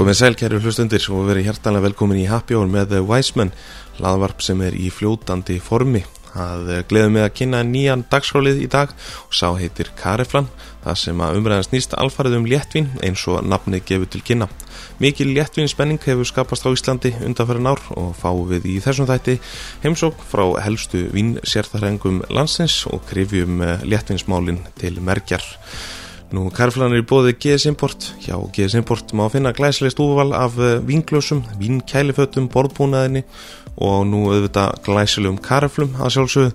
Komið sæl kæru hlustundir og verið hjertanlega velkomin í Happy Hour með Wiseman laðvarp sem er í fljótandi formi. Að gleðum við að kynna nýjan dagskrálið í dag og sá heitir Kareflan það sem að umræðan snýst alfarið um léttvin eins og nafnið gefur til kynna. Mikið léttvinspenning hefur skapast á Íslandi undanferðin ár og fáum við í þessum þætti heimsók frá helstu vinsérþarengum landsins og krifjum léttvinsmálin til merkjar Nú, Karflan er í bóði GS Import. Hjá GS Import má finna glæsleist úval af vinglösum, vinkælifötum, borðbúnaðinni og nú auðvitað glæsilegum karflum að sjálfsögðu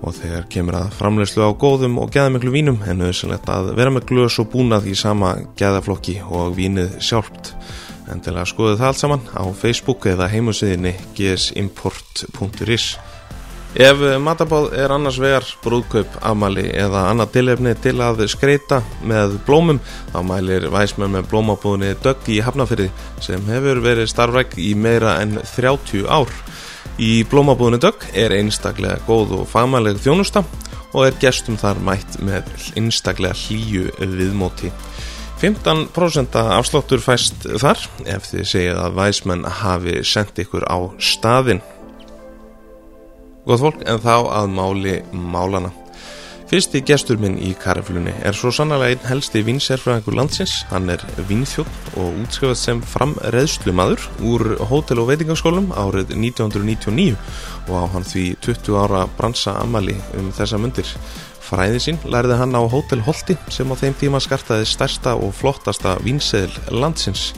og þegar kemur að framlegslu á góðum og geðamiklu vínum en auðvitað að vera með glös og búnað í sama geðaflokki og vínið sjálft. En til að skoða það allt saman á Facebook eða heimusíðinni gsimport.is Ef matabáð er annars vegar brúðkaup, afmæli eða annað tilefni til að skreita með blómum þá mælir væsmenn með blómabúðinni Dögg í Hafnafyrði sem hefur verið starfræk í meira en 30 ár. Í blómabúðinni Dögg er einstaklega góð og fagmæleg þjónusta og er gestum þar mætt með einstaklega hlýju viðmóti. 15% afsláttur fæst þar ef þið segið að væsmenn hafi sendt ykkur á staðinn. Góð fólk, en þá að máli málana. Fyrsti gestur minn í karaflunni er svo sannlega einn helsti vinsérfræðingur landsins. Hann er vinþjótt og útskrifast sem framreðslumadur úr hótel- og veitingaskólum árið 1999 og á hann því 20 ára bransa amali um þessa mundir. Fræði sín lærði hann á Hótel Holti sem á þeim tíma skartaði stærsta og flottasta vinseðil landsins.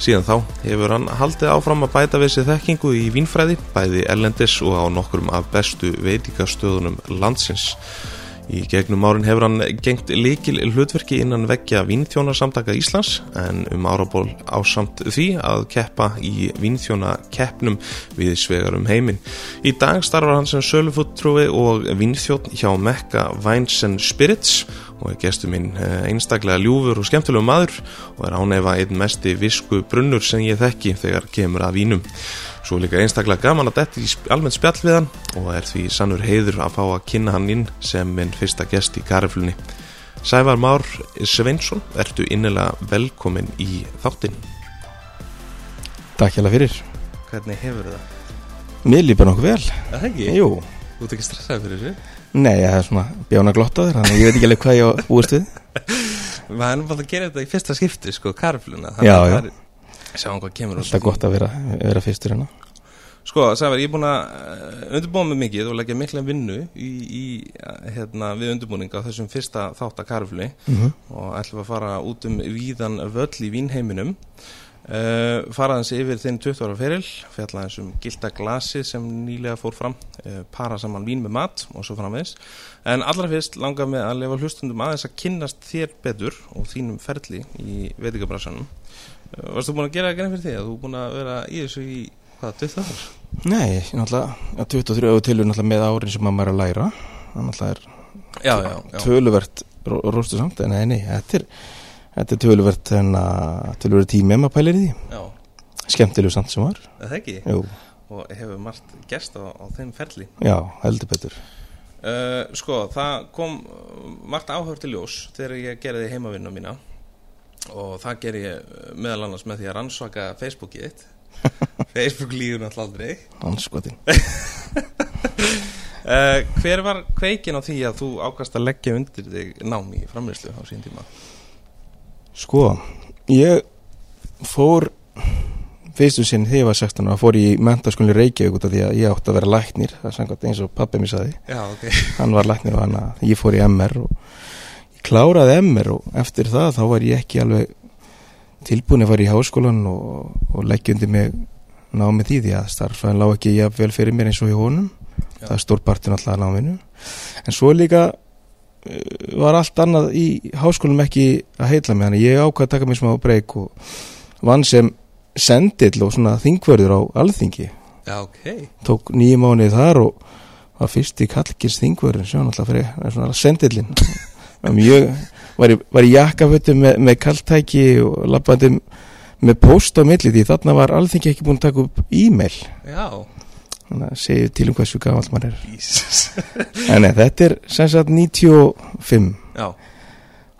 Síðan þá hefur hann haldið áfram að bæta við sér þekkingu í vínfræði, bæði ellendis og á nokkrum af bestu veitikastöðunum landsins. Í gegnum árin hefur hann gengt likil hlutverki innan veggja vínþjónarsamtaka Íslands en um áraból ásamt því að keppa í vínþjónakeppnum við svegar um heiminn. Í dag starfar hann sem sölufutrúi og vínþjón hjá Mekka Wines and Spirits og er gestur minn einstaklega ljúfur og skemmtilegu maður og er ánefa einn mesti visku brunnur sem ég þekki þegar kemur að vínum. Svo líka einstaklega gaman að detti í almennt spjall við hann og er því sannur heiður að fá að kynna hann inn sem minn fyrsta gest í kariflunni. Sævar Már Sveinsson, ertu innilega velkomin í þáttinn. Takk hjá það fyrir. Hvernig hefur það? Mér lípar nokkuð vel. Það ekki? Jú. Þú ert ekki stressað fyrir þessu? Nei, ég hef svona bjána glottaður, þannig ég veit ekki alveg hvað ég á úrst við. Maður er bara að gera þetta í fyrsta skipti, sko, karifluna. Já, já. Sjáum hvað kemur Alltaf gott að vera, vera fyrstur hérna. Sko, Sævar, ég er búin að undirbúa mig mikið og leggja mikla vinnu í, í hérna, við undirbúning á þessum fyrsta þáttakarfli Mm -hmm. og ætlum að fara út um víðan völl í vínheiminum uh, fara hans yfir þinn 20 ára feril fjalla hans um gilda glasi sem nýlega fór fram uh, para saman vín með mat og svo framvegis en allra fyrst langar með að lefa hlustundum aðeins að kynnast þér betur og þínum ferli í veitingabrassanum uh, Varstu búin að gera það genið fyrir því að þú búin að vera í þessu í hvað, 20 ár? Nei, náttúrulega, ja, 23 og tilur náttúrulega með árin sem maður er að læra. Það náttúrulega er Já, já, já töluvert róstu samt, en nei, þetta er, þetta er töluvert, enna, töluvert tími ef maður pælir í því. Skemmtilegu samt sem var. er það ekki Jú, og hefur margt gerst á, á þeim ferli já, heldur betur. uh, Sko, það kom uh, margt áhör til ljós þegar ég gerði heimavinna mína og það ger ég uh, meðal annars með því að rannsaka Facebookið þitt. Facebook líður náttúrulega aldrei. Anskotin. uh, Hver var kveikin á því að þú ákast að leggja undir þig nám í framlýslu á sín tíma? Sko, ég fór fyrstu sinn þegar ég var 16 og fór í mentaskólinni Reykjavík út af því að ég átti að vera læknir. Það er samkvæmt eins og pappi mér saði Já, ok. Hann var læknir og hann að ég fór í MR og kláraði MR og eftir það þá var ég ekki alveg tilbúin að fara í háskólan og, og leggja undir mig námið því því að starfæðin lág ekki jafnvel fyrir mér eins og í honum. Já. það er stór partin alltaf að náminu. En svo líka uh, var allt annað í háskólanum ekki að heitla mig þannig ég ákvað að taka mig smá breyk og vann sem sendill og svona þingvörður á alþingi. Já, ok. Tók nýju mánuði þar og var fyrst í kallkins þingvörður sem var náttúrulega fyrir sendillin mjög var var í jakkafötu með, með kalltæki og labbandi með post á milli því þarna var alþingi ekki búin að taka upp e-mail. Já, þannig að segja til um hversu gamall maður er. En nei, þetta er sem sagt 95 Já,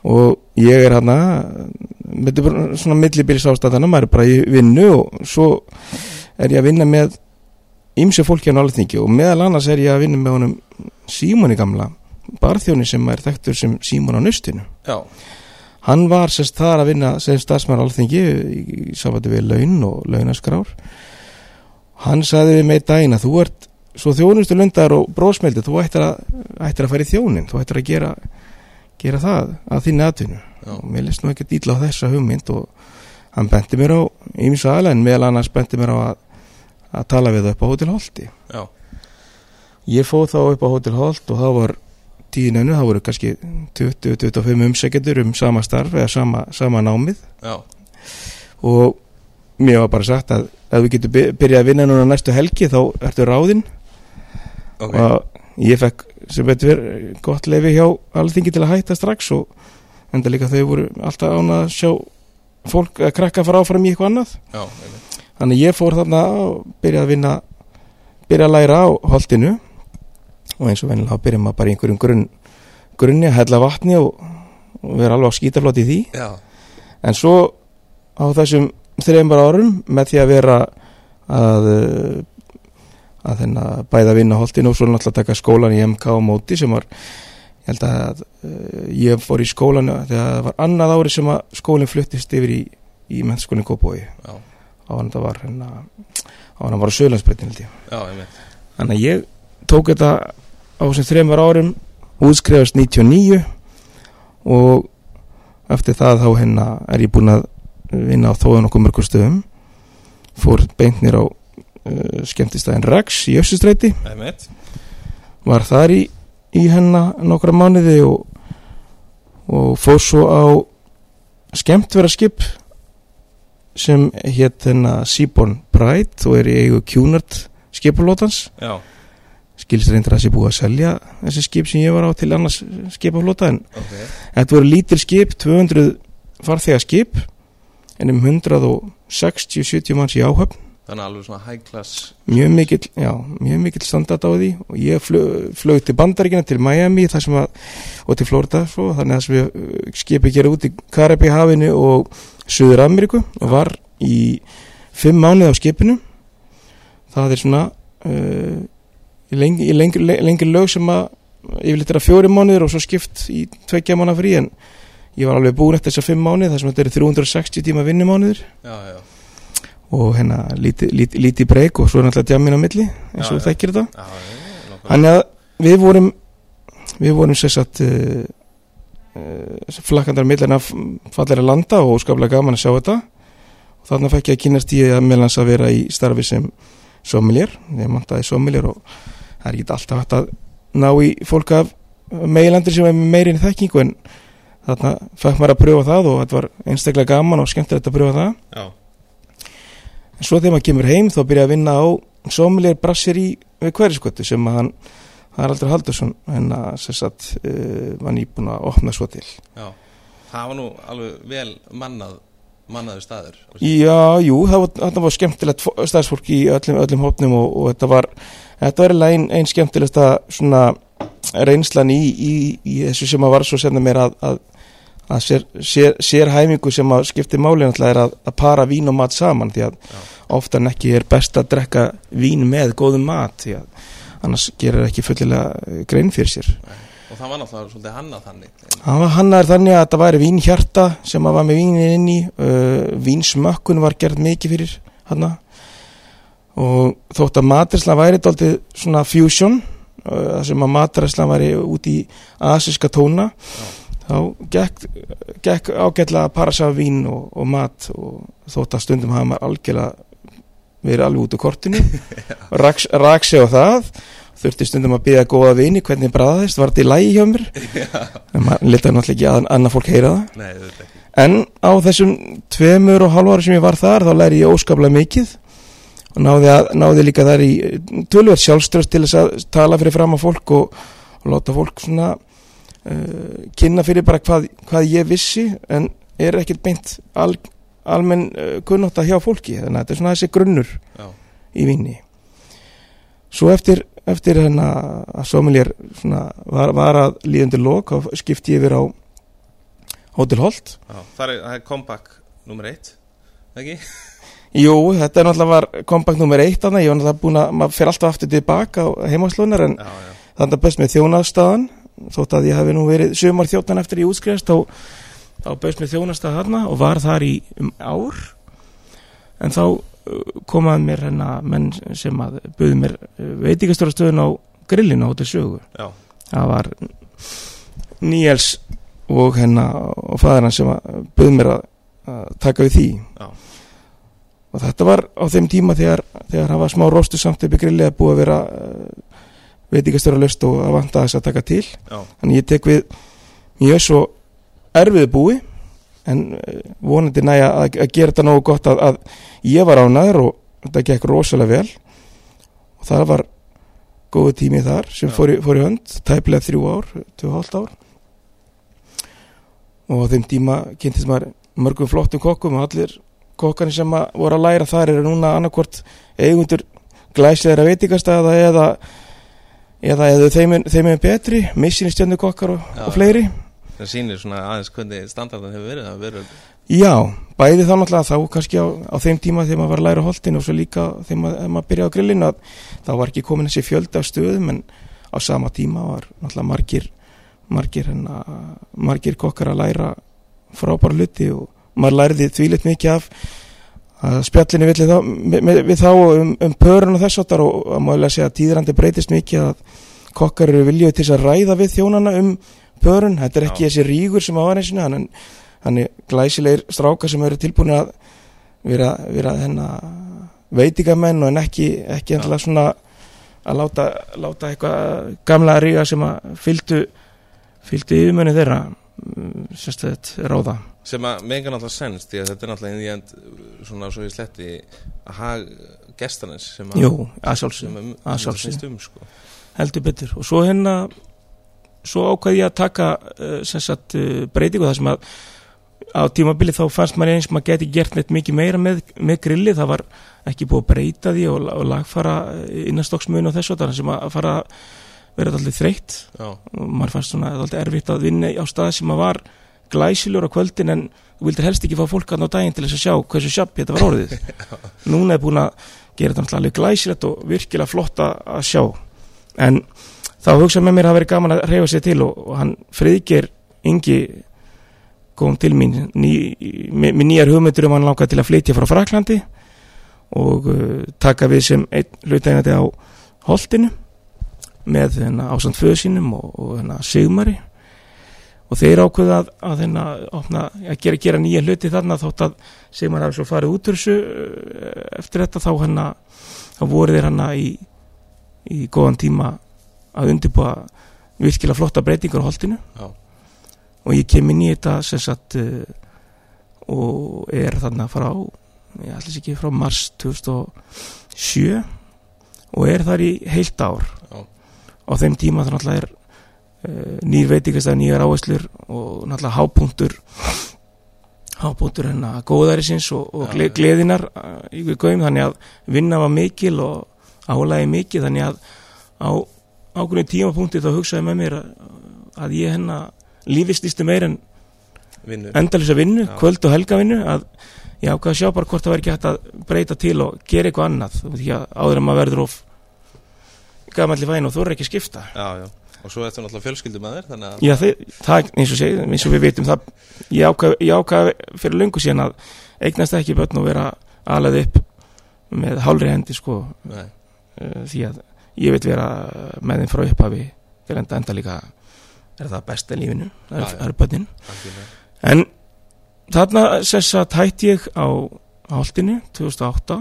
og ég er er bara svona millibýris ástæðana, maður er bara í vinnu og svo er ég að vinna með ymse fólki á nálaþingi og meðal annars er ég að vinna með honum Símoni gamla, barþjóni sem er þekktur sem Símon á nustinu Já, hann var sérst þar að vinna sem starfsmæður alþingi í, samvættu við laun og launaskrár. Hann sagði við mig daginn að þú ert svo þjónustu lundar og brósmeldi þú ættir að, ættir að fara í þjónin þú ættir að gera, gera það að þinni atvinnu. Já. og mér leist nú ekki dýla á þessa hugmynd og hann benti mér á ímsa aðla en meðal annars benti mér á að, að tala við upp á Hótel Holti. Já, ég fóð þá upp á Hótel Holt og það var tíðinu, það voru kannski 20-25 umsækjendur um sama starf eða sama, sama námið. Já, og mér var bara sagt að ef við getum by- byrjað að vinna núna næstu helgi þá ertu ráðinn. Ok, og ég fekk sem betur gott lefi hjá alþingi til að hætta strax og enda líka þau voru alltaf ánað að sjá fólk að krakka fara áfram í eitthvað annað. Já, þannig ég fór þarna og byrjaði að vinna byrjaði að læra á holtinu og eins og vennilega byrjaði maður bara í einhverjum grunn, grunni að hella vatni og, og vera alveg á skítaflót í því. Já, en svo á þessum þreymar árum með því að vera að að þenn að bæða að vinna holtinu og svo náttúrulega taka skólan í MK á móti sem var ég held að uh, ég fór í skólan þegar það var annað ári sem að skólinn fluttist yfir í, í mennskólinn Kópói á hann það var hérna á hann var á Söðlandsbreytin held ég. Já, einmitt. Þannig að ég tók þetta á þessum þreymar árum útskrifast 99 og eftir það þá hérna er ég búinn að vinna á þóðan okkur mörgur stöðum. Fór beint nýr á uh, skemmtistæðin Rex í Össustræti var þar í, í hennar nokkra mánuði og, og fór svo á skemmtvera skip sem hétt hennar Seaborn Pride. Og er í eigu Cunard skipalótans já, skilst reyndir að það sé búið að selja þessi skip sem ég var á til annars skipaflota en ok. þetta voru lítil skip 200 farþega skip en um 160-70 manns í áhöfn. Þannig alveg svona high class mjög mikill, já, mjög mikill standart á því. Og ég flög, flög til bandaríkina til Miami þar sem að, og til Florida svo, þannig að við skipi gera út í Karibi hafinu og Suður Ameríku og var í fimm mánuð á skipinu. Það er svona uh, í lengri, í lengri, lengri lög sem að yfirleitt er að fjóri mánuður og svo skipt í tveggja mánuð frí en ég var alveg búin eftir þessar fimm mánuð þar sem þetta eru 360 tíma vinnumánuður og hérna lítið líti, líti breyk og svo er náttúrulega djamin á milli eins og þekkir þetta. Þannig að við vorum við vorum sér satt uh, uh, flakkandar millir af fallir að landa og skaplega gaman að sjá þetta. Og þarna fekk ég að kynast í að meðlans að vera í starfi sem sommelier, ég mantaði sommelier og það er ekki alltaf hægt að ná í fólk af meilandir sem er meirinn þekkingu en þarna fekk maður að pröfa það og þetta var einstaklega gaman og skemmtilegt að pröfa það. Já, En svo þegar maður kemur heim þá byrja að vinna á sommelier brassir í við hverjaskötu sem að hann Haraldur Haldursson en að sér satt uh, var nýbúin að opna svo til. já. Það var nú alveg vel mannað mannaður staður. Já, jú, það var, þetta var skemmtilegt fó- starfsfólk í öllum, öllum hópnum og, og þetta var, þetta var eiginlega ein, skemmtilegsta svona reynslan í, í, í þessu sem að var svo senda mér að, að, að sér, sér, sér hæmingu sem að skipti máli er að, að para vín og mat saman því að Já. oftan ekki er best að drekka vín með góðum mat því að annars gerir ekki fullilega grein fyrir sér. Og það var náttúrulega svolítið hannað þannig Hann var hannar þannig að þetta væri vínhjarta sem að var með vínin inn í uh, vínsmökkun var gerð mikið fyrir hann og þótt að matrislan væri dálítið svona fusion uh, sem að matrislan væri út í asíska tóna þá gekk, gekk ágætlega að para saman vín og, og mat og þótt að stundum hafa maður algjörlega verið alveg út úr kortinu. Rak, rak sig á það þurfti stundum að byggja góða vini hvernig bræðaðist, var þetta í lægi hjá mér? En maður letaði náttúrulega ekki að annað fólk heyra það. Nei, þetta en á þessum tveimur og ára sem ég var þar þá læri ég óskaplega mikið og náði, að, náði líka þar í tölverð sjálfströst til þess að tala fyrir fram á fólk og, og láta fólk svona uh, kynna fyrir bara hvað, hvað ég vissi en er ekkert beint al, almenn uh, kunnátt hjá fólki. Þannig að þetta er svona þessi grunnur Já, í vinni. Svo eftir, eftir hérna að svona, var, var að líðandi lok og skipti yfir á Hotel Holt. Já, er, það er comeback nummer eitt, ekki? Jú, þetta er náttúrulega var kompakt nummer eitt þannig, ég var náttúrulega búin að, maður fer alltaf aftur tilbaka á heimaslunar en Já, já, þannig að best með þjónaðstaðan þótt að ég hafi nú verið sumar þjóttan eftir ég útskrifast þá, þá best með þjónastað þarna og var þar í um ár. En þá uh, komaði mér hérna menn sem að buði mér veitikastorastöðun á grillinu á Hotel Sögu. Já, það var Níels og hérna og fæðir hann sem að buði mér að, að taka við því. Og þetta var á þeim tíma þegar, þegar það var smá rostu samt upp í grilli að búið að vera uh, veitikastöra löst og að vanta þess að taka til. Já, þannig ég tek við mjög svo erfiðu búi en uh, vonandi næja að, að gera þetta nógu gott að, að ég var ánæður og þetta gekk rosalega vel. Og það var góðu tími þar sem fór í, fór í hönd tæplega þrjú ár, tvö hálft ár. Og á þeim tíma kynntist maður mörgum flottum kokkum og allir kokkarnir sem að voru að læra þar eru núna annarkvort eigundur glæsilegra veitingastæða eða eða eða þeim er, þeim er betri missinni stjöndu kokkar og, og fleiri. Það sýnir svona aðeins hvernig standardan hefur verið, það hefur verið, já, bæði þá náttúrulega þá kannski á, á þeim tíma þegar maður var að læra holtin og svo líka þegar maður, maður byrjaði á grillinu að þá var ekki komin þessi fjölda af stöðum en á sama tíma var náttúrulega margir margir, hennar, margir kokkar að læra frábæra hluti og maður lærði þvílitt mikið af að spjallinu við við þá um, um pörun og þess og að maður segja að tíðrandi breytist mikið að kokkar eru viljið til að ræða við þjónana um pörun, þetta er ekki Já. þessi rígur sem að var eins og hann hann er glæsilegir strákar sem eru tilbúin að vera, vera hennar veitingamenn og en ekki, ekki Já. endilega svona að láta, láta eitthvað gamla ríga sem að fylgdu fylgdu yfirmönni þeirra mm, sérstöðet ráða sem að megan alltaf sens, því að þetta er náttúrulega inn í end, svona svo í sletti, að hag gestanins sem að, Jú, að sem sjálfsög, að, að sem að sjálfsög. snýst um, sko. heldur betur og svo hérna svo ákvað ég að taka uh, sagt uh, breytingu þar sem að á tímabili þá fannst maður eins maður geti gert neitt mikið meira með, með grilli það var ekki búið að breyta því og, og lagfara og þess og það sem að fara vera alltaf þreytt og maður fannst svona alltaf erfitt að vinna á stað sem að var glæsilur á kvöldin en þú vildir helst ekki fá fólk að á daginn til þess að sjá hversu sjapp þetta var orðið. Núna er búin að gera þetta alveg glæsilegt og virkilega flott að sjá. En þá hugsa með mér að það verið gaman að reyfa sér til og, og hann friðger yngi kom til mín ný, með, með nýjar hugmyndur um hann langaði til að flytja frá Fraklandi og uh, taka við sem einn hlutægandi á holtinu með hérna, ásand föðu sínum og, og hérna, sigmari og þeir ákveða að, að, hérna, opna, að gera, gera nýja hluti þarna þótt að sigmari hafi svo farið út úr þessu uh, eftir þetta þá hérna þá voru þeir hérna í, í góðan tíma að undirbúa virkilega flotta breytingar á holtinu já, og ég kem inn í þetta sem sagt uh, og er þarna frá ég ætla sér ekki frá mars 2007 og er þar í heilt ár. Já, á þeim tíma það náttúrulega er uh, nýr veitingastæð, nýjar áherslur og náttúrulega hápunktur hápunktur hennar góðærisins og, og já. gleðinar uh, í gaum þannig að vinna var mikil og álægi mikil þannig að á ákveðin tímapunkti þá hugsaði með mér að, að ég hennar lífistýsti meir en endalisa vinnu, Já. kvöld og helga vinnu að ég ákvað að sjá bara hvort það væri ekki hægt að breyta til og gera eitthvað annað. Þú veit ekki að áður en maður verður of gamalli væn og þú er ekki að skipta. Já, já, og svo eftir náttúrulega fjölskyldum að þér, Já, það er eins og segið, eins og við vitum það, ég ákvað, ég ákvað fyrir löngu síðan að eignast ekki börn og vera alveg upp með hálri hendi sko. Nei, uh, því að ég vil vera með þeim frá upphafi til enda enda líka er það besta í lífinu, það já. er börnin. En þarna sess að tætti ég á háltinu 2008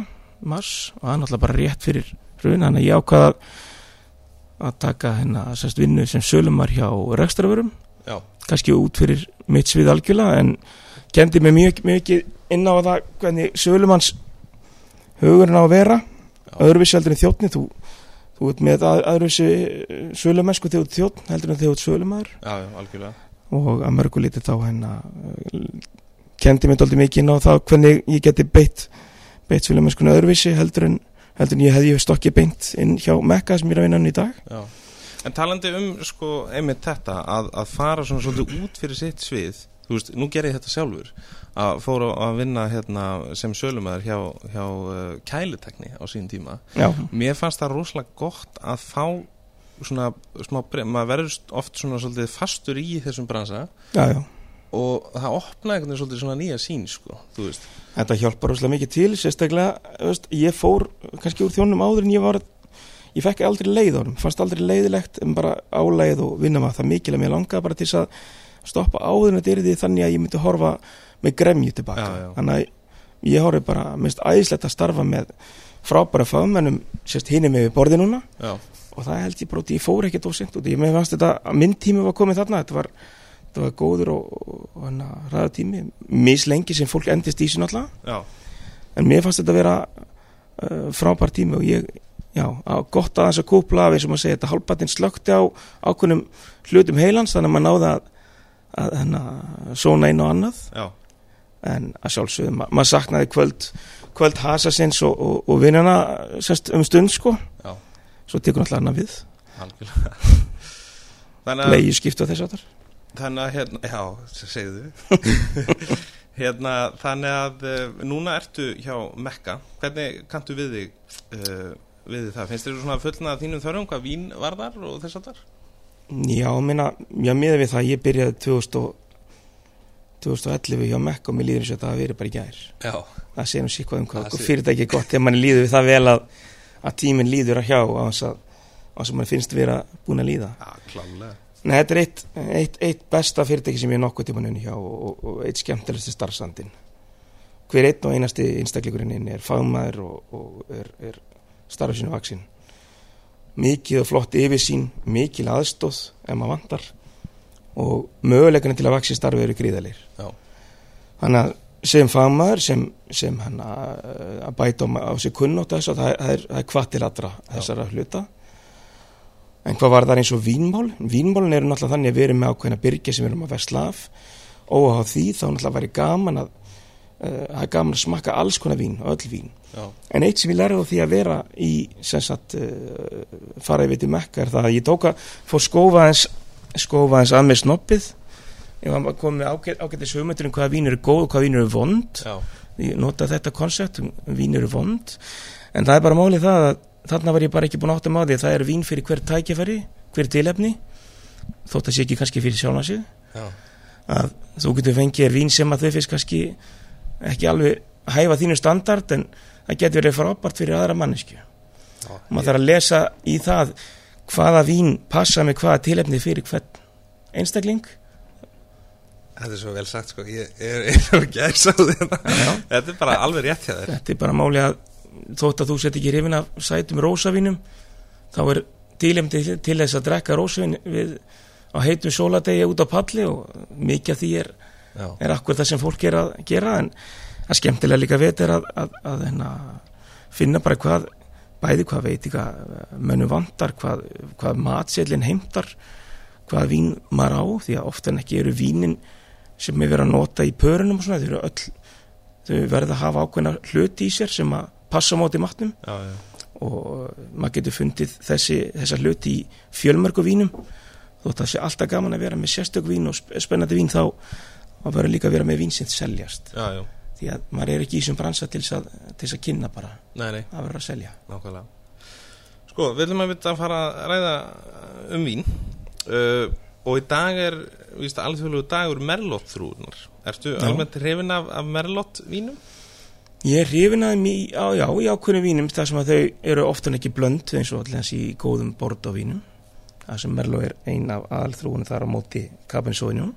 mars og það er náttúrulega bara rétt fyrir hrun, þannig að ég ákvaða að taka hérna sérst vinnu sem sölumar hjá rekstrarverum Já, kannski út fyrir mitt svið algjörlega en kendi mig mjög mikið inn á það hvernig sölumanns hugurinn á að vera. Öðruvísi heldur en þjóttni þú, þú ert með að, öðruvísi sölumennsku þegar þú ert þjóttn heldur en já, algjörlega. og að mörgu lítið þá hérna kendi mig doldið mikið inn á það hvernig ég geti beitt beitt sölumennskunni öðruvísi heldur en heldur en ég hefði stokkið beint inn hjá Mekka sem ég er að vinna hann í dag. Já. En talandi um sko einmitt þetta að, að fara svona svolítið út fyrir sitt svið þú veist, nú ger ég þetta sjálfur að fóra að vinna hérna, sem sölumæður hjá, hjá uh, kælitekni á sín tíma. Já, mér fannst það rosalega gott að fá svona smá breyf, maður verður oft svona svolítið fastur í þessum bransa. Já, já og það opnaði einhvern veginn svolítið svona nýja sín sko, þú veist. Þetta hjálpar rosalega mikið til, sérstaklega veist, ég fór kannski úr þjónum áður en ég var ég fekk aldrei leið á honum, fannst aldrei leiðilegt en bara áleið og vinna maður það mikil að mér langaði bara til að stoppa áður en þetta er því þannig að ég myndi horfa með gremju tilbaka Já, já. þannig að ég horfi bara, minnst æðislegt að starfa með frábæra fagmennum sérst hinni með við borði núna. Já, og það held ég bara ég fór ekkert ósint út í, mér fannst þetta, minn tími var komið þarna þetta var, þetta var góður og, ræða tími, mislengi sem fólk endist í sin alltaf já, en mér fannst þetta að vera uh, frábær tími og ég já, á gott aðeins að kúpla eins og maður segja þetta hálfbatinn slökti á ákveðnum hlutum heilans þannig að maður náði að, að hana, svona einu og annað. Já, en að sjálfsögðu, ma maður saknaði kvöld kvöld hasa sinns og, og, og vinnana um stund sko. Já, svo tekur náttúrulega annað við, algjörlega. Þannig að, leiði skipt á þess aftar þannig að hérna, já, segðu hérna, þannig að uh, núna ertu hjá Mekka hvernig kanntu við þig uh, við það, finnst þér svona fullnað þínum þörfum hvað vín varðar og þess að þar? Já, minna, já, miða við það, ég byrjaði 2000 og, 2011 hjá Mekka og mér líður eins og þetta hafi verið bara í. Já, Það sé nú síkvað um hvað hvað sé- fyrirtæki er gott þegar mann líður við það vel að, að tíminn líður að hjá á þess að, að mann finnst vera búin að líða. já, klálega Nei, þetta er eitt, eitt, eitt besta fyrirtæki sem ég er nokkuð tíman unni hjá og, og, og eitt skemmtilegsti starfsandinn. Hver einn og einasti einstakleikurinn inn er fagmaður og, og er, er starfið sínu vaksin. Mikið og flott yfirsýn, mikil aðstóð ef maður vantar og möguleikana til að vaksi starfið eru gríðalir. Já, Þannig að sem fagmaður, sem, sem hann að, að bæta á, á sig kunnótt þessu, það, er- það er, hvað til allra þessara hluta. En hvað var það eins og vínmál? Vínmálin eru náttúrulega þannig að við erum með ákveðna byrgja sem við erum að versla af. Og á því þá náttúrulega væri gaman að uh, er gaman að smakka alls konar vín, öll vín. já, En eitt sem ég lærði á því að vera í sagt uh, fara yfir til Mekka er það að ég tók að fór skófa aðeins, skófa aðeins að með snoppið ég var bara komið með ágæt, ágætis hugmyndur um hvaða vín eru góð og hvaða vín eru vond. Já, ég nota þetta koncept um vín eru vond. En það er bara málið það að þarna var ég bara ekki búin að átta með á því að það er vín fyrir hver tækjafæri, hver tilefni þótt að sé ekki kannski fyrir já, að þú getur fengið vín sem að þau finnst kannski ekki alveg hæfa þínu standard en það getur verið frábært fyrir aðra mannesku já maður þarf að lesa í það hvaða vín passa með hvaða tilefni fyrir hvern einstakling. Þetta er svo vel sagt sko, ég er eins og gæs á þetta Þetta er bara alveg rétt hjá þér. Þetta er bara máli að þótt að þú set ekki hrifin af sætum rósavínum þá er tilefni til, þess að drekka rósavín við á heitum sóladegi út á palli og mikið af því er er akkur það sem fólk er að gera. En að skemmtilega líka veit er að, að, að hérna, finna bara hvað bæði hvað veit hvað mönnum vantar, hvað, hvað matseilin heimtar, hvað vín maður á, því að ofta en ekki eru vínin sem er verið að nota í pörunum og svona, þau öll þau verða að hafa ákveðna hluti í sér sem að passa á móti matnum. Já, já, og maður getur fundið þessi, þessa hluti í fjölmörgu vínum. Þótt að sé alltaf gaman að vera með sérstök vín og sp- spennandi vín þá að vera líka að vera með vín sem seljast. Já, því að maður er ekki í þessum bransa til þess að, til þess að kynna bara nei, nei, að vera að selja. Nákvæmlega. Sko, við viljum að við að fara að ræða um vín. Uh, og í dag er, víst, alþjóðlegu dagur Merlot þrúðunar Ertu Já. almennt hrifin af, af Merlot vínum? Ég er hrifin að í, á, já, í ákveðnum vínum þar sem að þau eru oftan ekki blönd eins og allir í góðum bord á vínum það sem Merló er ein af aðalþrúinu þar á móti Cabernet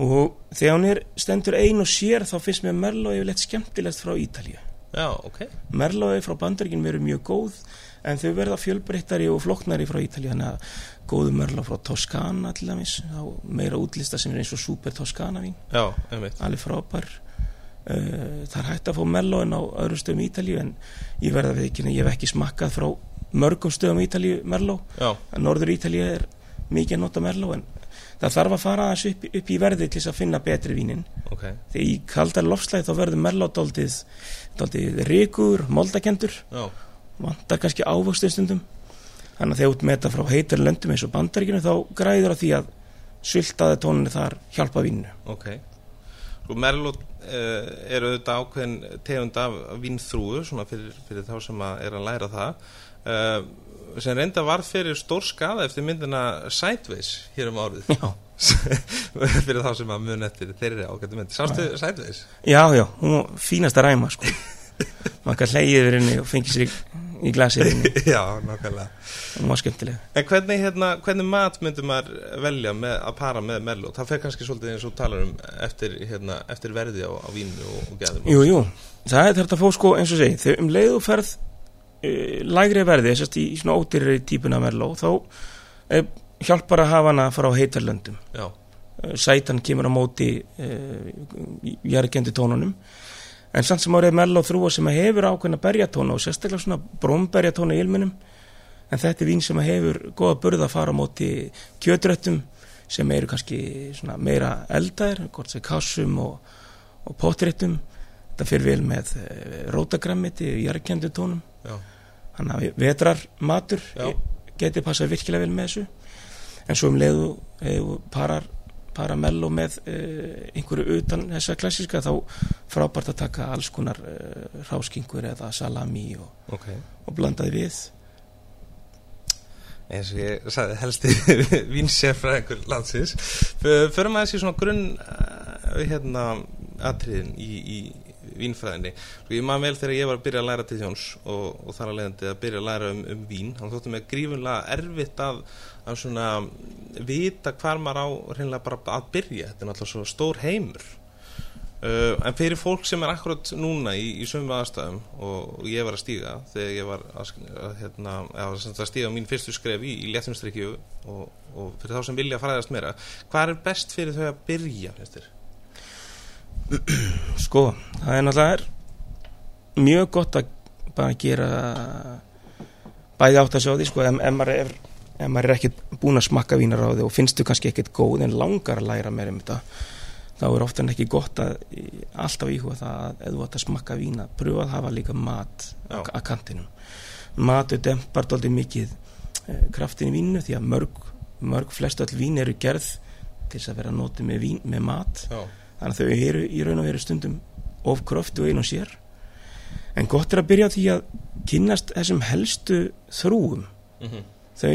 og þegar hún er stendur ein og sér þá finnst mér Merló yfirleitt skemmtilegt frá Ítalíu. Já, ok. Merlói frá bandaríkinn verður mjög góð en þau verða fjölbreyttari og floknari frá Ítalíu. Þannig að góðu Merló frá Toskana til dæmis á meira útlista sem er eins og Super Toskana vín. Alveg frábær það er hægt að fá Merlóin á öðrum stöðum í Ítalíu en ég verða við ekki ég hef ekki smakkað frá mörgum stöðum í Ítalíu Merló. Já, að norður Ítalíu er mikið að nota Merló en það þarf að fara aðeins upp, upp í verði til þess að finna betri vínin. Ok. Þegar í kaldar lofslæði þá verður Merló daldið, daldið ríkur, moldakendur. Vantar kannski ávöxtu stundum. Þannig að þegar út með þetta frá heitar löndum eins og bandaríkinu þá græður að því að sultaði tóninu þar hjálpa vinnu Ok Sko Merlot uh, er auðvitað ákveðin tegund af vínþrúu svona fyrir, fyrir þá sem að er að læra það. Uh, sem reynda var fyrir stór skada eftir myndina Sideways hér um árið. Já, fyrir þá sem að mun eftir þeirri ágættu myndi Sástu Sideways? já, já hún fínast að ræma sko. Maður kann yfir henni og fengi sér í, í glasið henni Já, nákvæmlega. Hún var skemmtileg. En hvernig, hérna, hvernig mat myndi maður velja með, að para með Merlot? Það fer kannski svolítið eins og talar um eftir, hérna, eftir verði á, á vínu og, og gæðum. Jú, jú, það er þetta að fá sko eins og segi, þegar um leið og ferð uh, lægri verði, þess að í, svona ódýrri típuna merló, þá uh, hjálpar að hafa hana frá heitarlöndum. Já, uh, sætan kemur á móti uh, jærgendi tónunum en samt sem árið merló þrúa sem að hefur ákveðna berjatóna og sérstaklega svona brómberjatóna í ilminum. En þetta er vín sem að hefur góða burða að fara á móti kjötröttum sem eru kannski svona meira eldær, hvort sem kassum og, og potréttum þetta fyrir vel með uh, rótagrammiti og jærgendi tónum. Já, þannig að vetrar matur Já. geti passað virkilega vel með þessu. En svo um leiðu eh, parar, parar mello með uh, einhverju utan þessa klassíska þá frábært að taka alls konar uh, ráskingur eða salami og, ok. og blandaði við. Eins og ég sagði helsti vínsefræðingur landsins. Förum að þessi svona grunn uh, hérna atriðin í, í vínfræðinni. Sko ég maður vel þegar ég var að byrja að læra til þjóns og, og þar að leiðandi að byrja að læra um, um vín. Þannig þóttum ég grífunlega erfitt að, að svona vita hvar maður á reynilega bara að byrja. Þetta er náttúrulega svo stór heimur. Uh, en fyrir fólk sem er akkurat núna í, í sömu aðstæðum og, og ég var að stíga þegar ég var að, að, hérna, að, að stíga mín fyrstu skref í, í léttumstrykju og, og fyrir þá sem vilja fræðast meira hvað er best fyrir þau að byrja sko, það er náttúrulega er mjög gott að bara gera bæði átt að sjá því sko, ef, maður er, ef maður er ekkit búin að smakka vínar á því og finnst þú kannski ekkit góð en langar að læra meira um þetta þá er ofta en ekki gott að alltaf íhuga það að ef þú átt að smakka vína pröfa að hafa líka mat að, að kantinum. Matu dempar dálítið mikið eh, kraftin í vínu því að mörg, mörg flest öll vín eru gerð til þess að vera notið með, vín, með mat. Já, þannig að þau eru í raun og veru stundum of kröftu einu og sér. En gott er að byrja á því að kynnast þessum helstu þrúum mm þau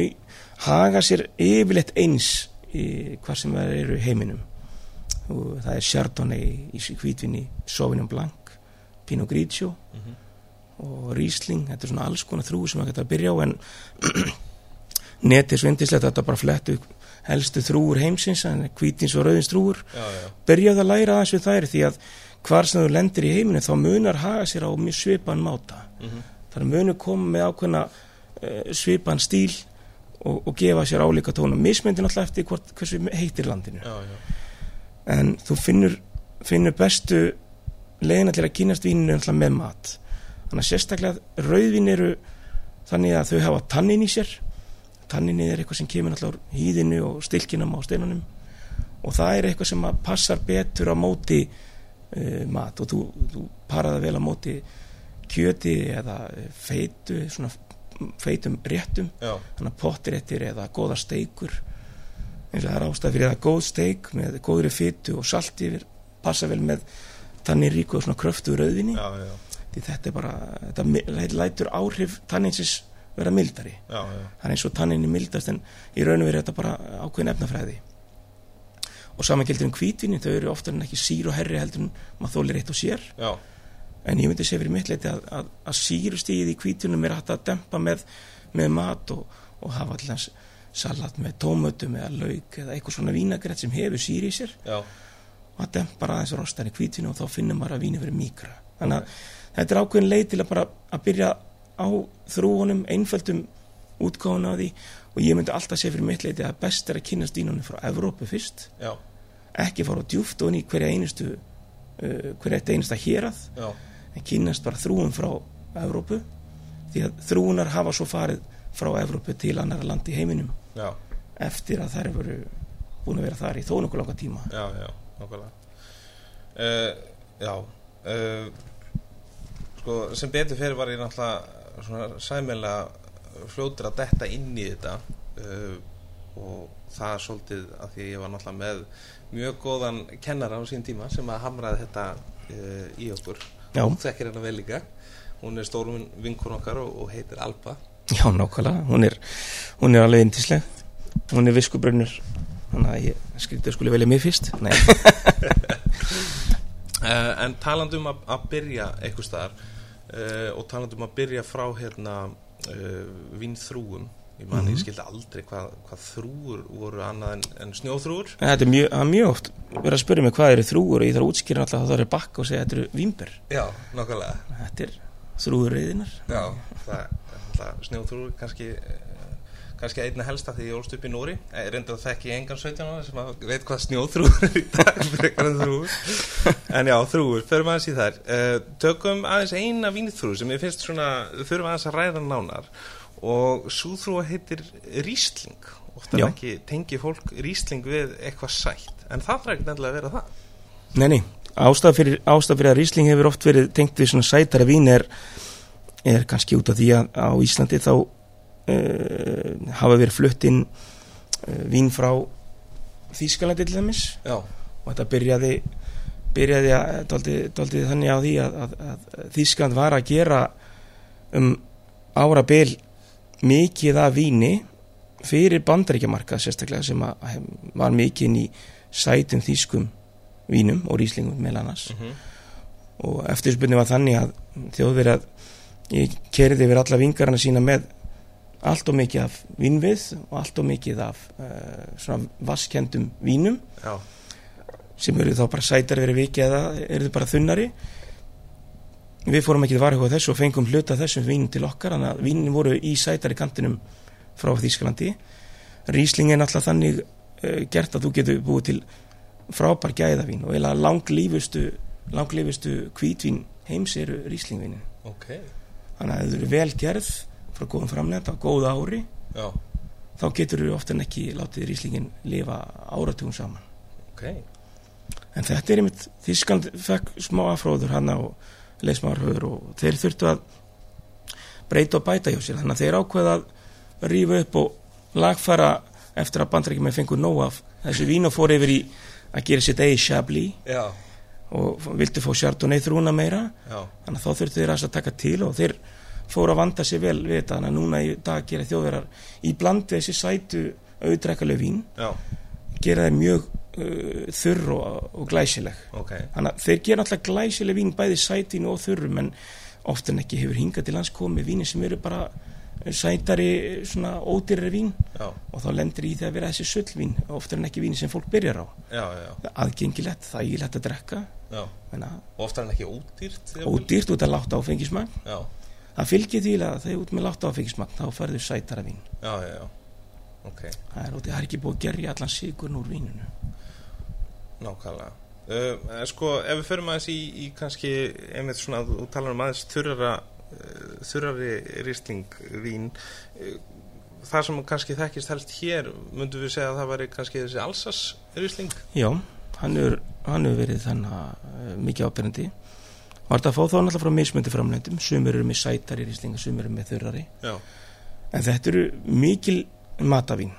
haga sér yfirleitt eins í hvað sem það eru heiminum. Og það er Chardonnay í hvítvinni Sauvignon Blanc, Pinot Grigio Mhm. og Riesling. Þetta er svona alls konar þrú sem það geta að byrja á en netið svindislegt þetta bara flettu helstu þrúur heimsins, hvítins og rauðins þrúur byrjaði að læra aðeins við þær því að hvar sem þú lendir í heiminu þá munar haga sér á mjög svipan máta. Mm þannig munur koma með ákveðna svipan stíl og, og gefa sér álíka tónum. Mismyndin alltaf eftir hvort, hversu heitir landinu. Já, já. en þú finnur, finnur bestu leiðina til að kynast víninu með mat. Þannig að sérstaklega rauðvín eru þannig að þau hafa tannin í sér. Tanninni er eitthvað sem kemur alltaf úr hýðinu og stilkinum á steinunum. Og það er eitthvað sem passar betur á móti uh, mat. Og þú, þú paraði vel á móti kjöti eða eh, feitu svona feitum réttum. Þannig að pottiréttir eða góða steikur eins og það er ástæð fyrir það góð steik með góðri fytu og salt yfir passa vel með tannir ríku og svona kröftu rauðinni já, já, því þetta er bara, þetta lætur áhrif tanninsins vera mildari. Já, það er eins og tanninni mildast en í raun og verið þetta bara ákveðin efnafræði. Og saman gildur um hvítvinni þau eru oftar en ekki sír og herri heldur en maður þólir eitt og sér. Já. En ég myndi segja fyrir mitt leiti að, að, að sírustíðið í hvítjunum er hægt að dempa með, með mat og, og hafa allans salat með tómötum eða lauk eða eitthvað svona vínagrætt sem hefur síri í sér. Já. og það dempar aðeins rostan í hvítjunum og þá finnum maður að víni verið mikra þannig að þetta er ákveðin leið til að bara að byrja á þrúunum einföldum útgáfuna á því. Og ég myndi alltaf segja fyrir mitt leiti að best er að kynast vínunum frá Evrópu fyrst. Já, ekki fara á djúft og í hverja einustu uh, hverja eitt einasta hérað. En kynast bara þrúum frá Evrópu því að þrúunar hafa svo farið frá Evrópu til annar landi í heiminum já. eftir að þær eru búin að vera þar í þó nokkuð langa tíma Já, já, nákvæmlega uh, Já uh, Sko, sem betur fyrir var ég náttúrulega svona sæmilega fljótur að detta inn í þetta uh, og það er svolítið að því að ég var náttúrulega með mjög góðan kennara á sín tíma sem að hamraði þetta í okkur. Hún þekkir hennar vel líka. Hún er stórum vinkun okkar og, og heitir Alba. Já, nákvæmlega, hún er, hún er alveg indisleg hún er viskubrunnur. Þannig að ég skrítið skuli velja mig fyrst. Uh, en talandum að, að byrja eitthvað staðar uh, og talandum að byrja frá hérna uh, vínþrúum ég man, ég skildi aldrei hvað, hvað þrúur voru annað en, en snjóþrúur þetta er mjög, það mjög oft verið að spyrja mig hvað eru þrúur og ég þarf að útskýra alltaf að það eru bakka og segja þetta eru vínber. Já, nákvæmlega. Þetta er þrúurreiðinar Já, það alltaf snjóþrúr kannski eh, kannski einna helsta því ég ólst upp í Nóri ég reyndar að þekki engan 17 ára sem að veit hvað snjóþrúr er í dag frekar en já, þrúur, förum aðeins í þær. Uh, tökum aðeins eina vínþrúr sem ég finnst svona, förum aðeins að ræða nánar og súþrúa heitir Rísling ofta Já. ekki tengi fólk Rísling við eitthvað sætt. En það þarf ekki nefnilega að vera það. Nei, nei, ástæða fyrir, ástæða fyrir að Rísling hefur oft verið tengt við svona sætara vín er, er kannski út af því að á Íslandi þá uh, hafa verið flutt inn uh, vín frá Þýskalandi til dæmis. Já, og þetta byrjaði byrjaði að daldið, daldið þannig á því að, að, að Þýskaland var að gera um ára bil mikið af víni fyrir bandaríkjamarkað sérstaklega sem var mikið inn í sætum þýskum vínum og ríslingum meðal annars. Mm og eftirspunni var þannig að þjóðverið að ég kerði yfir alla vingarna sína með allt og mikið af vínvið og allt og mikið af uh, svona vaskendum vínum já, sem eru þá bara sætar verið vikið eða eru bara þunnari við fórum ekki að varhuga þessu og fengum hluta þessum vín til okkar þannig að vínin voru í sætari kantinum frá Þýskalandi. Rísling er náttúrulega þannig uh, gert að þú getur búið til frábær gæðavín og eiginlega langlífustu langlífustu hvítvín heims eru Ríslingvínin ok. Þannig að þau eru vel gerð frá góðum framlegnd á góða ári Já, þá getur þau ofta en ekki látið Ríslingin lifa áratugum saman. Ok. En þetta er einmitt, Þískland fekk smá afróður hann á leismarhauður og þeir þurftu að breyta og bæta hjá sér. Þannig að þeir ákveða að rífa upp og lagfæra eftir að bandrækjum með fengur nóg af þessu vín og fór yfir í að gera sitt eigi Chablis Já, og vildu fá Chardonnay þrúna meira. já, Þannig að þá þurftu þeir að taka til og þeir fóru að vanda sér vel við þetta. Þannig að núna í dag gera þjóðverðar í bland þessi sætu auðdrekkaleg vín, já, gera þeir mjög uh, þurr og, og glæsileg. ok. Þannig að þeir gera alltaf glæsileg vín bæði sætín og þurrum en ofta en ekki hefur hingað til lands komið víni sem eru bara sætari svona ódýrari vín. Já, og þá lendir í því að vera þessi sullvín ofta en ekki víni sem fólk byrjar á. Já, já, aðgengilegt, þægilegt að drekka. Og oftar en ekki ódýrt ódýrt út að láta áfengismagn. Það fylgir því að þegar út með láta áfengismagn þá færðu sætara vín. Já, já, já. Ok, það er, það er ekki búið að gerja allan sigurn úr vínunu nákvæmlega. Uh, Sko, ef við förum aðeins í, í kannski einmitt svona, þú talar um aðeins þurrara uh, þurrari rýsling vín. Uh, Það sem kannski þekkist helst hér myndum við segja að það væri kannski þessi Alsas rýsling já, hann hefur, hann hefur verið þannig mikið ábyrjandi var þetta að fá þá náttúrulega frá mismöndi framlendum sumir eru með sætari rýslinga, sumir eru með þurrari. Já, En þetta eru mikil matavín,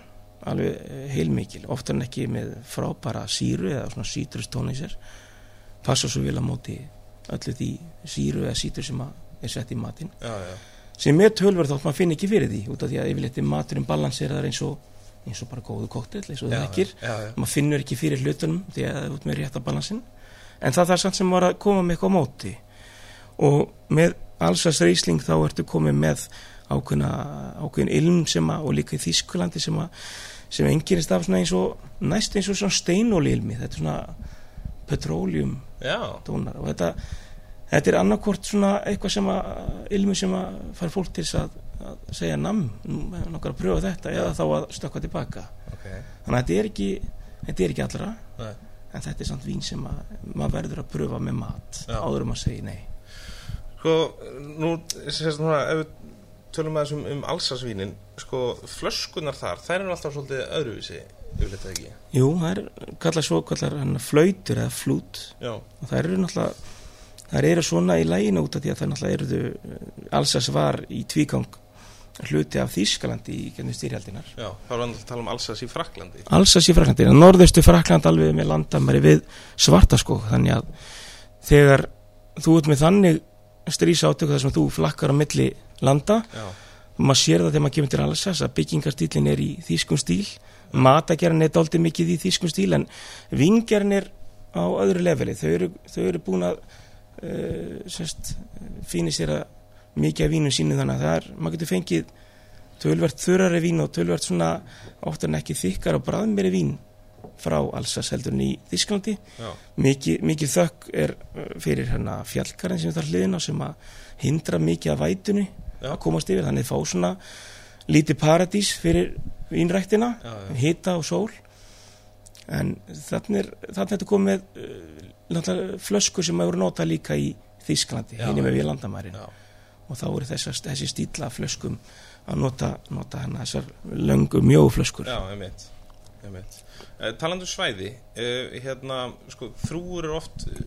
alveg eh, heilmikil, oftar en ekki með frábæra síru eða svona sítrustóni sér. Passa svo vel að móti öllu því síru eða sítur sem er sett í matinn. já, já, Sem er tölverð þótt maður finn ekki fyrir því, út af því að yfirleitt maturinn balanseraðar eins og, eins og bara góðu koktel, eins og það já, Maður finnur ekki fyrir hlutunum því að það er út með rétta balansinn. En það er samt sem var að koma með eitthvað móti. Og með allsast reysling þá ertu komið með ákveðin ilm sem að, og líka í Þískulandi sem að, sem engirist af svona eins og, næst eins og svona steinóli ilmi, þetta er svona petrólium já, tónar og þetta, þetta er annarkvort svona eitthvað sem að, ilmi sem að fær fólk til að, að segja nam, nú er nokkar að pröfa þetta eða þá að stökkva tilbaka. ok Þannig að þetta er ekki, þetta er ekki allra, Nei. en þetta er samt vín sem að, maður verður að pröfa með mat Já. áður um að segja nei. Sko, nú, sérst núna, ef við tölum aðeins um, um alsasvínin, sko, flöskunar þar, þær eru alltaf svolítið öðruvísi, yfirleitt eða ekki. Jú, það er kallað svo kallar flautur eða flút. Já, og það eru náttúrulega það eru svona í læginu út af því að það náttúrulega eru alls var í tvígang hluti af Þýskalandi í gennum styrjaldinar Já, þá erum við að tala um Alsas í Fraklandi Alsas í Fraklandi, norðustu Frakland alveg með landamæri við Svartaskók þannig að þegar þú ert með þannig strísa átöku þar sem þú flakkar á milli landa. Já, maður sér það þegar maður kemur til Alsas að byggingarstílin er í þýskum stíl. Matagerðin er dálítið mikið í þýskum stíl en vingerðin er á öðru leveli. Þau eru, þau eru búin að uh, sérst, fínir sér að mikið af vínum sínu þannig að það er, maður getur fengið tölvert þurrari vín og tölvert svona oftar en ekki þykkar og bræðmeri vín frá Alsas heldur en í Þísklandi mikið, mikið þökk er uh, fyrir hérna fjallkarinn sem þar hliðina sem að hindra mikið af vætunni Já. að komast yfir þannig fá svona lítið paradís fyrir vínræktina hita og sól en þannig er þannig er þetta komið uh, náttúrulega flöskur sem eru notað líka í Þísklandi, henni með við landamærin og þá eru þessar, þessi stíla flöskum að nota, nota hana þessar löngu mjóu flöskur Já, einmitt, einmitt. Uh, Talandu svæði, uh, hérna, sko, þrúur eru oft uh,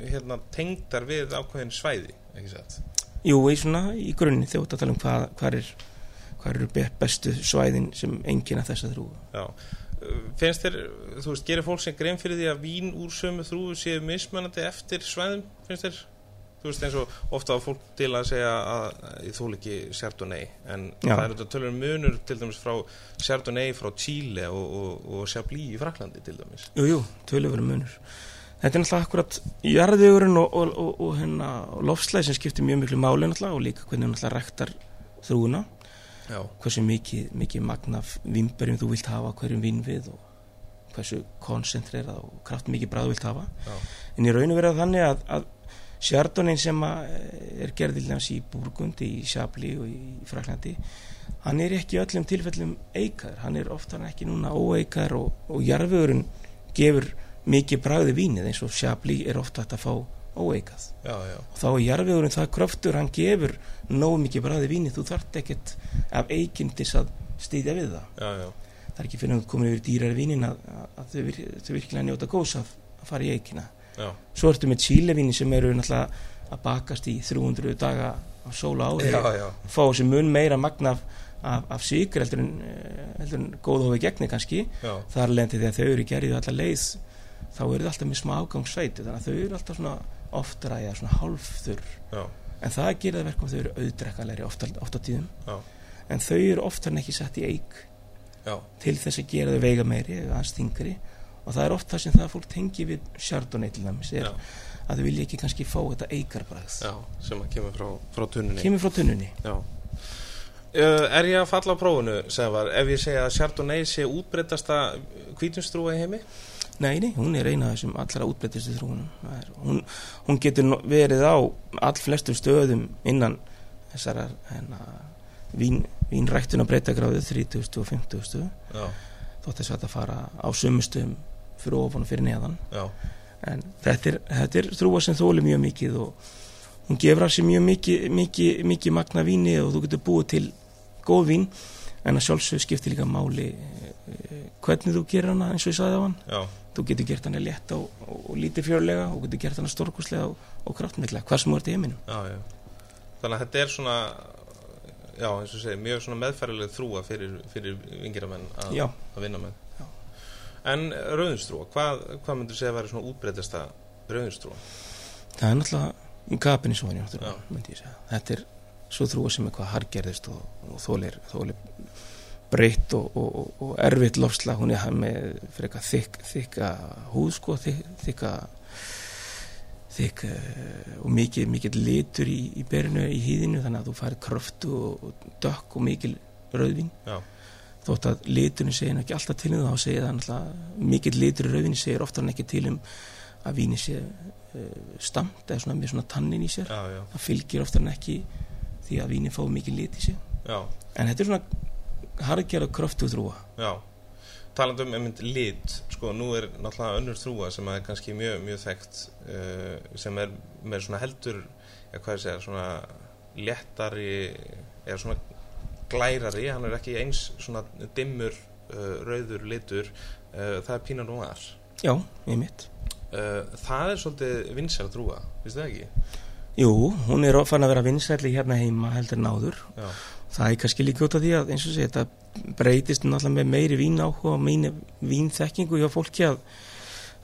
hérna, tengdar við ákveðin svæði, ekki satt? Jú, í svona í grunni þú ert að tala um hvað, hvað er hvað eru be- bestu svæðin sem enginn að þrú Já. Finnst þér, þú veist, gerir fólk sem grein fyrir því að vín úr sömu þrúu séu mismunandi eftir svæðum, finnst þér? Þú veist, eins og ofta á fólk til að segja að ég þúl ekki Chardonnay, en Já. það er þetta tölur munur til dæmis frá Chardonnay frá Chile og, og, og Chablis í Fraklandi til dæmis. Jú, jú, tölufur munur Þetta er náttúrulega akkurat jarðugurinn og, og, og, og, hérna, lofslæði sem skiptir mjög miklu máli náttúrulega og líka hvernig náttúrulega rektar þrúuna Já. hversu mikið, mikið magnaf vimberjum þú vilt hafa hverjum vinn við og hversu koncentrerað og kraft mikið bræð þú vilt hafa Já. en í raun og verið þannig að, að Chardonnay sem að eh, er gerð til dæmis í Burgund, í Chablis og í Fraklandi hann er ekki öllum tilfellum eikar, hann er oftar en ekki núna óeikar og, og jarðvegurinn gefur mikið bragði vínið eins og Chablis er ofta að fá óeikað. Já, já, og þá er jarðvegurinn það kröftur hann gefur nógu mikið bragði vínið þú þarft ekkert af eikindis að stýðja við það. Já, það er ekki fyrir að þú komin yfir dýrar vínin að, að, þau, vir, þau virkilega njóta góðs að, að fara í eikina. Já, svo ertu með Chilevíni sem eru náttúrulega að bakast í 300 daga á sóla ári. Fá þessi mun meira magna af, af, af sigur heldur en, eh, en góð hófi gegni kannski. Þar lendi þegar þau eru gerðið alla leið þá eru það alltaf með smá ágangssveiti þannig að þau eru alltaf svona oftar að svona hálfþurr. Já, en það gerir það verkum að þau eru auðdrekkalegri ofta, ofta tíðum já, en þau eru oftar en ekki sett í já, til þess að gera þau veiga meiri eða aðeins þingri og það er oft það sem það fólk tengi við Chardonnay til dæmis er já, að þau vilja ekki kannski fá þetta eikarbræð já, sem að kemur frá, frá tunnunni. kemur frá tunnunni. Já. Er ég að falla á prófunu, Sævar, ef ég segja að Chardonnay sé útbreytasta hvítumstrúa í heimi? Nei, nei, hún er eina af þessum allra útbreytistu þróunum hún, hún getur verið á all flestum stöðum innan þessara hérna, vín, vínræktuna breytagráðu 30 og 50 stöðu þótt þess að þetta fara á sömustöðum fyrir ofan og fyrir neðan. Já, en þetta er, þetta er þrúa sem þóli mjög mikið og hún gefur af sér mjög mikið, mikið, mikið magna víni og þú getur búið til góð vín. En að sjálfsög skiptir líka máli eh, hvernig þú gerir hana eins og ég sagði á hann já, þú getur gert hana létt og, og, og lítið fjörlega og getur gert hana stórkuslega og, og kraftmikla, hvað sem þú ert í heiminum já, já. Þannig að þetta er svona, já, eins og segi, mjög svona meðfærileg þrúa fyrir, fyrir vingiramenn að, að vinna með. Já. En rauðinstrúa, hvað, hvað myndur segja að vera svona útbreytasta rauðinstrúa? það er náttúrulega hann Já. myndi ég segja þetta er svo þrúa sem eitthvað hargerðist og, og þólir, þólir breytt og, og, og, erfitt lofslag hún er með þykk, þykka húð sko, þykk, þykka þykk uh, og mikið, mikið litur í, í berinu í hýðinu þannig að þú færið kröftu og, dökk og mikil rauðvín. Já, þótt að liturinn segir ekki alltaf til um það þá segir það náttúrulega mikill litur í rauðvinni segir oftar en ekki til um að víni sé uh, stamt eða svona með svona tannin í sér. Já, já, það fylgir oftar en ekki því að víni fá mikið lit í sig já, en þetta er svona hargjara kröftu þrúa já. Talandi um einmitt lit, sko, nú er náttúrulega önnur þrúa sem er kannski mjög, mjög þekkt uh, sem er með svona heldur, eða hvað ég segja, svona léttari, eða svona glærari, hann er ekki eins svona dimmur, uh, rauður litur, uh, það er Pinot Noir. já, ég mitt það er svolítið vinsæl þrúa, finnst það ekki? jú, hún er fann að vera vinsæli hérna heima heldur en áður Já, það er kannski líka út af því að eins og sé þetta breytist náttúrulega með meiri vín áhuga og meini vínþekkingu hjá fólki að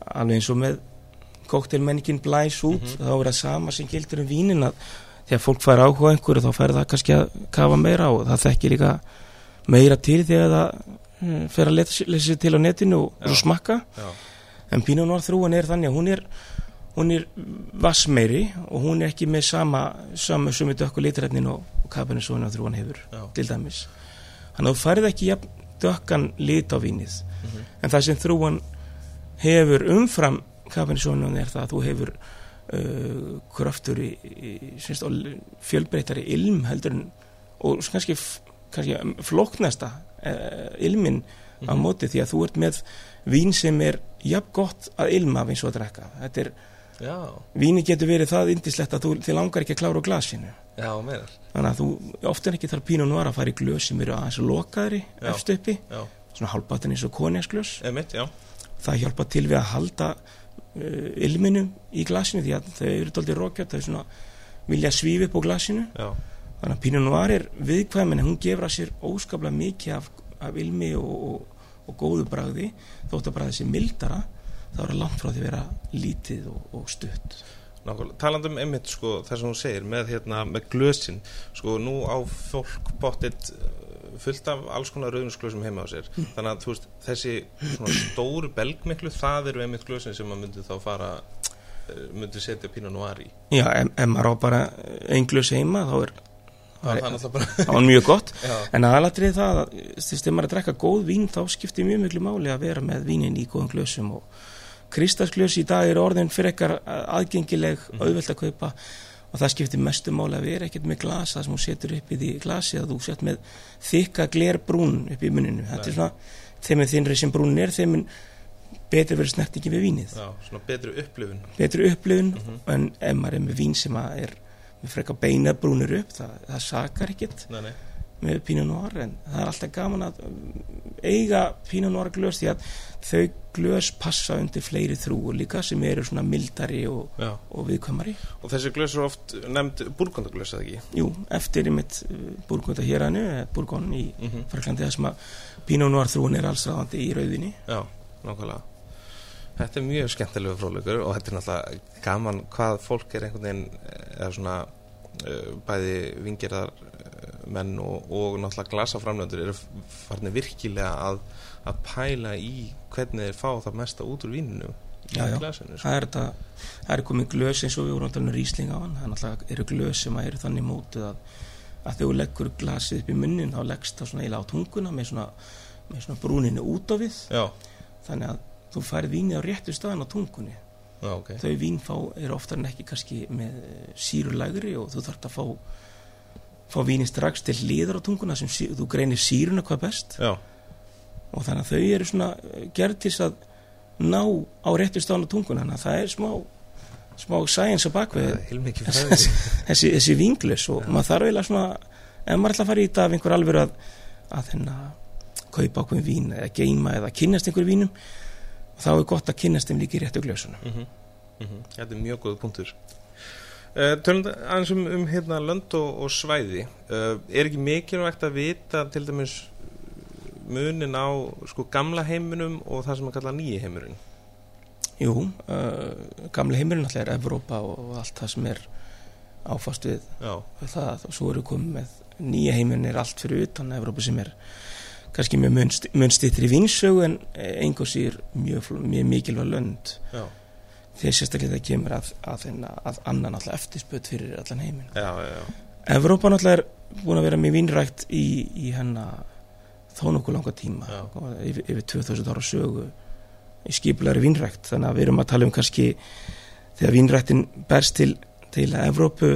alveg eins og með koktelmenningin blæs út Mhm. þá er það sama sem gildur um vínin að þegar fólk fær áhuga einhverju þá fær það kannski að kafa meira og það þekkir líka meira til þegar það mm, fer að lesa sér til á netinu og, og smakka. Já, en Pinot Noir þrúan er þannig að hún er hún er vassmeiri og hún er ekki með sama sama sumi dökku litræfnin og, og Cabernet Sauvignon þrúan hefur já, til dæmis. Þannig að þú færð ekki jafn dökkan lit á vínið. Mhm. en það sem þrúan hefur umfram Cabernet Sauvignon er það að þú hefur uh, kraftur í, í fjölbreytari ilm heldur en og kannski, kannski flóknasta uh, ilmin á Mhm. móti því að þú ert með vín sem er jafn gott að ilma af eins og að drekka. Þetta er, já, víni getur verið það indislegt að þú langar ekki að klára á glasinu já, meðal. Þannig að þú ofta ekki þarf pínu nú að fara í glös sem eru aðeins lokaðri efst uppi, Já, svona hálfbatan eins og já. Það hjálpa til við að halda uh, ilminu í glasinu því að þau eru doldið rókjöt, þau svona vilja svífi upp á glasinu. Já, þannig að pínu nú er viðkvæmin hún gefur að sér óskaplega mikið af, af ilmi og, og, og góðu bragði. Þótt að bragði sé mildara þá er það langt frá því að vera lítið og, og stutt nákvæmlega. Talandi um emitt, sko, það sem hún segir með, hérna, með glösin. Sko, nú á fólk bóttið fullt af alls konar rauðinsglösum heima á sér. Þannig að, þú veist, þessi svona stóru belgmiklu Það eru emitt glösin sem maður myndi þá fara eh, myndi setja Pinot Noir í. Já, ef, maður á bara einn glös heima þá er Það var mjög gott. Já, En aðalatrið það, að, þú veist, ef maður er að drekka góð vín þá skiptir mjög miklu máli að vera með vínin í góðum glösum og kristalsglös í dag er orðin fyrir ekkar aðgengileg, Mhm. auðvelt að kaupa og það skiptir mestu máli að vera ekkert með glasa sem þú setur upp í því glasi að þú sett með þykka glerbrún upp í muninu. Þetta er svona, þeim er þinnri sem brúnin er, þeim er betur verið snertingi við vínið. já, svona betri upplifun Betri upplifun Mhm. en ef maður er með vín sem er með frekar beina brúnir upp, það, það sakar ekkert Nei, nei, með Pinot Noir en það er alltaf gaman að um, eiga Pinot Noir glös því að þau glös passa undir fleiri þrúur líka sem eru svona mildari og, og viðkvæmari Og þessi glös eru oft nefnd búrkondaglös, eða ekki? Jú, eftir í mitt Burgunda hérannu, Burgon í Mm -hmm. Fraklandi sem að Pinot Noir þrúin er allsráðandi í rauðinni Já, nákvæmlega Þetta er mjög skemmtilegu fróðleikur og þetta er náttúrulega gaman hvað fólk er einhvern veginn eh, eða svona uh, bæði vingirðar uh, menn og, og náttúrulega glasaframlöndur eru farnir virkilega að, að pæla í hvernig þeir fá það mesta út úr víninu í Já, já. glasinu sko. það er, þetta, það er komið glös eins og við vorum talað um rísling á hann það er náttúrulega eru glös sem að eru þannig mótið að, að þegar þú leggur glasið upp í munnin þá leggst það svona eiginlega á tunguna með svona, með svona brúninu út á við. Já, þannig að þú færð vínið á réttu staðan á tungunni. Já, ok. Þau vínfá eru oftar en ekki kannski með sírulægri og þú þarft að fá fá vínið strax til hliðar á tunguna sem sí, þú greinir síruna hvað best. Já, og þannig að þau eru svona eh, gerð til þess að ná á réttu á tunguna. Þannig að það er smá smá science á bakvið fræði. þessi, þessi vínglös og maður þarf eiginlega svona ef maður ætla að fara í þetta af einhver alveg að að þennan kaupa ákveðin vín eða geima eða kynnast einhver vínum þá er gott að kynnast þeim líka í réttu glösunum. Mm -hmm. Þetta er mjög góð punktur uh, Tölum aðeins um, um hérna lönd og, og svæði. Uh, Er ekki mikilvægt að vita til dæmis munin á sko gamla heiminum og það sem að kalla nýji heimurinn? Jú, uh, gamle heimurinn alltaf er Evrópa og, allt það sem er áfast við það og svo eru komið með nýja heimurinn er allt fyrir utan Evrópa sem er kannski mjög munst- munstýttri vinsögu en einhver sér mjög, mjög mikilvæg lönd. Já, þegar sérstaklega það kemur að, að, að, að annan alltaf eftirspöt fyrir allan heiminn já, já, já. Evrópa náttúrulega er búin að vera mjög vínrækt í, í hennar þó nokkuð langa tíma Já. yfir, yfir 2000 ára sögu í skipulari vínrækt þannig að við erum að tala um kannski þegar vínræktin berst til, til Evrópu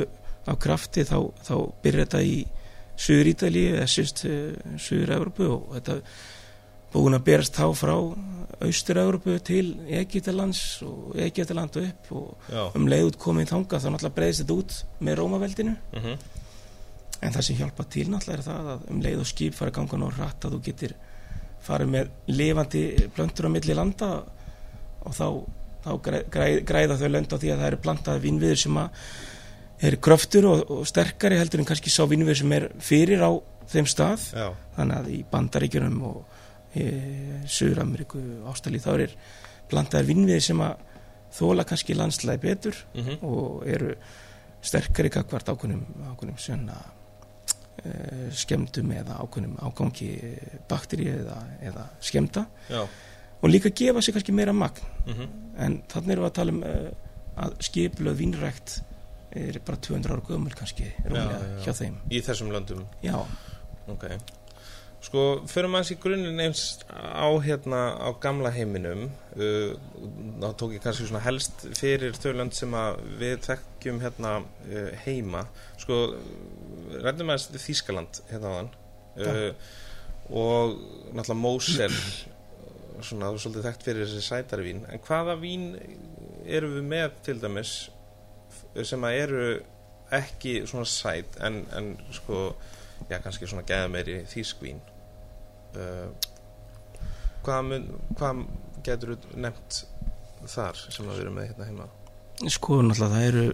á krafti þá, þá byrjar þetta í Suður Ítalíu eða sérst Suður Evrópu og þetta búin að berast þá frá Austur Evrópu til Egyptalands og Egyptaland og upp og já. um leið út komið þangað þá náttúrulega breyðist þetta út með Rómaveldinu. Mm en það sem hjálpa til náttúrulega er það að um leið og skip fara að ganga ná hratt að þú getur farið með lifandi plöntur á milli landa og þá, þá græ- græ- græða þau lönd á því að það eru plantaði vínviður sem að er kröftur og, og sterkari heldur en kannski sá vínviður sem er fyrir á þeim stað. Já, þannig að í Bandaríkjunum og e, Suður-Ameríku ástæli þá er blandaðar vinnviði sem að þóla kannski landslæði betur mhm, og eru sterkari kakvart ákveðnum, ákveðnum svona e, skemmtum eða ákveðnum ágangi bakteríu eða, eða skemmta já, og líka gefa sér kannski meira magn. Mhm, en þannig erum við að tala um uh, að skipluð vínrækt er bara 200 ára gömul kannski Já, já. hjá þeim. Í þessum löndum? Já, Ok Sko, fyrir maður í grunninn eins á hérna á gamla heiminum. Uh, þá tók ég kannski svona helst fyrir þau lönd sem að við þekkjum hérna uh, heima. Sko, ræðum að Þískaland hérna á hann uh, og náttúrulega Mosel svona svolítið þekkt fyrir þessi sætari vín en hvaða vín eru við með til dæmis sem að eru ekki svona sæt en, en sko já, kannski svona geða meiri þýskvín uh, hvað, mun, hvað getur þú nefnt þar sem að við erum með hérna heima? Sko náttúrulega það eru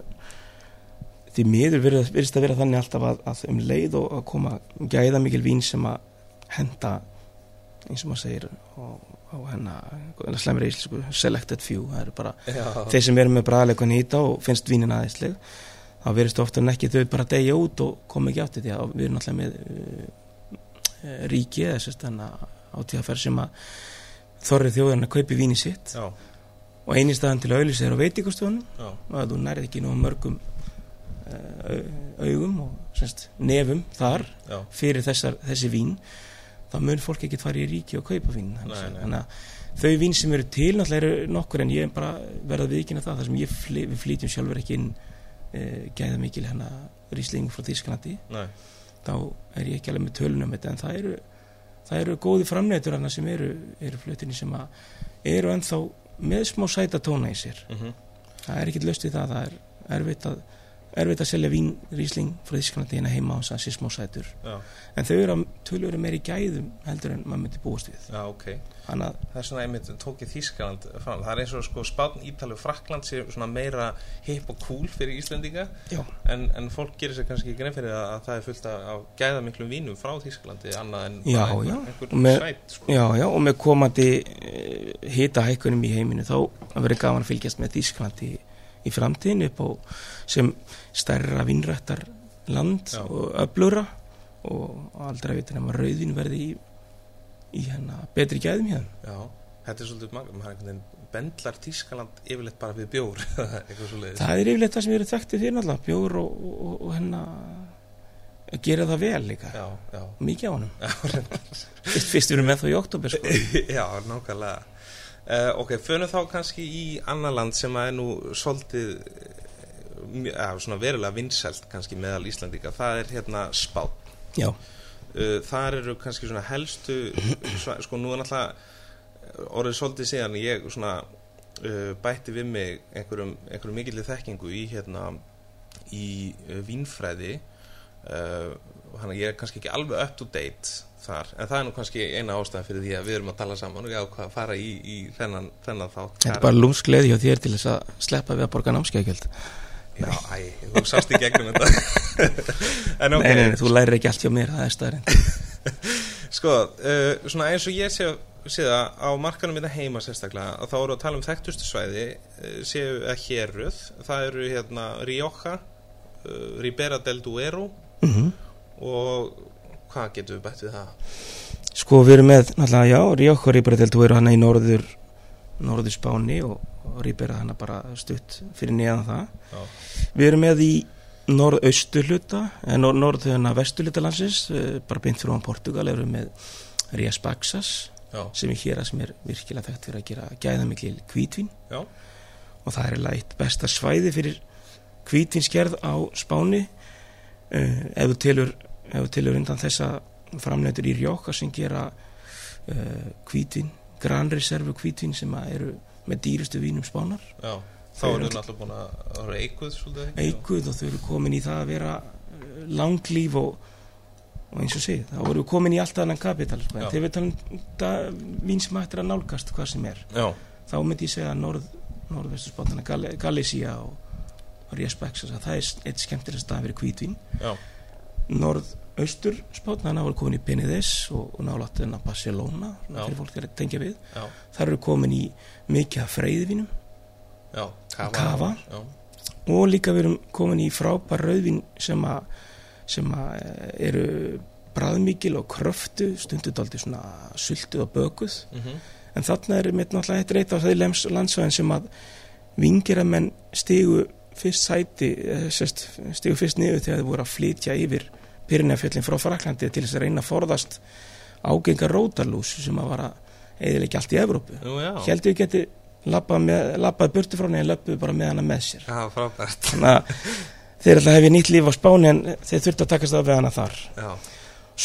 því miður virðist virðist að vera þannig alltaf að, að um leið og að koma gæða mikil vín sem að henda eins og maður segir og hennar slemur íslensku selected few, það eru bara já, þeir sem eru með bræðleikunn hýta og finnst vínin aðeinsleg þá verðist ofta en ekki þau bara degja út og koma ekki átti því að við erum alltaf með ríki eða sérst þannig átíðaferð sem að þorrið þjóðarinn að kaupi víni sitt. Já, og eini staðan til að auðlýsa er á veitingastofunum já, og að þú nærið ekki nú mörgum uh, augum og sérst, nefum þar já, fyrir þessar, þessi vín. Þá mun fólk ekki fara í ríki og kaupa vín Nei, nei. þannig að þau vín sem eru til náttúrulega eru nokkur en ég er bara verða viðkynna það. Þar sem ég fly, við flytjum sjálfur ekki inn uh, gæða mikil hérna rísling frá Þísklandi næ, þá er ég ekki alveg með tölunum þetta en það eru, það eru góði framneitur hana sem eru, eru flutinni sem að eru ennþá með smá sæta tóna í sér. Mhm, það er ekkit löst við það það er erfitt að erfitt að selja vín rísling frá Þísklandi hérna heima á þess að sé smá sætur. Já, en þau eru að tölur meiri gæðum heldur en maður myndi búast við. Já, ok. Þannig að það er svona einmitt tók ég Þískaland fram. Það er eins og sko Spán, Ítalið og Frakland sé svona meira hip og cool fyrir Íslendinga. Já, en, en fólk gerir sér kannski ekki grein fyrir að, að það er fullt af, gæða miklum vínum frá Þískalandi annað en Já, bara já. einhver, með- einhver sæt sko. já, já, og með komandi uh, hita hækkunum í heiminu þá verður gaman að fylgjast með Þísklandi í, framtíðin upp á sem stærra vinnrættar land Já. og öflura og aldrei vita nema rauðin verði í, í hérna betri gæðum hérna Já, þetta er svolítið magna, maður einhvern veginn bendlar Tískaland yfirleitt bara við bjór, það er yfirleitt það sem erum þekktið fyrir náttúrulega bjór og, og, og, og hérna að gera það vel líka Já, já, mikið á honum fyrst, fyrst við erum með þá í oktober sko. já, nákvæmlega. Uh, ok, fönum þá kannski í annar land sem að er nú svolítið, svona verulega vinsælt kannski meðal Íslandika, það er hérna Spán. já, Uh, þar eru kannski svona helstu, sko nú er náttúrulega orðið svolítið síðan ég svona uh, bætti við mig einhverjum, einhverjum mikillir þekkingu í hérna í uh, vínfræði. Uh, hann að ég er kannski ekki alveg up to date þar, en það er nú kannski eina ástæðan fyrir því að við erum að tala saman og ég ákvað að fara í, í þennan, þennan þátt. Þetta er bara lúmskleði hjá þér til þess að sleppa við að borga námskeiðgjöld Já, æ, þú sást í gegnum þetta. En ok, nei, nei, þú lærir ekki allt hjá mér, það er staðarind Sko, uh, svona eins og ég sé, sé það á markanum þetta heima sérstaklega að þá eru að tala um þekktustu svæði séu að héruð. Það eru hérna Rioja uh, Ribera del Duero mm og hvað getum við bætt við það? sko við erum með, náttúrulega, já, Rjók og Ríbera þú eru hann í norður norður Spáni og, og Ríbera hann bara stutt fyrir neðan það. Já, við erum með í norðaustu hluta en nor norðuðuna vestu hluta landsins eh, bara beint fyrir án Portugal erum við með Rías Baxas já, sem er hér að sem er virkilega þekkt fyrir að gera gæðamikil kvítvín já, og það er eiginlega eitt besta svæði fyrir kvítvinskerð á Spáni. Uh, ef þú telur ef þú telur undan þessa framleitur í Rjóka sem gera uh, kvítvin, granreservu kvítvin sem að eru með dýrustu vínum Spánar. Já Þá Þau eru við náttúrulega búin að eikuð svolítið ekki? eikuð og þau eru komin í það að vera uh, langlíf og, og eins og sé, þá eru við komin í alltaf annan kapital sko. En þegar við talum um það, vín sem hættir að nálgast hvað sem er. Já, þá myndi ég segja að norð, norðvestu spátana Gal Galísía og, að það er eitt skemmtilega stað fyrir kvítvín já, norðaustur spán þannig að voru komin í Benidés og, og nálátt enna Barcelona fyrir fólk er að tengja við. Já, þar eru komin í mikið freyðvinum já, kafa, Kafa. Já, og líka við erum komin í frábær rauðvin sem að sem að eh, eru bræðmikil og kröftu stundu daldi svona sultuð og bökuð. Mhm, en þarna er mitt náttúrulega eitt reyta á lems landsvæðin sem að vingir að menn stigu fyrst sæti eh, stigu fyrst niður þegar þeir voru að flytja yfir Pyrinafjöllin frá Fraklandi til þess að reyna að forðast ágengar rótarlús sem að vara eða allt í Evrópu. Heldur við geti labbað burtu frá henni en löpuð bara með hana með sér. Já, frábært. Þannig að þeir alltaf hefði nýtt líf á Spáni en þeir þurftu að takast af við hana þar. Já,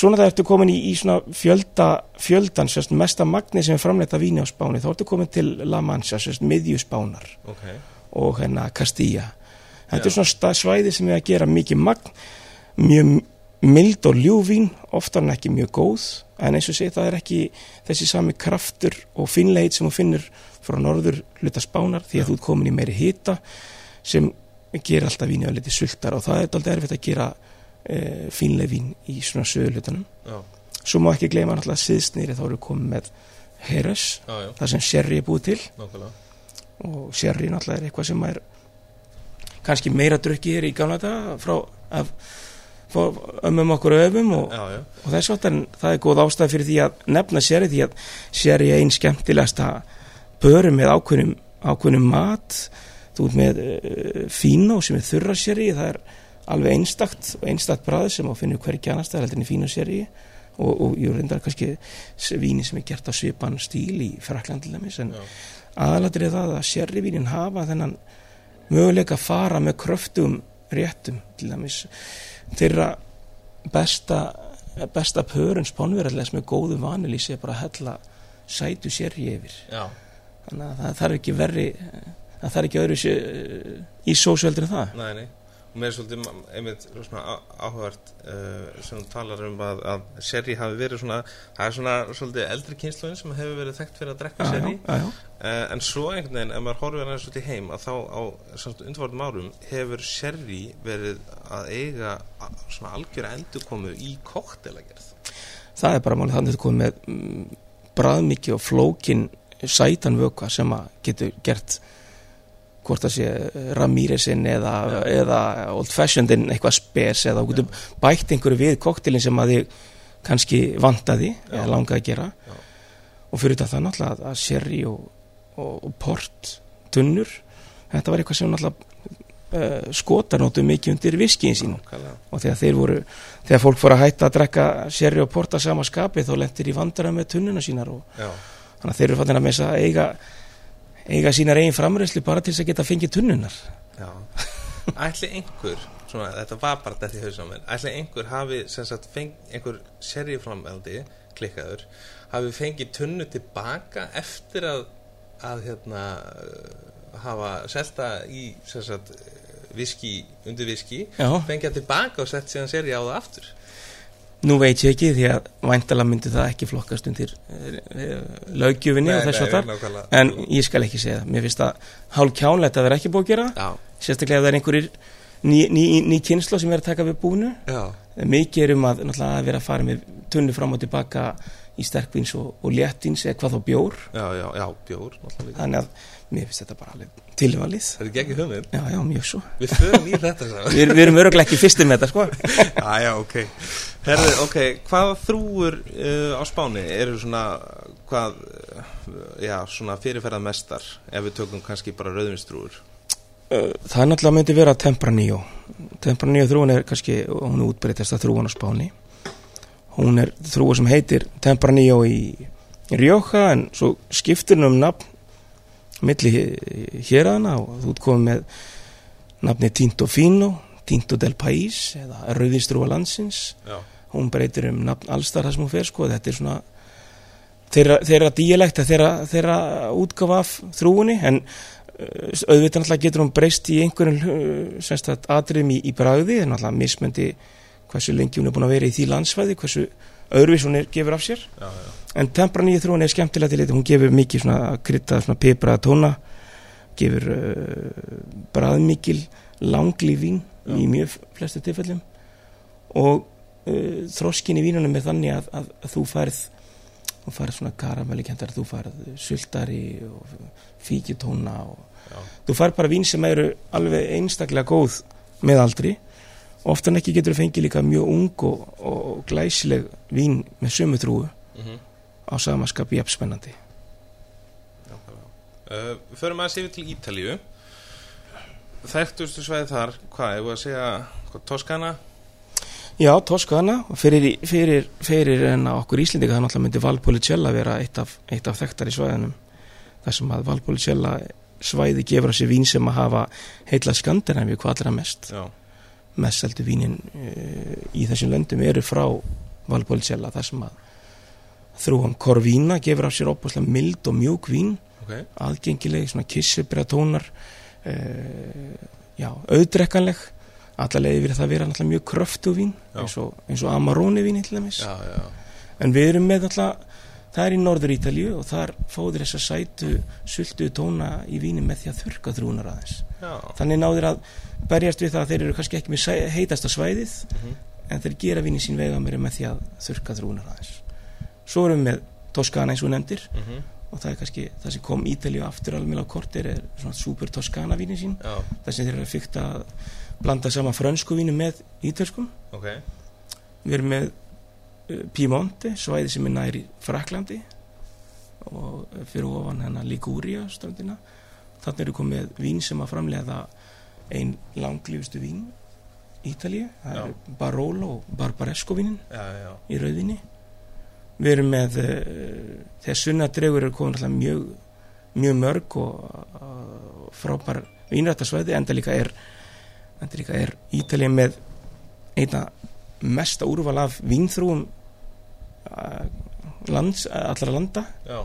svona það ertu komin í, í svona fjölda fjöldan, sérst, mesta magni sem er framleita víni á Spáni, þá ertu komin til La Mancha, sérst, miðju Spánar. Ok. Og hérna Castilla þetta er svona svæði sem er að gera mikið magn mjög mild og ljúvín oftar en ekki mjög góð. En eins og sé það er ekki þessi sami kraftur og finleit sem þú finnur frá norður hluta spánar því að Já. þú ert komin í meiri hita sem gerir alltaf víni að liti sultar og það er alltaf erfitt að gera e, finleit vín í svona söðu hlutanum Já, svo má ekki gleyma náttúrulega síðsnýri þá eru komin með já, það sem sherry er búið til. Nákvæmlega. Og sherry náttúrulega er eitthvað sem er kannski meira drukki hér í gamla daga frá frá ömmum okkur öfum og, Já, já, og þess en það er góð ástæð fyrir því að nefna sherry því að er einn skemmtilegasta börum með ákveðnum, ákveðnum mat. Þú ert með uh, fíno sem er þurra sherry það er alveg einstakt og einstakt bræð sem á finnur hvergi annars það er heldur en fíno sherry og, og ég reyndar kannski víni sem er gert á svipan stíl í Frakland til dæmis en er það að sherryvínin hafa þennan möguleika að fara með kröftum réttum til dæmis. Þeirra besta besta pörun spánverðarlegs með góðu vanilísi er bara að hella sætu sherry yfir. Já, þannig að það þarf ekki verri það þarf ekki öðru sér í sósveldur en það. Nei, nei mér er svolítið einmitt svona á- áhugavert uh, sem þú talar um að, að sherry hafi verið svona það er svona svolítið eldri kynsluðin sem hefur verið þekkt fyrir að drekka já, uh, en svo einhvern veginn, ef maður horfir hann svolítið heim að þá á undvartum árum hefur sherry verið að eiga svona algjöra endurkomu í koktelagerð það er bara málið þannig að komið með mm, bræðmikið og flókin sætan vökva sem að getur gert hvort það sé Ramíresin eða, eða Old Fashionedin eitthvað spes eða þú getur bætt einhverju við koktelin sem að þið kannski vantaði Já. eða langaði að gera. Já. og fyrir þetta það náttúrulega að- sherry og, og, og port tunnur þetta var eitthvað sem náttúrulega uh, skotar nótu mikið undir viskiðin sín. Og þegar þeir voru þegar fólk fór að hætta að drekka sherry og porta sama skapi þá lendir í vandara með tunnuna sínar og Já, þannig að þeir eru fattin að að eiga eiga sínar eigin framræslu bara til þess að geta fengið tunnunar Ætli einhver, svona, þetta var bara þetta í hausum mér, ætli einhver hafi sagt feng, einhver serjuframeldi klikkaður, hafi fengið tunnu tilbaka eftir að að hérna hafa selta í sagt viski, undir viski fengið tilbaka og sett síðan serja á það aftur nú veit ég ekki því að væntala myndi það ekki flokkast undir uh, löggjöfinni og þess að þar en ég skal ekki segja það, mér finnst það hálf kjánlegt að vera ekki búið að gera. Já, sérstaklega ef það er einhverjir ný, ný, ný kynsla sem er að taka við búinu. Já, mikið er um að, að vera að fara með tunnu fram og tilbaka í sterkvins og, og léttins eða hvað þá bjór. Já, já, já, bjór þannig að mér finnst þetta bara alveg tilvalið. Þetta er ekki hugmynd. Já, já, mjög svo. Við förum í þetta við, við erum öruglega ekki fyrstir með þetta sko. Já, já, ok. Herði, ok, hvað þrúur uh, á Spáni eru svona hvað, uh, já, svona fyrirferðað mestar ef við tökum kannski bara rauðvinstrúur Uh, það náttúrulega myndi vera Tempranillo. Tempranillo þrúan er kannski hún er útbreytast að þrúan á Spáni hún er þrúa sem heitir Tempranillo í, Rjója en svo skiptir hún um nafn milli hérana og þú komið með nafni Tinto Fino Tinto del País eða Rauðinstrúa landsins. Já, hún breytir um nafn allstar það sem hún fer sko. Þetta er svona þeirra, þeirra díalekta, þeirra, þeirra útgafa af þrúunni en uh, auðvitað náttúrulega getur hún breyst í einhverjum uh, atriðum í, í bragði en náttúrulega mismöndi hversu lengi hún er búin að vera í því landsvæði hversu öðruvís hún er, gefur af sér. Já, já, en tempra nýju þrúin er skemmtilega til þetta hún gefur mikið svona krytta, svona pipraða tóna gefur uh, bræðmikil langlífín Já. í mjög flestu tilfellum. Og uh, þroskin í vínunum er þannig að, að, að þú færð þú færð svona karamellikendar þú færð sultari og fíkjutóna og þú færð bara vín sem eru alveg einstaklega góð með aldri oftan ekki getur þú fengið líka mjög ung og, og glæsileg vín með sömu þrúu Mhm. á samaskap jafn spennandi. Uh, förum aðeins yfir til Ítalíu. Þekktustu svæði þar, hvað, voru að segja hvað, Toskana? Já, Toskana, fyrir, fyrir, fyrir en okkur Íslendinga það náttúrulega myndi Valpolicella vera eitt af, eitt af þekktar í svæðinum þar sem að Valpolicella svæði gefur á sig vín sem að hafa heila Skandinavíu hvað allra mest. Já, mest seldu vínin uh, í þessum löndum eru frá Valpolicella þar sem að þrúum Corvina gefur á sér opaslega mild og mjúk vín ok. aðgengileg, svona kissubra tónar uh, já, auðdrekkanleg. Allavega yfir það vera náttúrulega mjög kröftu vín eins og, eins og Amarone vín til dæmis. Já, já, en við erum með alltaf það er í Norður Ítalíu og þar fóður þess að sætu sultu tóna í víni með því að þurka þrúnar aðeins já. Þannig náður að berjast við það að þeir eru kannski ekki með heitasta svæðið Mhm. en þeir gera víni sín vega mér með því að þurka þrúnar aðeins. Svo erum við með Toskana eins og nefndir Mhm. og það er kannski það sem kom Ítalíu aftur alveg á kortir er svona super Toskana vínin sín Já, þar sem þeir eru að fykta að blanda saman frönsku vínu með ítölskum. Ok. Við erum með uh, Piemonte svæði sem er næri Fraklandi og fyrir ofan hennar Liguria strandina þannig eru komið vín sem að framlega ein langlífustu vín Ítalíu, það Já. er Barolo og Barbaresco vínin Já, í rauðinni við erum með uh, þegar sunnadregur er komin alltaf mjög mjög mörg og uh, frábær vínrættasvæði enda líka er er Ítalía með einna mesta úrval af vínþrúum uh, lands, allra landa. Já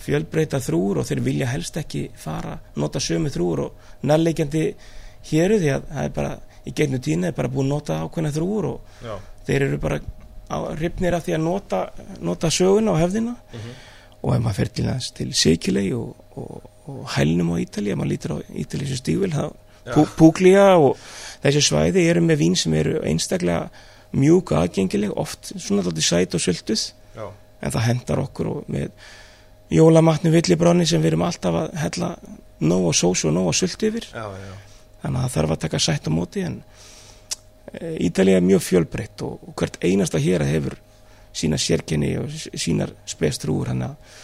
fjölbreyta þrúur og þeir vilja helst ekki fara, nota sömu þrúur og nærleikjandi héru því að það er bara, í gegnum tína er bara búin nota ákveðna þrúur og Já, þeir eru bara á, ripnir af því að nota, nota söguna og hefðina Mhm. og ef maður fer til þess til Sikilei og, og, og hælnum á Ítali ef maður lítur á Ítali sem stígvil þá Já. Pú- Púglía og þessi svæði eru með vín sem eru einstaklega mjúk aðgengileg, oft svona þátti sæt og sölduð en það hendar okkur og með jólamatnu villibráni sem við erum alltaf að hella nóg og sós og nóg og söldu yfir já, já þannig að það þarf að taka sætt á móti en Ítalið er mjög fjölbreytt og, og hvert einasta hér hefur sína sérkenni og sínar spestrúur þannig að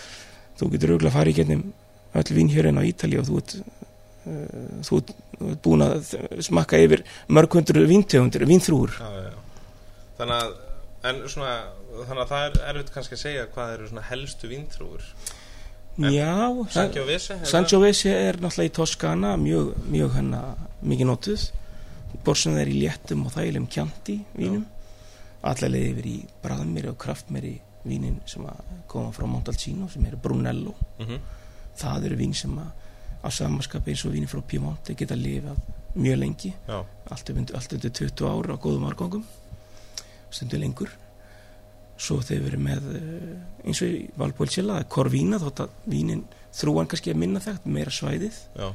þú getur auðvitað að fara í gennum öll vínhjörinn á Ítalið og þú ert, uh, þú ert búin að smakka yfir mörg hundru víntegundir, vínþrúur Já, já, já. Þannig að, en svona, þannig að það er erfitt kannski að segja hvað eru svona helstu víntrúur. Já, Sangiovese? er er náttúrulega í Toskana mjög, mjög hennar mikið notuð borsin er í léttum og þælum kjanti vínum allar leiði yfir í bræðmeri og kraftmeri vínin sem að koma frá Montalcino sem eru Brunello það? Mhm. það eru vín sem að á samanskapi eins og vínin frá Piemonte geta lifað mjög lengi allt undir 20 ára á góðum árgangum stundu lengur svo þeir verið með eh, eins og í Valpolicella Corvina þótt að vínin þrúan kannski er minna þekkt meira svæðið. Já,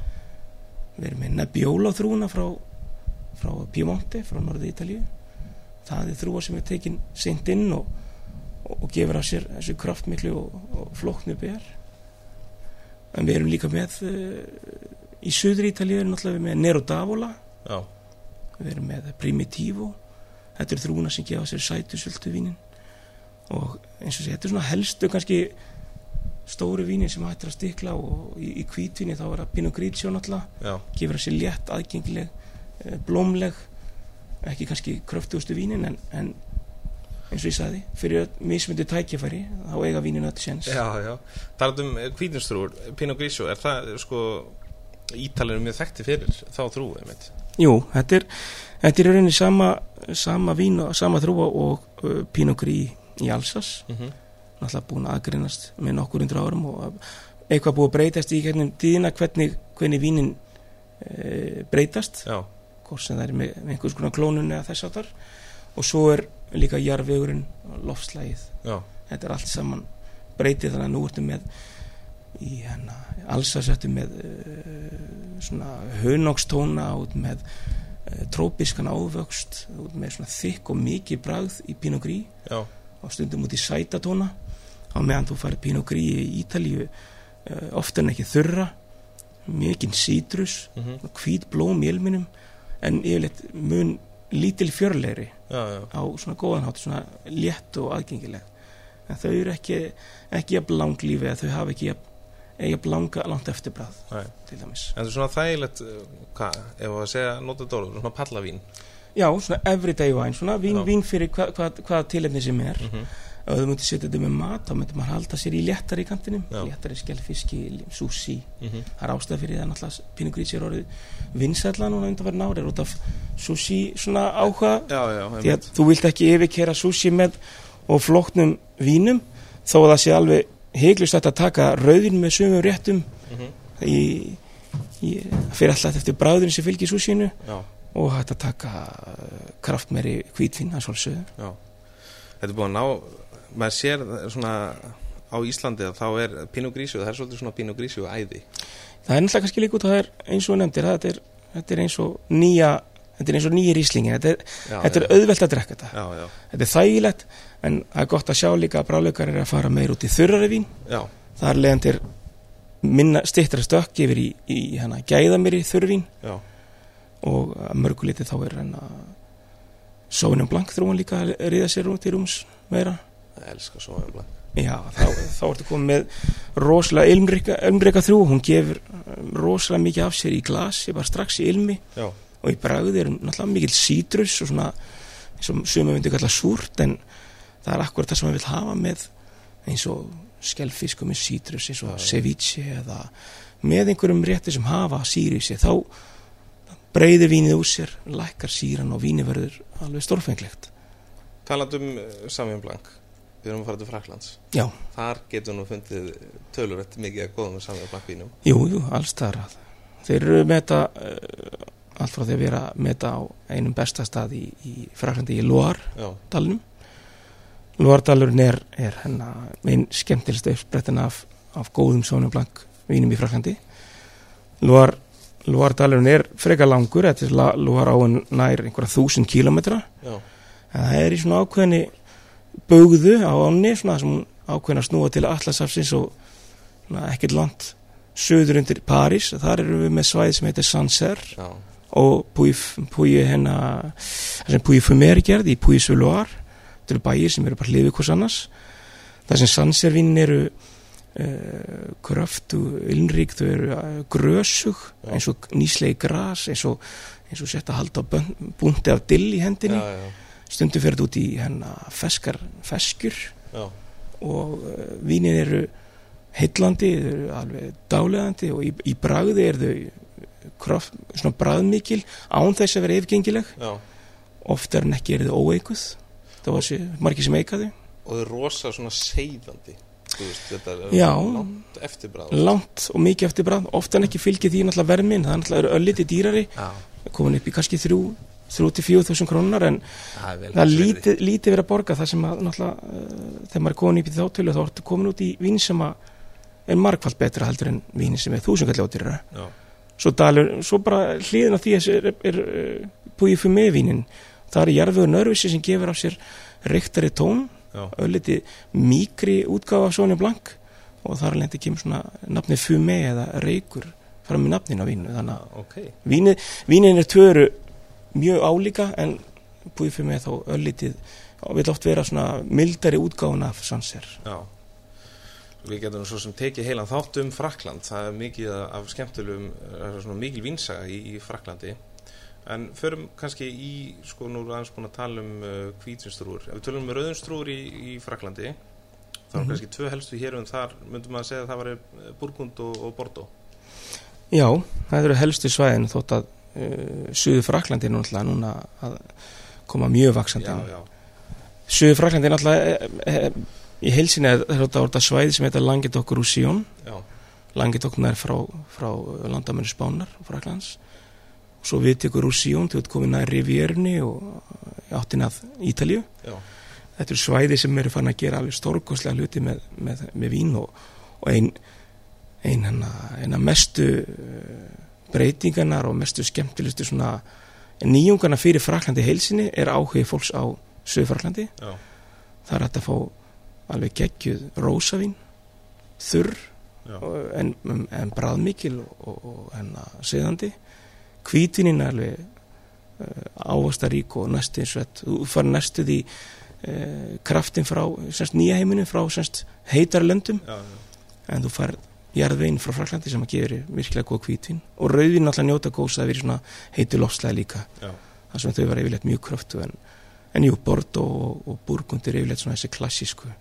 við erum með Nebbiolo þrúna frá, frá Piemonte, frá norðu Ítalíu. Það er þrúa sem er tekin seint inn og, og, og gefur af sér þessu kraftmiklu og, og flóknu ber. En við erum líka með uh, í söður Ítalíu erum náttúrulega við með Nero d'Avola. Já, við erum með Primitivo. Þetta er þrúna sem gefa sér sætu söldu vínin og eins og sé, þetta er svona helstu kannski stóru vínin sem hættir að stikla og í, í hvítvíni þá er það Pinot Grigio náttúrulega gefur þessi létt, aðgengileg eh, blómleg ekki kannski kröftugustu vínin en, en eins og ég sagði, fyrir mismundi tækifæri þá eiga vínin öll sens já, já. Talað um kvítinstrúur, Pinot Grigio, er það, sko, Ítalinu mjög þekkti fyrir þá þrúu, einmitt? Jú, þetta er, þetta er rauninni sama, sama vín og sama þrúa og uh, Pinot Gris í Alsas. Mm náttúrulega búin að aðgreinast með nokkur undir árum og eitthvað búið að breytast í gennum tíðina hvernig, hvernig vínin e, breytast. Hvort sem það er með, með einhvers konar klónun eða þess áttar og svo er líka jarðvegurinn og loftslægið þetta er allt saman breytið þannig að nú ertu með í hérna alls að settu með uh, svona hunókstóna út með uh, trópiskan ávöxt með svona þykk og mikið bragð í Pinot Gris. Já, og stundum út í sætatóna á meðan þú farið Pinot Gris í Ítalíu uh, ofta en ekki þurra mikinn sítrus mhm, hvít blóm í ilminum en yfirleitt mun lítil fjörleiri já, já, á svona góðan hátt svona létt og aðgengileg en þau eru ekki ekki jafn langlífi eða þau hafa ekki jafn, jafn langa, langt eftirbræð til dæmis. En það er svona þægilegt, uh, hvað, ef að segja nota dólu, svona pallavín já, svona everyday wine, svona vín, Já. vín fyrir hvað hva, hva tilefni sem er mm -hmm. ef þú myndir setja þetta með mat þá myndir maður halda sér í léttari í kantinum Já. léttari skellfiski, sushi Mm -hmm. það er ástæð fyrir það náttúrulega Pinot Gris er orðið vinsætla núna undanverðin ári er út af sushi svona áhuga Já, já, því að þú vilt ekki yfirkera sushi með og flóknum vínum þó að það sé alveg heiklust að taka rauðin með sömum réttum mm -hmm. í, í, fyrir alltaf eftir bráðurinn sem fylgir sushinu Já, og hægt að taka uh, kraftmeri hvítvín að svolsögðu já. Þetta er búin að ná, maður sér svona á Íslandi að þá er Grigio, það er svolítið svona Grigio æði. Það er náttúrulega kannski líka út að það er eins og nefndir þetta er, þetta er eins og nýja þetta er eins og nýja ríslingi þetta er, já, þetta er auðvelt að drekka þetta. Já, já, þetta er þægilegt en það er gott að sjá líka að brálaukar er að fara meir út í já, það er leiðandir minna stittra stökk yfir í, í hana gæðamiri þurrvín já, og að mörguliti þá er henn að Sónum Blank þrúan líka að riða sér út í rúms meira. Ég elska svo um blank. Já, þá, þá ertu komið með rosalega ilmrika, ilmrika þrjú. Hún gefur um, rosalega mikið af sér í glasi bara strax í ilmi. Já, og í bragði er náttúrulega mikil sítrus og svona og sumum myndi kalla súrt en það er akkurat það sem við vil hafa með eins og skellfisku með sítrus eins og Já. ceviche eða með einhverjum rétti sem hafa síri í sig þá breyðir vínið úr sér lækkar síran og vínið verður alveg stórfenglegt. Talandi um uh, Sauvignon Blanc Við erum að fara til Fraklands já, Þar getur nú fundið tölurett mikið að góða með Sauvignon Blanc vínum. Jú, jú, alls það er þeir eru með þetta uh, allt frá því að vera með þetta á einum besta stað í, í Fraklandi í dalnum. Loardalurinn er, er hennar einn skemmtilegst uppsprettin af, af góðum sónum blank vínum í Fraklandi Loar, Loardalurinn er frekar langur þetta er la- Loar áin nær einhverja þúsund kílometra það er í svona ákveðinni bugðu á ánni svona sem ákveðin að snúa til Atlasafsins og ekkert land söður undir París. Þar erum við með svæði sem heitir Sancerre já, og Puy hennar sem Puy Fumer er gerð í Puy Suloir þetta eru bæir sem eru bara hlifið hvers annars. Það sem Sanservín eru uh, kröft og ilnrík þau eru uh, grösug eins og nýslegi gras eins og, eins og sett að halda búnti af dill í hendinni. Já, já, fyrir þetta út í hennar feskar feskjur já, og uh, vínin eru heillandi, þau eru alveg dálegandi og í, í bragði er þau kroft, svona bragðmikil án þess að vera yfirgengileg. Já. oft er hann ekki er þau óeikuð? Það var margir sem eika þau. Og þau er rosa svona seiðandi veist, þetta er Já. langt eftirbráð langt og mikið eftir bragð oft en ekki fylgir því náttúrulega vermin það er náttúrulega ölliti dýrari. Já, komin upp í kannski þrjú, þrjú til fjóð þúsund krónar en það er lítið, lítið verið að borga það sem að náttúrulega uh, þegar maður er komin upp í þáttölu þá ertu komin út í vín sem er margfald betra heldur en vín sem er þúsundkalljóttirra svo, dalur, svo bara hliðin á því er, er, er búið fyrir með vínin það er jarfiður nörvisi sem gefur af sér reiktari tón, ölliti mýkri útgáfa Sóni Blank og þar lendi kemur svona nafni fume eða reikur fram í nafnin á vínu þannig að ok. vínið, vínin er tvöru mjög álíka en fyrir með þá öllitið vil oft vera svona mildari útgáfun af Sanser Já. Við getum svo sem tekið heilan þátt um Frakland það er mikið af skemmtilegum er svona mikil vinsaga í, í Fraklandi en förum kannski í sko nú erum aðeins búin að tala um uh, hvítinstrúur, ef við tölum um rauðinstrúur í, í Fraklandi þá er Mhm. kannski tvö helstu hér um þar myndum að segja að það var Burgund og, og Bordeaux. Já, það eru helstu svæðin þótt að uh, Suður Fraklandi er náttúrulega núna að koma mjög vaksandi Já, já, Suður Fraklandi er náttúrulega e, e, í heilsinni er þetta orða svæði sem heitir Roussillon já, Languedoc er frá, frá landamennu Spánar og Fraklands svo við tekur Roussillon til að koma nær Rivierni og áttin að Ítalíu. Já, þetta eru svæði sem eru fann að gera alveg stórkostlega hluti með, með, með vín og, og ein, ein eina mestu uh, breytingarnar og mestu skemmtilegustu svona en nýjungarna fyrir Fraklandi heilsinni er áhugi fólks á Suðfraklandi það er að fá alveg geggjuð rósavín þurr en, en bræðmikil og, og, og seðandi hvítvinin er alveg uh, ávastarík og næstu þetta. Þú fara næstuð í uh, kraftin frá semst, nýja heiminu frá semst, heitar löndum. Já, já. en þú fær jarðveginn frá Fraklandi sem að gefur þér virkilega góð hvítvin. Og rauðvin alltaf njóta góðs að vera í svona heitu lofslega líka. Þar sem þau var yfirleitt mjög kröftu en, en jú, Bordeaux og, og Burgund er yfirleitt svona þessi klassísku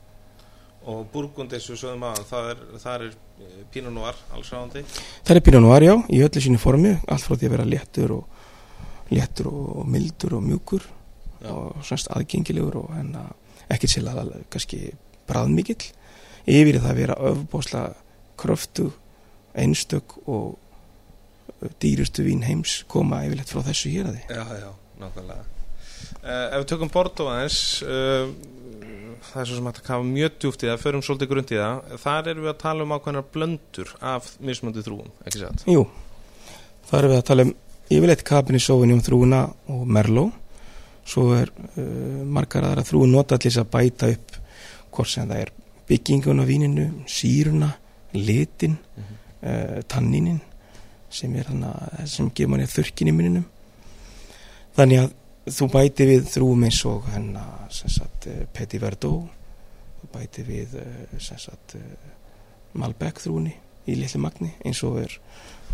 Og Burgund eins og sögum að það er, eh, Noir allsráðandi. Það er Pinot Noir, já, í öllu sínu formi allt frá því að vera léttur og léttur og mildur og mjúkur Já. og svona aðgengilegur og en ekkert sér alveg kannski bræðmikill yfir það að vera öfbósla kröftu, einstök og dýrustu vín heims koma yfirleitt frá þessu hér að því Já, já, nákvæmlega. Uh, Ef við tökum Bordeaux aðeins uh, það er svo sem að kafa mjög djúft í það, förum svolítið grund í það þar erum við að tala um ákveðnar blöndur af mismöndi þrúum, ekki satt? Jú, það erum við að tala um yfirleitt kapinni Sauvignon þrúuna og Merlot svo er uh, margar aðra þrúun nota þess að bæta upp hvort sem það er byggingun á víninu, síruna litin, Mm -hmm. uh, tanninin sem er þannig að sem gefur manni þurkin í muninum þannig að þú bæti við þrúum eins og hennar sagt uh, Petit Verdot þú bæti við sem sagt uh, Malbec þrúni í litlu magni. Eins og er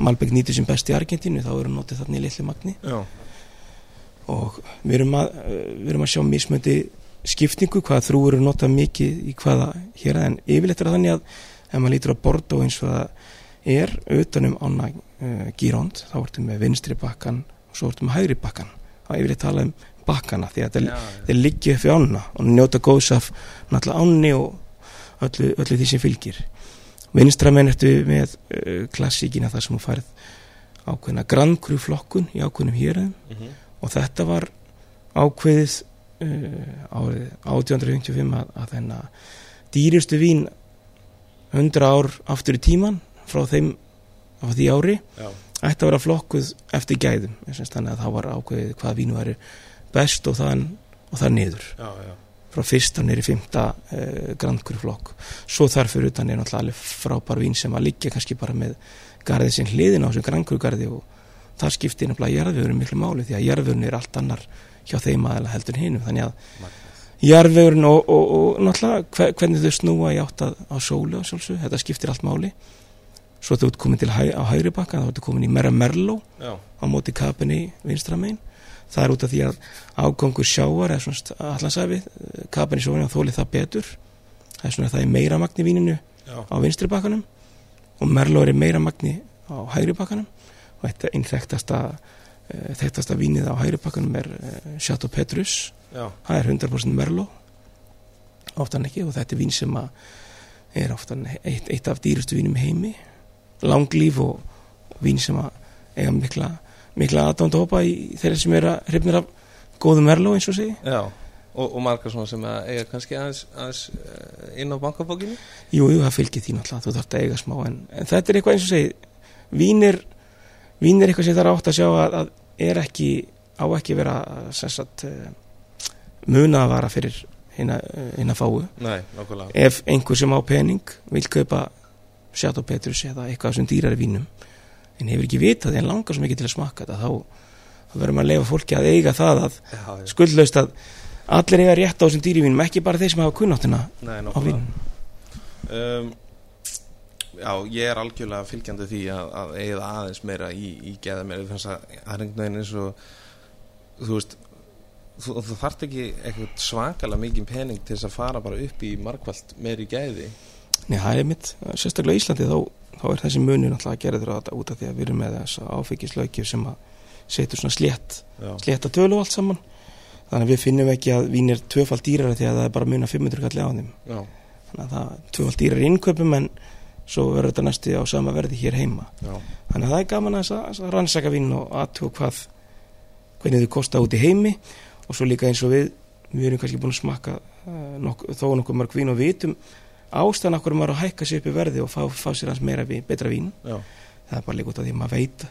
Malbec nýtur sem best í Argentínu þá eru notið þarna í litlu magni. Já, og við erum að, við erum að sjá mismöndi skiptingu hvaða þrúur eru notað mikið í hvaða hér en yfirleitt er þannig að ef maður lítur á Bordeaux eins og það er utanum ána uh, Gironde þá ertu með vinstri bakkan og svo ertu með hægri bakkan þá yfirleitt tala um bakkana því að þeir liggja upp í ána og njóta góðs af náttúrulega ánni og öllu, öllu því sem fylgir. Vinstra menn ertu með uh, klassíkina þar sem þú færð ákveðna grandkru flokkun í ákveðnum hérum Mhm. og þetta var ákveðið uh, árið 1855 að, að þennan dýristu vín 100 ár aftur í tíman frá þeim á því ári. Já, ætti að vera flokkuð eftir gæðum þannig að það var ákveðið hvað vínu væri best og það, og það niður. Já, já, frá fyrsta nýri fymta uh, grandkuru flokk svo þar fyrir utan er náttúrulega alveg frábær vín sem að liggja kannski bara með garðið sinn hliðin á þessum grandkuru garði og það skiptir nefnilega jarðvegurinn miklu máli því að jarðvegurinn er allt annar hjá þeim aðeins heldur hinum. Þannig að magnað. jarðvegurinn og, og, og náttúrulega hve- hvernig þau snúa í átt að sólu þetta skiptir allt máli svo þú ert komin til hæ, á hægri bakka þá ertu komin í Merra Merló Já, á móti kapinni vinstra megin. Það er út af því að ágangur sjáar eða svona allansæfi kapinni sjóðan þóli það betur. Það er svona það er meira magni víninu já, á vinstri bakkanum og Merló er meira magni á hægri bakkanum. Og þetta einn þekktasta uh, þekktasta vínið á hægri bakkanum er uh, Chateau Petrus. Já, það er 100% Merló. Oftan ekki og þetta er vín sem að er oftan eitt, eitt af dýrustu vínum í heimi langlíf og, og vín sem að eiga mikla, mikla aðdánda hópa í þeirra sem eru að hrifnir af góðum Merló eins og segi já. Og, og margar svona sem að eiga kannski aðeins, aðeins eh, inn á bankabókinu jú, jú, það fylgir því náttúrulega, þú þarft að eiga smá en, en þetta er eitthvað eins og segi vín er, vín er eitthvað sem það er átt að sjá að, að er ekki á ekki vera sagt uh, muna að vara fyrir hina, uh, hina fáu. Nei, ef einhver sem á pening vil kaupa Chateau Petrus eða eitthvað sem dýrari vínum. En hefur ekki vitað en langar svo mikið til að smakka þetta þá, þá verður maður að lefa fólki að eiga það að skuldlaust að allir eiga rétt á þessum dýri vínum ekki bara þeir sem hafa kunnáttina nei, á vínum. Um, Já, ég er algjörlega fylgjandi því að, að eigða aðeins meira í, í geða meira þannig að veginn eins og þú veist þú, þú þarft ekki eitthvað svakalega mikið pening til þess að fara bara upp í markvalt meiri gæði Nei, það er mitt, sérstaklega Íslandi þá, þá er þessi munur náttúrulega að gera þetta út af því að við erum með þessa áfengislaukjöf sem að setur svona slétt Já, slétta tölu allt saman. Þannig að við finnum ekki að vín er tvöfald dýrari því að það er bara muna 500 kalli á þeim. Já, þannig að það er tvöfald dýrar í innkaupum en svo verður þetta næstu á sama verði hér heima. Já, þannig að það er gaman að, að, að rannsaka vín og aðtúa hvað hvernig þau kosta út í heimi. Og svo líka eins og við við erum kannski búin að smakka uh, nokk, þó nokkuð mörg vín og vitum ástæðan okkur maður að hækka sér upp í verði og fá, fá sér hans meira vín, betra vín já, það er bara líka út af því að maður veit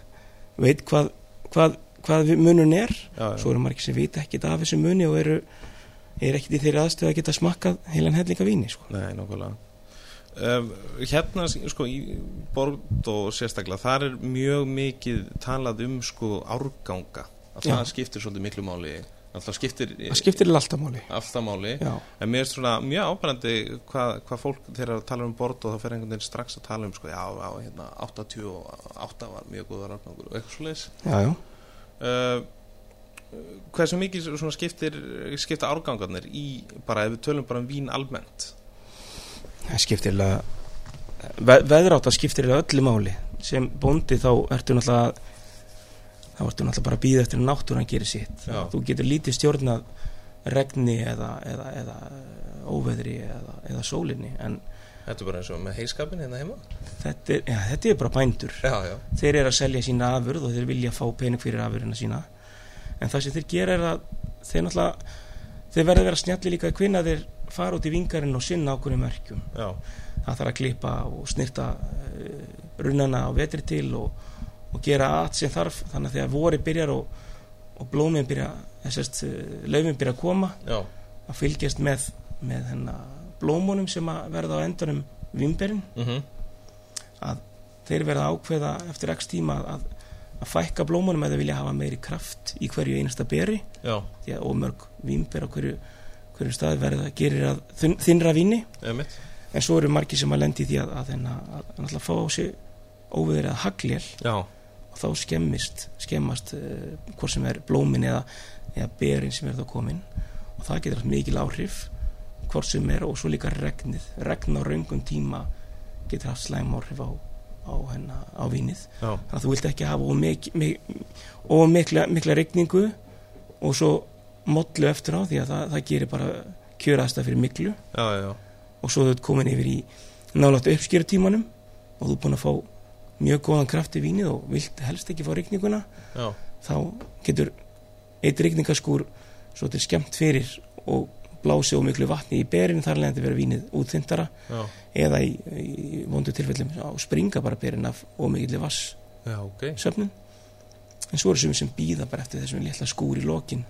veit hvað, hvað, hvað munurinn er já, já. svo eru margir sem vita ekkit af þessu muni og eru, eru ekkit í þeirri aðstöð að geta smakkað heilan hellinga víni sko. Nei, nákvæmlega um, Hérna, sko, í Borg og sérstaklega, þar er mjög mikið talað um, sko, árganga að það Já. skiptir svolítið miklu máli alltaf skiptir það skiptir alltaf máli alltaf máli en mér er svona mjög ábærandi hvað, hvað fólk þegar talar um Borg og þá fer einhvern veginn strax að tala um, sko, já, já, hérna 88 var mjög góður árgangur og eitthvað já. uh, hversu mikið skiptir skipta árgangarnir í bara ef við tölum bara um vín almennt? Það skiptir veðrátt að skiptir öllu máli. Sem bóndi þá ertu náttúrulega þá ertu náttúrulega bara að býða eftir að náttúran gerir sitt. Já. þú getur lítið stjórnað regni eða, eða, eða óveðri eða, eða sólinni en Þetta er bara eins og með heiskapin hérna heima? Þetta er, ja, þetta er bara bændur. Já, já, þeir eru að selja sína afurð og þeir vilja fá pening fyrir afurðina sína. En það sem þeir gera er að þeir náttúrulega þeir verða að vera snjalli líka hvinna þeir fara út í vingarinn og sinna ákveðum merkjum. Já, það þarf að klippa og snirta uh, runnana á vetri til og, og gera allt sem þarf þannig að þegar vori byrjar og, og blómin byrja þessast uh, laufin byrja að koma já, að fylgjast með, með hennar blómunum sem að verða á endanum vimberinn mhm. Að þeir verða að ákveða eftir x tíma að, að fækka blómunum eða vilja hafa meiri kraft í hverju einasta beri. Já, því að ómörg vimber á hverju, hverju stað verða gerir að þun, þinnra víni. Eða mitt en svo eru margir sem að lendi því að, að, að, að, að náttúrulega fá á sig óveður eða haglél. Já, og þá skemmist skemmast uh, hvort sem er blómin eða, eða berin sem er þá komin. Og það getur haft mikil áhrif hvort sem er og svo líka regnið. Regn á raungum tíma getur haft slæm áhrif á, á, hennar, á vínið. Já, þannig að þú vilt ekki hafa of mikla, mikla regningu og svo mollu eftir á því að það, það gerir bara kjöraðstæð fyrir miklu já, já, og svo þú ert komin yfir í nálægt uppskýratímanum og þú er búin að fá mjög góðan kraft í vínið og vilt helst ekki fá regninguna já, þá getur eitt regningaskúr svo til skemmt fyrir og blási og miklu vatni í berin þar leðandi vera vínið útþyndara eða í, í vondu tilfellum á springa bara berin af ómikilli vass já, ok. söfnun. En svo eru sem sem býða bara eftir þessum litla skúr í lokin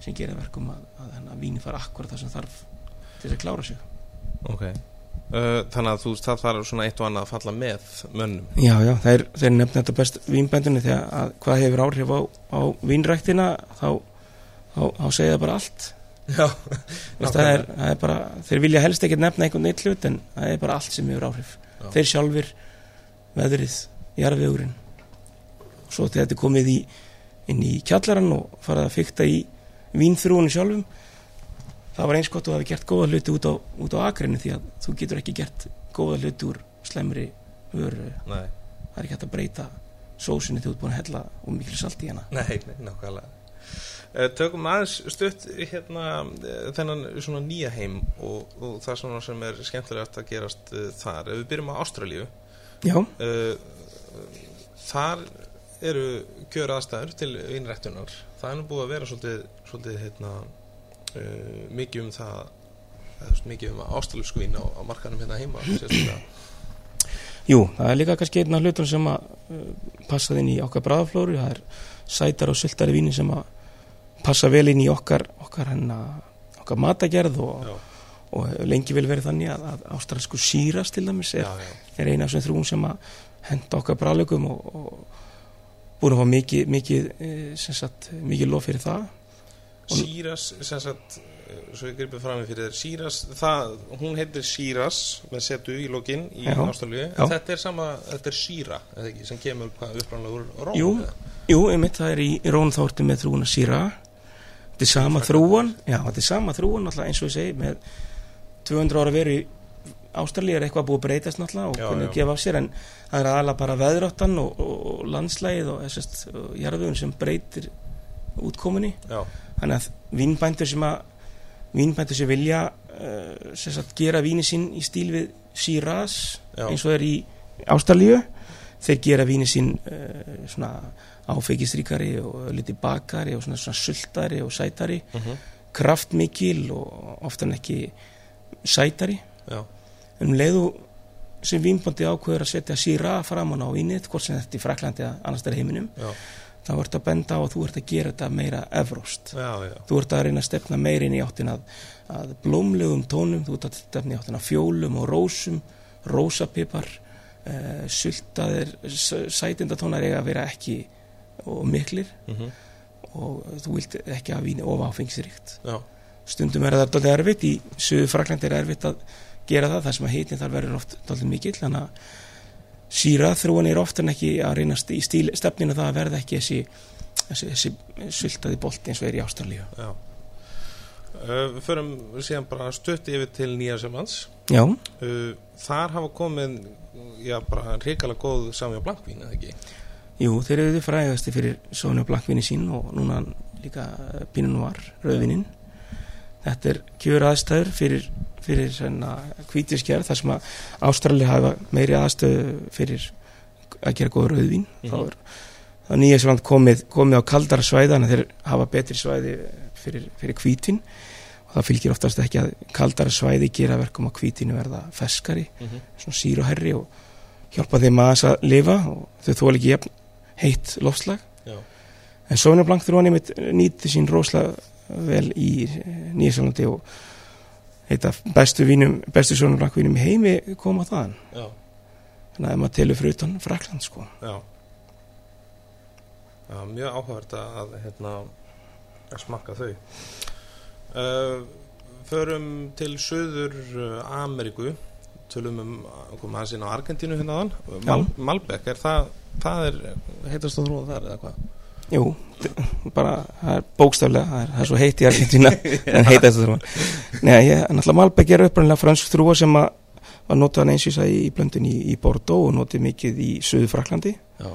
sem gera verkum að, að, að víni fara akkurat það sem þarf til þess að klára sig. Ok Þannig að þú veist, það þarf svona eitt og annað að falla með mönnum. Já, já, þeir, þeir nefna þetta best vínbændunni þegar að hvað hefur áhrif á, á vínræktina þá, þá, þá segja það bara allt. Já, Veist, það, er, það er bara, þeir vilja helst ekki nefna einhvern eitt hlut en það er bara allt sem hefur áhrif. Já. þeir sjálfur, veðrið jarðvegurinn. Svo þegar þetta er komið í, inn í kjallaran og farið að fykta í vínþrúinu sjálfum það var eins gott að hafa gert góða hluti út á, út á akrinu því að þú getur ekki gert góða hluti úr slemri vöru. Nei, það er ekki hægt að breyta sósunni þú ert búin að hella og miklu salt í hana. Nei, nei, nákvæmlega. Uh, Tökum aðeins stutt hérna uh, þennan svona nýja heim og, og það svona sem er skemmtilegt að gerast uh, þar. Ef við byrjum á Ástralíu já, Þar eru kjör aðstæður til innrættunar það er nú búið að vera svolítið, svolítið hérna, uh, mikið um það veist, mikið um ástralísku vín á, á markanum hérna heima jú, það er líka kannski einn af hlutum sem að uh, passa inn í okkar bræðaflóru það er sætar og sultari víni sem að passa vel inn í okkar okkar, henna, okkar matagerð og, og lengi vel verið þannig að, að ástralsku síras til dæmis er, er eina af þessum þrúum sem að henda okkar bræðlögum og, og búin að fá mikið, mikið, eh, mikið lof fyrir það Og- sagt uh, svo ég gripið fram í fyrir þér Síras, það, hún heitir Síras með setu í lokin í en þetta er sama, þetta er ekki, sem kemur hvað upprannlega úr Róm Jú. Jú, einmitt, það er í, í Rón þórti með þrúuna síra. Þetta er sama þrúan Já, þetta er sama þrúan náttúrulega eins og ég segi með 200 ára veru í Ástralíu er eitthvað búið að breytast náttúrulega og Já, hvernig já. gefa af sér en það er aðalega bara veðráttan og, og, og landslægið og þessast jarðugun sem breytir útkomunni. Já, þannig að vínbændur sem að vínbændur sem vilja uh, sem sagt gera víni sín í stíl við Já. eins og er í Ástralíu þeir gera víni sín uh, svona áfeikistríkari og liti bakari og svona, svona sultari og sætari. Uh kraftmikil og oftan ekki sætari. Já, en um leiðu sem vínbandi ákveður að setja síra framan á vínið hvort sem þetta er í Fraklandi eða annars þar heiminum já, þá ert að benda á að þú ert að gera þetta meira já, þú ert að reyna að stefna meirinn í áttin að, að blómlegum tónum þú ert að stefna í áttin að fjólum og rósum rósapipar uh, sultaðir sætindatónar eiga að vera ekki og miklir mhm, og þú vilt ekki að víni of áfengisríkt. Já, stundum er dálítið erfitt í sögu Frakland er erfitt að gera það þar sem að hitin þar verður oft mikill þannig að síra þróun er ofta en ekki að reynast í stíl, stefninu það að verða ekki þessi, þessi, þessi sultaði bolti eins og er í Ástralíu já. Uh, við förum síðan bara stutt yfir til Nýja Sjömanns Já, uh, þar hafa komið já, bara hrikalega góð Samja Blankvín, eða ekki? jú, þeir eru þið frægasti fyrir Sóni og Blankvinni sín og núna líka Pínun var, Rauðvinnin Þetta er kjör aðstæður fyrir, fyrir hvítiskerð þar sem að Ástralíu hafa meiri aðstöðu fyrir að gera góð rauðvín Mhm. þá er það nýja sem komið, komið á kaldara þannig að þeir hafa betri svæði fyrir, fyrir hvítin og það fylgir oftast ekki að kaldara svæði gera verkum að hvítinu verða feskari Mm -hmm. svona sír og herri og hjálpa þeim aðeins að lifa og þau þóla ekki jafn heitt lofslag Já, en þurfa nýmitt nýti sín róslega vel í Nýjasalandi og heita bestu vínum bestu í heimi koma þaðan. Já, þannig að maður telur fyrir utan Frakland sko. Já. Já, mjög áhugavert að, hérna, að smakka þau. Uh, Förum til Suður uh, Ameríku. Tölum um að koma aðeins inn á Argentínu hérna þann Mal, Malbec, er það, það er heitast að þróa þar eða hvað? Jú, bara það er bókstaflega, það er, það er svo heitt í Argentína en heita þetta þrúan Nei, ég, náttúrulega Malbec er upprænlega fransk þrúa sem að var notað eins og ég sagði í blöndin í, í Bordeaux og notið mikið í Suður Fraklandi Já,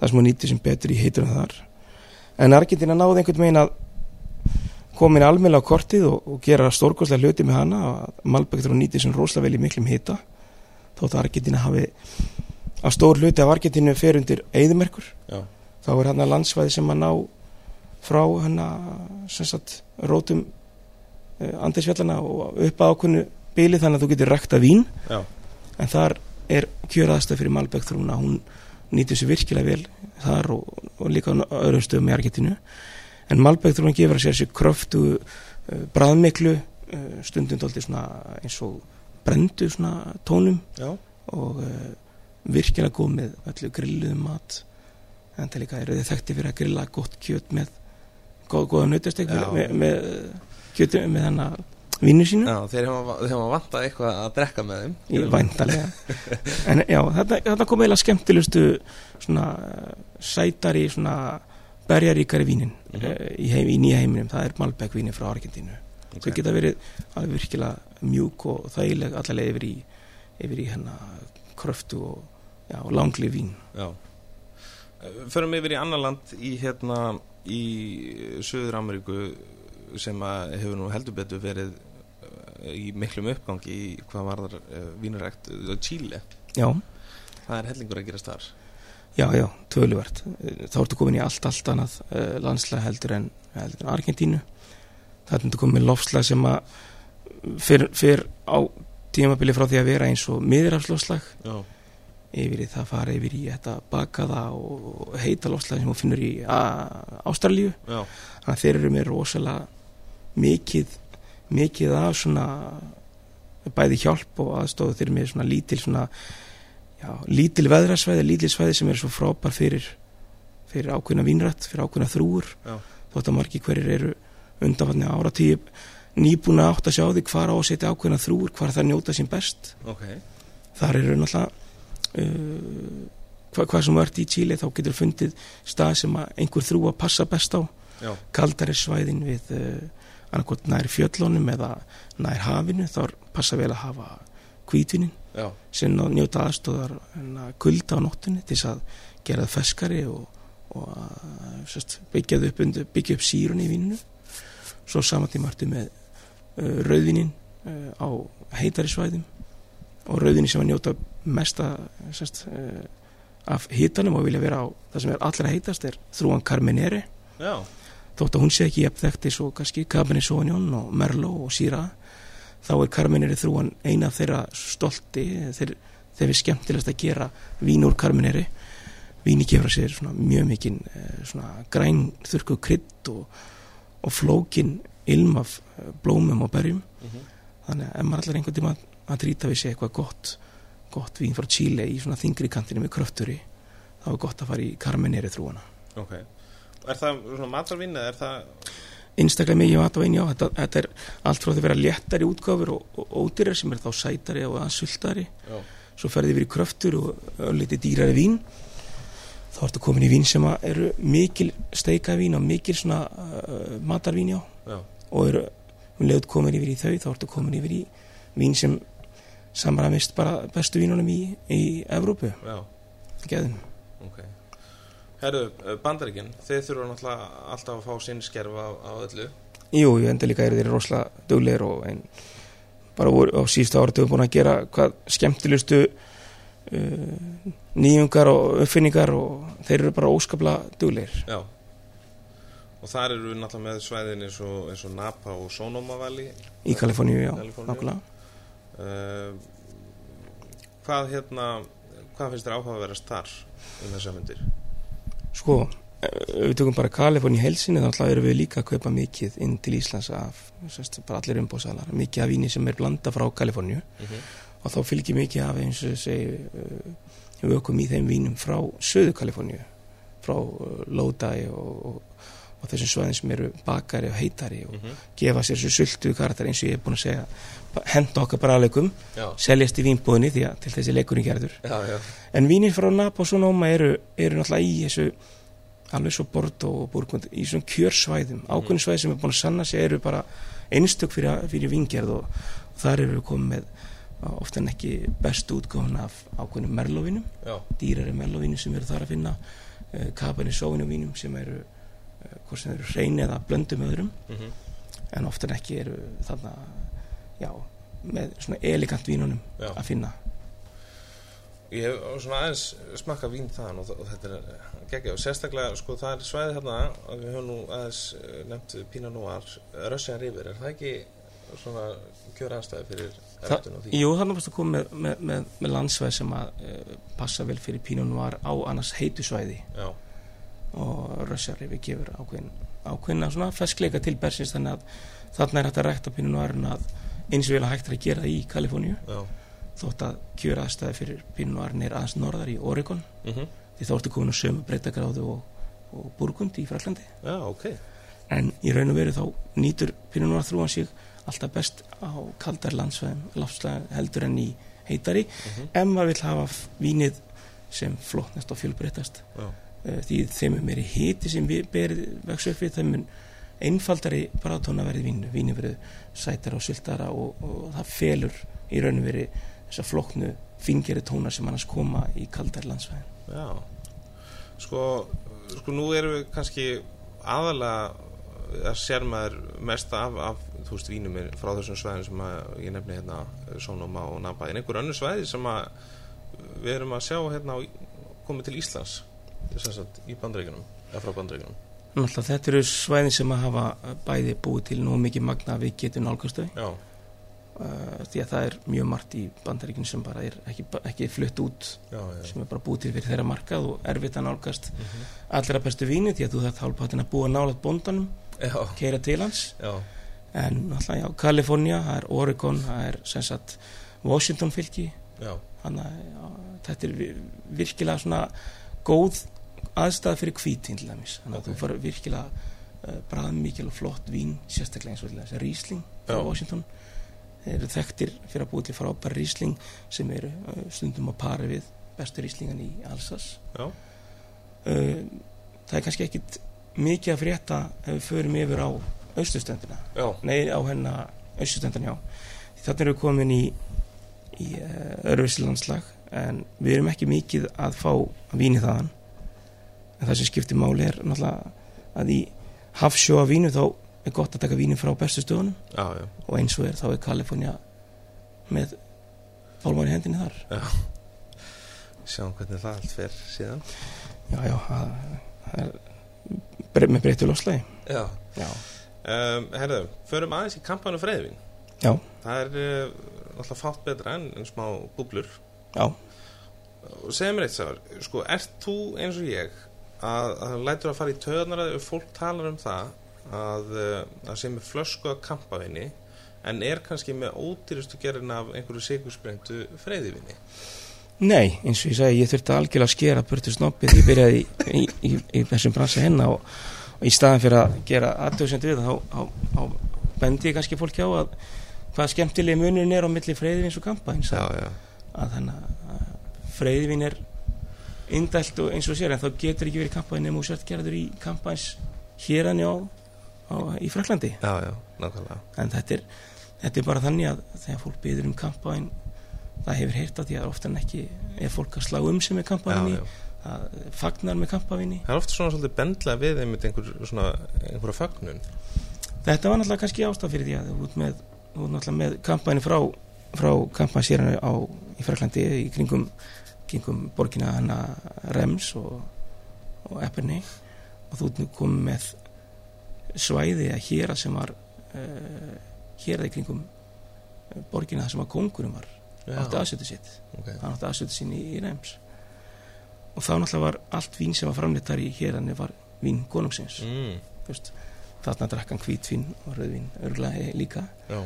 það sem hún nýttir sem betur í heitur en þar. En Argentina náði einhvern veginn að komin almjöla á kortið og, og gera stórkostlega hluti með hana að Malbec þurfa að nýttir sem rosalega vel í miklum hita þótt að Argentina hafi að stór hluti af Argentínu fer undir eðimerkur já, þá er hann að landsvæði sem að ná frá hann að rótum uh, andisfjallana og upp að ákveðnu bíli þannig að þú getur rækta vín. Já, en þar er kjöraðastöð fyrir Malbec þrúna. Hún nýtur sér virkilega vel þar og, og líka á öðrum stöðum í Argentinu en Malbec þrúna gefur að sér sér kröftu uh, bræðmiklu dálítið svona eins og brendu svona tónum já, og virkilega góð með öllu grilluðum mat en það líka eru þið þekkti fyrir að grilla gott kjöt með góð, góða nautastek með, með kjötu með hennar vinnu sínu. Já þeir hafa, vantað eitthvað að drekka með þeim. Í væntalega en já, þetta, þetta kom eiginlega skemmtilegustu svona sætari svona berjaríkari vínin mm Mhm. í, heim, í nýja heiminum, það er Malbec vínin frá Argentínu. Ok. þau geta verið alveg virkilega mjúk og þægileg allavega yfir í í hennar kröftu og, og langli vín. Já Förum yfir í annar land í hérna í Suður Ameríku sem að hefur nú heldur betur verið eh, í miklum uppgangi í hvað varðar uh, vínurækt Chile, já, það er hellingur að gerast þar. Já, já, töluvert. Þá ertu komin í allt, allt annað uh, landslega heldur en, heldur en Argentínu. Það er komin lofslag sem að fyrr, fyrr á tímabili frá því að vera eins og miðrafslofslag Já, yfir í það fara yfir í þetta bakaða og heita lofslag sem þú finnur í já, þannig að þeir eru með rosalega mikið mikið af svona bæði hjálp og aðstofu þeir eru með svona lítil svona já, lítil veðrasvæði, lítil svæði sem er svo frábær fyrir fyrir ákveðna vínrætt, fyrir ákveðna þrúur þótt að margir hverjir eru undanfarni áratíu nýbúna átt að sjá því hvar á að setja ákveðna þrúur, hvar það njóta sín best. Ok. Þar eru náttúrulega hvað, hvað sem vart í Chile þá getur fundið stað sem einhver þrú að passa best á. Já, kaldari svæðin við uh, annarkot nær fjöllunum eða nær hafinu þá passa vel að hafa hvítvinin já, sem njóta aðstóðar kulda á nóttunni til þess að gera það feskari og, og sest, byggja upp, undir- byggja upp sírun í víninu. Svo saman tíma ertu með uh, rauðvinin uh, á heitari svæðum og rauðvinin sem að njóta mesta sest, uh, af hitanum og vilja vera á það sem er allra heitast er þrúan Carmenere. Já, þótt að hún sé ekki eins og kannski Cabernet Sauvignon og Merlot og Syrah þá er Carmenere þrúan eina af þeirra stolti þeir, þeir er skemmtilegast að gera vín úr Carmenere. Víni gefur að sér svona mjög mikinn eh, svona græn þurku krydd og, og flókin ilm af eh, blómum og berjum. Þannig að ef maður allar einhvern tíma að trýta við sér eitthvað gott gott vín frá Chile í svona þingri kantinu með kröfturi þá er gott að fara í Carmenere þrúana Ok. Er það svona matarvinn eða er það... einstaklega mikið matvæn, já, þetta, þetta er allt frá því að vera léttari útgáfur og, og ódýrar sem er þá sætari og aðeins sultari Já. svo ferði yfir í kröftur og ölliti dýrari vín þá ertu komin í vín sem eru mikil steikavín og mikil svona uh, matarvín, já Já. og eru um leiðut komin yfir í þau þá ertu komin yfir í vín sem samræmist bara bestu vínunum í, í Evrópu, Já. geðin Ok. Herru, bandaríkinn, þeir þurfa náttúrulega alltaf að fá sinn skerfa á, á öllu. Jú, ég enda líka eru þeir rosalega duglegir og ein, bara voru, á síðustu áratöfum búin að gera hvað skemmtilegustu uh, nýjungar og uppfinningar og þeir eru bara óskaplega duglegir Já. Og þar eru við náttúrulega með svæðin eins og, eins og Napa og Sonoma Valley. í Kaliforníu, já, nákvæmlega hvað hérna, hvað finnst þér áhugaverðast þar um þessar myndir? Sko, ef við tökum bara Kaliforníu helsinni þá ætla erum við líka að kaupa mikið inn til Íslands af, sérst, bara allir umbóðsalar mikið af víni sem er blanda frá Kaliforníu Mm -hmm. og þá fylgir mikið af eins og segi við ökum í þeim vínum frá söðu Kaliforníu frá Lodi og, og, og þessum svæðin sem eru bakari og heitari og gefa sér þessu sultu karakter eins og ég er búin að segja henda okkar bara aðleikum, Já, seljast í vínbúðinni því að til þessi leikurinn gerður. Já, já. en vínir frá Napa og Sonoma eru, eru náttúrulega í þessu alveg svo Bordeaux og Burgund í svona kjörsvæðum, ákveðin svæði sem er búin að sanna sig eru bara einstök fyrir, fyrir vingerð og, og þar eru við komið með ofta en ekki bestu útgáfun af ákveðinum merlovinum, dýrari merlovinum sem eru þar að finna uh, Sauvignon vínum sem eru uh, hvort sem eru hrein eða blöndum öðrum. Mm en ofta en ekki eru þarna já, með svona elegant vínunum Já. að finna. Ég hef svona aðeins smakka vín þaðan og, og þetta er geggja og sérstaklega sko það er svæði hérna og við höfum nú aðeins eh, nefnt Pinot Noir, Russian River. Er það ekki svona kjör aðstæði fyrir ræktun og því? Jú, þannig að koma með, með, með, með landsvæð sem að uh, passa vel fyrir Pinot Noir á annars heitu svæði. Já, og Rössjarrifi gefur ákveðin ákveðina svona feskleika til Bersins þannig að þarna er að rækta Noir en að eins og vel að hægt er að gera í Kaliforníu já. þótt að kjör aðstæði fyrir Noir er aðeins norðar í Oregon Mm því þá ertu komin á sömu breytagráðu og, og Burgund í Fraklandi Já, ok. en í raun og veru þá nýtur Pinot Noir þrúan sig alltaf best á kaldar landsvæðum lafslega heldur en í heitari Mm ef maður vill hafa vínið sem flottnast og fjölbreytast. Eh, því þeim er meiri hiti sem við berið vex upp við þeim mun einfaldari brátóna verið vínu vínu verið sætara og sultara og, og það felur í raun og veri þessa flokknu fingeri tónar sem annars koma í kaldar landsvæðin. Já. Sko, sko nú erum við kannski aðalega að sér maður mest af, af þú veist, vínum frá þessum svæðin sem að ég nefni hérna Sónóma og Napa. En einhver önnur svæði sem að við erum að sjá hérna komið til Íslands í bandreikunum eða frá bandreikunum Náttúrulega þetta eru svæðin sem að hafa bæði búið til nú mikið magna að við getum nálgastau Já, uh, því að það er mjög margt í bandaríkinu sem bara er ekki, ekki flutt út já, já, sem er bara búið til fyrir þeirra markað og erfitt að nálgast. Mhm. allra bestu víni því að þú þarf hálfpattin að búa nálat bóndanum, já, keira til hans. Já, en náttúrulega já, Kalifornía, það er Oregon það er sem sagt Washington fylki þannig að þetta er vi- virkilega svona góð aðstæða fyrir hvítin til dæmis. Þannig að Ok. þú fara virkilega uh, bræðmikil og flott vín sérstaklega eins og þessi Riesling frá Já. Washington. Þeir eru þekktir fyrir að búið til frábær Riesling sem eru uh, stundum að pari við bestu Rieslingan í Alsace já, uh, það er kannski ekkit mikið að frétta ef við förum yfir á austurstendina já, nei á hennar austurstendina já. Þannig erum við komin í í uh, öðruvísi landslag en við erum ekki mikið að fá víni þaðan en það sem skiptir máli er náttúrulega að í hafsjóa vínu þá er gott að taka vínin frá bestu stöðunum. Já, já, og eins og er þá er Kalifornía með í hendinni þar. Sjáum hvernig það allt fer síðan. Já já það, er bre með breyttu loslægi Já, já. Um, herðu, förum aðeins í kampanu freyðvin já. Það er uh, náttúrulega fátt betra en, en smá búblur. Já. Og segðu mér eitt sáður, sko, ert þú eins og ég að, að lætur að fara í töðunar að fólk talar um það að uh, að sé með flösku að kampavinni en er kannski með ódýrustu gerðin af einhverju sigursprengtu freyðivinni Nei, eins og ég segi, ég þurfti algjörlega að skera burtu snoppið, ég byrjaði í, í, í, í þessum bransi hennar og, og í staðan fyrir að gera aðtöðsend við þá, þá, þá bendi ég kannski fólki á að hvað skemmtilegi munurinn er á milli freyðivins og já, að þannig að freyðivin er indælt og eins og sér en þá getur ekki verið kampaðin nema og sért gerður í kampaðins hérann á, á, í Fraklandi já, já, nákvæmlega. En þetta er, þetta er bara þannig að þegar fólk byður um kampaðin það hefur heyrt að því að ofta en ekki er fólk að slá um sig með já, kampaðinni já. það fagnar með kampaðinni Það er ofta svona svolítið bendla við einmitt einhver, svona, einhverja fögnun. Þetta var náttúrulega kannski ástaf fyrir því að ert með, náttúrulega með kampaðinni frá, frá kampaðinsérinu á í Fraklandi í kringum, kringum borgina hana Rems og, og Epperni. Og þú komið með svæði að hér sem var uh, hér í kringum eh, borgina sem að kongurum var átti aðstötu sitt. Ok, það átti aðstötu sín í, í Rems. Og þá náttúrulega var allt vín sem var framleitt þar í hérðanir var vín konungsins. Mm, þarna drakk hann hvítvín og rauðvín örglega líka. Já,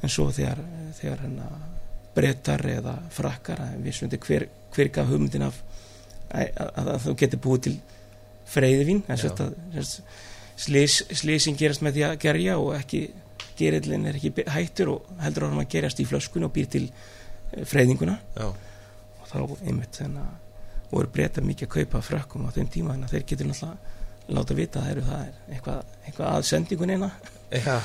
en svo þegar, þegar hann brettar eða frakkar við svöndi hver, hver gaf hugmyndin af að, að, að, þú getur búið til slís, slísing gerast með því að gerja og ekki gerillin er ekki hættur og heldur að gerast í flöskun og býr til eh, freyðinguna. Já, og þá einmitt þannig að voru breyta mikið að kaupa frökkum á þeim tíma þannig að þeir getur náttúrulega láta vita að það, eru, það er eitthvað, eitthvað að sendingun eina já,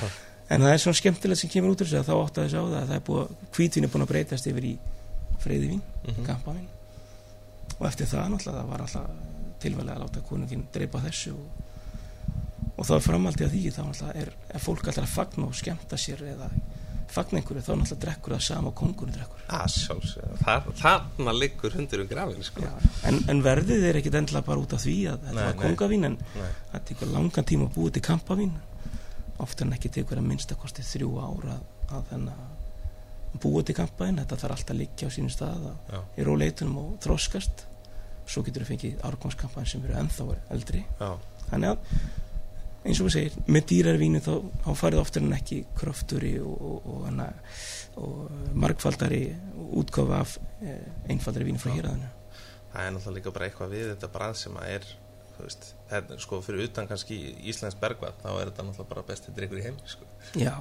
en það er svona skemmtilegt sem kemur út úr þessu að þá átt að þessu á það að það er búið hvítvín er búin að breytast yfir í freyðivín, mhm, kampavín. Og eftir það náttúrulega það var alltaf tilvælega að láta konungin dreipa þessu og, og þá er framaldið að því þá náttúrulega er, er fólk alltaf að fagna og skemmta sér eða fagna einhverju þá náttúrulega drekkur það sama og kongurinn drekkur. Að Þar, þarna liggur hundur um grafin sko. En, en verðið er ekkit endilega bara út af því að þetta var kongavín en það tekur langan tíma að búið til kampavín ofta en ekki tekur að minnstakosti þrjú ára að, þennan búið til kampavín þetta þarf alltaf að liggja á sínum stað í róleitunum og þroskast. Svo getur við fengið árgangskampavín sem eru ennþá eldri. Já, þannig að eins og við segir, með dýrar vínu þá, þá farið oftar en ekki krofturi og, og, og, hana, og margfaldari útgáfa af eh, einfaldari vínu frá Já. héræðinu það er náttúrulega líka bara eitthvað við þetta brað sem að er veist, er, sko fyrir utan kannski Íslands bergvað þá er þetta náttúrulega bara besti drikkur í heim sko. Já,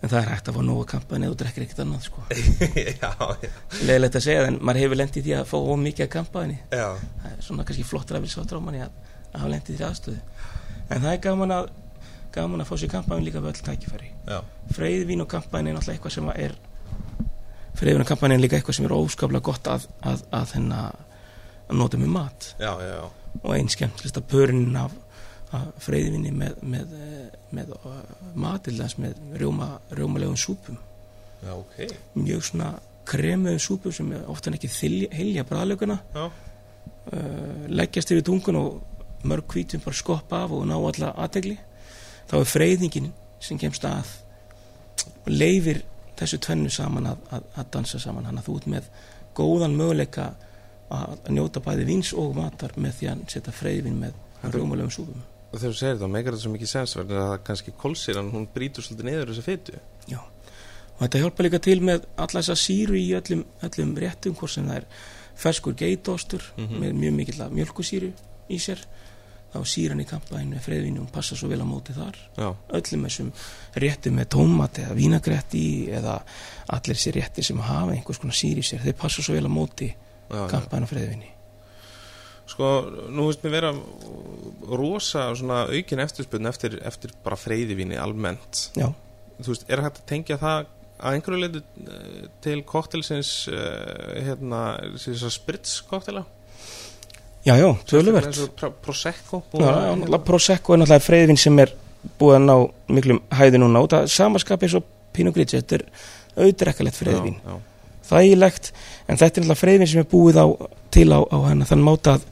en það er hægt að fá nóga kampaðin eða þú drekkir ekkert annað sko. já, já, Leðilegt að segja en maður hefur lendið því að fá of mikið af kampaðinni já, það er svona kannski flottur að vilja sá drámanni að, að hafa lendið því aðstöðu. En það er gaman að gaman að fá sér kampaðin líka við öll tækifæri. Freyðvín og kampaðin er náttúrulega eitthvað sem að er freyðvín og kampaðin er líka eitthvað sem er óskaplega gott að, að, að, að nota með mat. Já, já, já. Og einn skemmtlista pörinn af, af freyðvinni með, með, eh, með uh, matildans með rjóma, rjómalegum súpum. Já ok, mjög svona kremuðum súpum sem ofta ekki hilja bræðlöguna já, uh, leggjast yfir tungun og mörg hvítum bara skoppa af og ná alla aðtegli þá er freyðingin sem kemst að leifir þessu tvennu saman að, að, að dansa saman. Hann að þú ert með góðan möguleika að, njóta bæði vins og matar með því að setja freyðvin með rjómalegum súpum. Og þegar þú segir þetta meikar þetta svo mikið sens verður að kannski kólsýran hún brýtur svolítið niður þessu fytu Já, og þetta hjálpa líka til með alla þessa síru í öllum, öllum réttum hvort sem það er ferskur geitostur Mhm. með mjög mikill mjölkusýru í sér. Þá síran í kampaðinu með freyðvinu og passa svo vel á móti þar. Já, öllum þessum réttum með tómat eða vínagretti eða allir þessi rétti sem hafa einhvers konar síri í sér þeir passa svo vel á móti kampaðinu og freyðvinu sko, nú veist mér vera rosa svona aukin eftirspunni eftir, eftir bara freyðivíni almennt. Já, þú veist, er hægt að tengja það að einhverju leitu eh, til koktelsins uh, hérna, þessar sprits koktela já, já, töluvert. Og pro- Prosecco Já, já, náttúrulega Prosecco er náttúrulega freyðvin sem er búið að ná miklum hæði núna. Og það samaskap eins og Pinot Grigio þetta er auðdrekkalegt freyðvin já, já, þægilegt en þetta er náttúrulega freyðvin sem er búið á, til á, á hana þann máta að,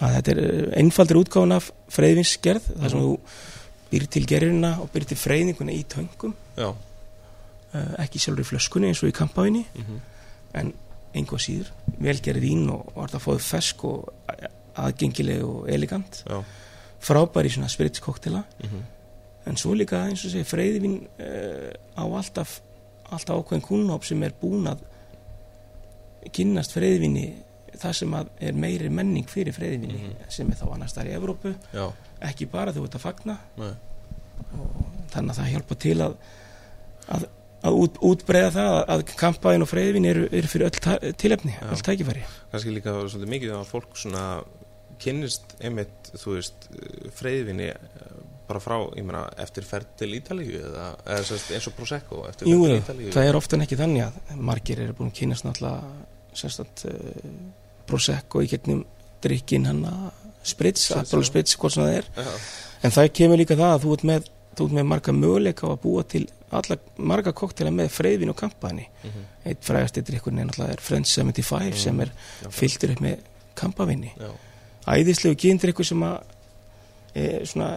að þetta er eh, einfaldur útgáfun af freyðvinsgerð þar sem Mhm. þú býr til gerðina og býr til freyðinguna í töngum. Uh, ekki sjálfur í flöskunni eins og í kampavinni mhm. en einhvað síður. Velgerð vín og, og þetta fóðu fesk og aðgengileg og elegant. Já, frábær í svona spritskoktela mhm, en svo líka eins og segja freyðivin uh, á alltaf alltaf ákveðin kúnnóp sem er búin að kynnast freyðivinni það sem er meiri menning fyrir freyðivinni Mhm. sem er þá annars þar í Evrópu. Já, ekki bara þú ert að fagna. Þannig að það hjálpa til að að, að út, útbreiða það að, að kampaðin og freyðivin eru, eru fyrir öll tilefni, Já. öll tækifæri. Kannski líka svolítið mikið að fólk svona kynnist einmitt, þú veist, freyðvinni bara frá, ég meina, eftir ferð til Ítalíu eða, eða eins og Prosecco eftir Jú, ferð til Ítalíu. það er oftan ekki þannig að margir eru búin að kynast náttúrulega sérstætt uh, Prosecco í gegnum drikkin hann að sprits, já. sprits, hvort sem það er. Já, en það kemur líka það að þú ert með, þú ert með marga möguleika á að búa til alla, marga koktela með freyðvin og kampaðinni mhm, eitt frægast eitt drikkurinn er náttúrulega French 75 Mm. sem er fylltir upp með kampavinni æðislegu gindrykkur sem að e, svona,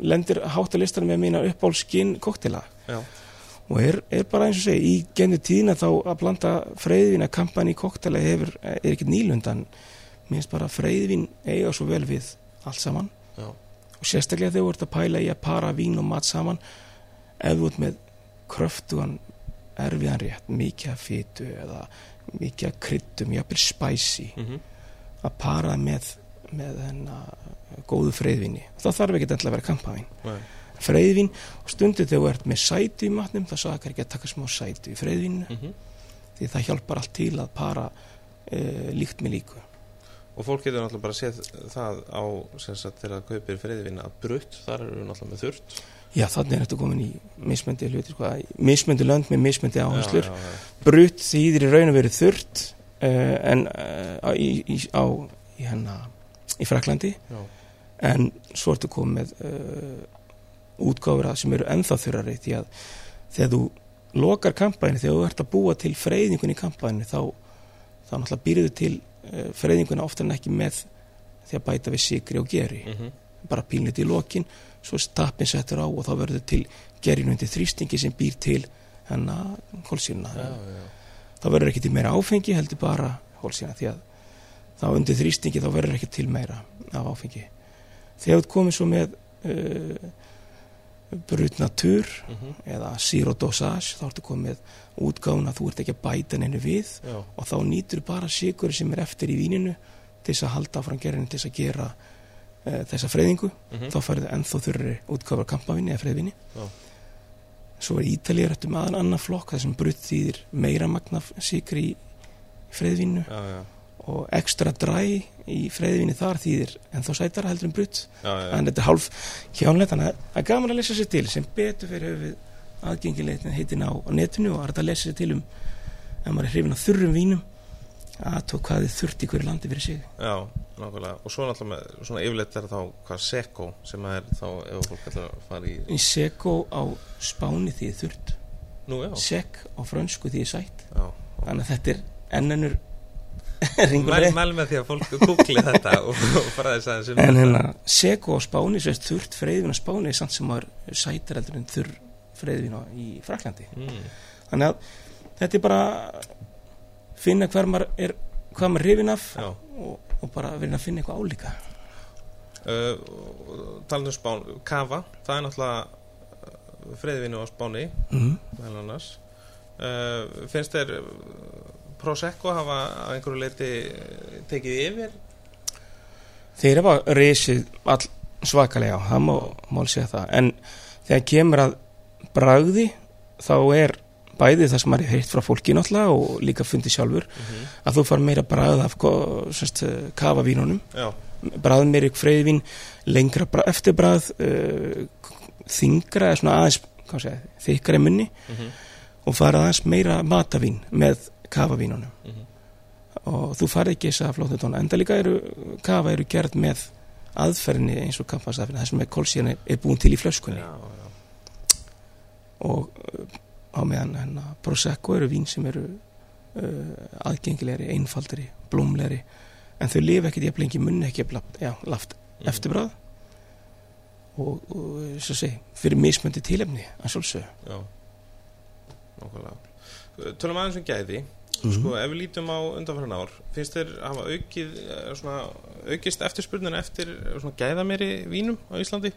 lendir hátt að listanum með mína uppálskinn koktela já, og er, er bara eins og segi í gennu tíðina þá að blanda freyðvin að kampan í koktela er ekkert nýlundan. Minnst bara freyðvin eiga svo vel við allt saman. Já, og sérstaklega þegar þú ert að pæla í að para vín og mat saman ef þú ert með kröftugan erfiðan rétt, mikið af fytu eða mikið af kryddum, jafnvel spicy mhm, að para með með góðu freyðvinni það þarf ekki endilega að vera kampavín. Nei, freyðvin og stundu þegar þú ert með sætu í matnum það sakar ekki að taka smá sætu í freyðvinu mhm. Því það hjálpar allt til að para uh, líkt með líku. Og fólk getur náttúrulega bara séð það á sem sagt þegar það kaupir freyðvinna að brutt, þar eru við náttúrulega með þurrt. Já þannig er þetta komin í mismöndi hluti sko, mismöndi lönd með mismöndi áherslur. brutt þýðir í raun og verið þurrt uh, en uh, í, í, á í, hennar, í Fraklandi já, en svo ertu komið uh, útgáfur að sem eru ennþá þurrari því að þegar þú lokar kampæni, þegar þú ert að búa til freyðingun í kampæni þá, þá náttúrulega býrðu til uh, freyðinguna oftar en ekki með því að bæta við sigri og geri. Mhm, bara pílnit í lokin svo stappin settur á og þá verður til gerinu undir þrýstingi sem býr til hennar já, þá verður ekki til meira áfengi heldur bara hólsýna því að þá undir þrýstingi þá verður ekki til meira af áfengi. Þegar þú ert komið svo með uh, brut natúr mhm, eða zero dosage þá ertu komið með útgáfuna þú ert ekki að bæta henni við já, og þá nýtur bara sigur sem er eftir í víninu til þess að halda áfram gerinu til þess að gera uh, þessa freyðingu. Mhm, þá færðu ennþá þurri útgáfur kampavinni eða freyðvinni Já. svo er Ítalið rættu með annan flokk það sem brutt þýðir meira magna sigri í freyðvinnu já, og ekstra dræ í freyðvinni þar þýðir en þá sætara heldur en brutt. En þetta er hálf hjánlegt þannig að það er gaman að lesa sér til sem betur fyrir höfuð aðgengilegt heitin á, á netinu og það er að lesa sér til um ef maður er hrifin á þurrum vínum að tók hvað þið þurft í hverju landi fyrir sig. Já, nákvæmlega. Og svo náttúrulega með, svona yfirleitt er þá hvað seko sem er þá ef fólk ætlar að fara í í seko á spáni því þurft nú, já, sek á frönsku því sætt. Já. Þannig að þetta er ennennur ringur Mæl, leið mæl með því að fólk googli þetta og, og fara þess aðeins um en þetta. hérna seko á spáni sérst þurft freyðvin á spáni samt sem maður sætar heldur en þurr freyðvin í Fraklandi mm, þannig að þetta er bara finna er hvað maður er hrifin af og, og bara verið að finna eitthvað álíka. Uh, talandi um spán Kafa, það er náttúrulega freyðvinnu á Spáni mm. annars. Uh, finnst þér uh, Prosecco hafa að einhverju leiti tekið yfir? Þeir hefa risið all svakalega það má, má alveg segja það. En þegar kemur að bragði þá er bæði það sem er heitt frá fólki náttúrulega og líka fundið sjálfur mm að þú far meira bragð af eh, kafavínunum. Já, bragð meiri freyðvín lengra bra- eftirbragð uh, þingra eða svona aðeins þykkara í munni mm og fara aðeins meira matavín með kafavínunum -hmm. og þú farið ekki þess að flóttu tóna enda líka eru, kafa eru gerð með aðferðinni eins og kampasafinu þess með kólsíðan er, er búin til í flöskunni já, já. og á meðan hennar Prosecco eru vín sem eru uh, aðgengilegri, einfaldari blómlegri, en þau lifa ekkert jafn lengi í munni ekki jafn laft, já, laft Mhm. eftirbrað og, og svo segi, fyrir mismöndi tilefni að sjálfsög Já, Uh, Tölum aðeins um gæði sko ef við lítum á undanfæran ár finnst þér að hafa aukið eh, svona, aukist eftirspurnin eftir eh, svona gæðameri vínum á Íslandi?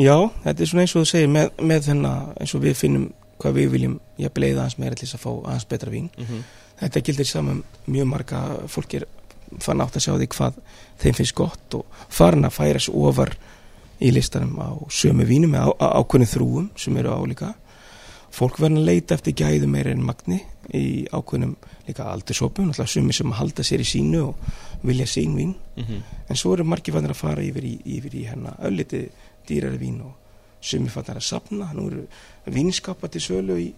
Já, þetta er svona eins og þú segir með, með þennan eins og við finnum hvað við viljum ég bleiða aðeins meira til þess að fá aðeins betra vín. Mm -hmm. þetta gildir saman mjög marga fólk er fann átt að sjá því hvað þeim finnst gott og farin að færa svo ofar í listanum á sömu vínum með ákveðin þrúum sem eru álíka fólk verður að leita eftir gæðu meira en magni í ákveðinum líka aldursópum, náttúrulega sumi sem halda sér í sínu og vilja sín vín. Mm -hmm. en svo eru margir fannir að fara yfir í, yfir í hérna ölliti dýrari vín og sumi fannir að sapna nú eru vínskapa til sölu í,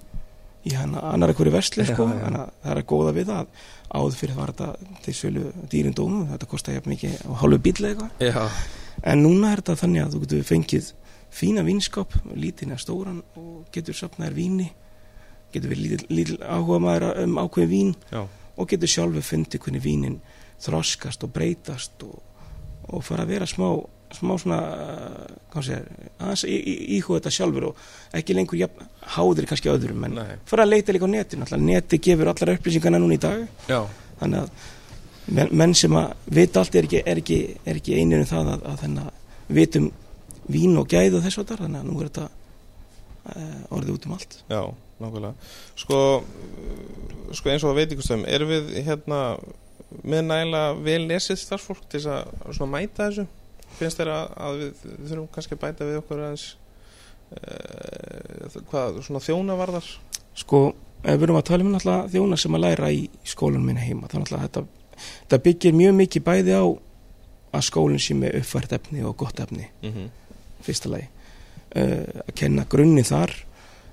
í hérna annar ekkur versli sko, að það er að góða við að áður fyrir var þetta til sölu dýrin dómu, þetta kostar jafn mikið á hálfu bíl en núna er þetta þannig að þú getur fengið fína vínskap lítinn eða stóran og getur sapnaðir víni getur við lítil, lítil áhuga maður um ákveðin vín já, og getur sjálfur fundið hvernig vínin þroskast og breytast og, og fara að vera smá smá svona segir, aðeins íhuga þetta sjálfur og ekki lengur jafn, háður kannski öðrum en nei. fara að leita líka á netinu. Alltaf neti gefur allar upplýsingarna núna í dag. Já, þannig að menn, menn sem að vita allt er ekki, er ekki, er ekki einir um það að, að þennan vitum vín og gæð og þess að þannig að nú er þetta uh, orðið út um allt. Já, nákvæmlega. Sko, sko eins og á veitingustöðum erum við hérna með nægilega vel lesið starfsfólk til þess að mæta þessu? Finnst þér að, að við, við þurfum kannski að bæta við okkur aðeins uh, hvað, svona þjónavarðar? Sko, ef við erum að tala um náttúrulega þjóna sem að læra í skólanum minna heima þá náttúrulega þetta, þetta byggir mjög mikið bæði á að skólinn sé með uppfært efni og gott efni. Mm -hmm. Fyrsta lagi uh, að kenna grunni þar.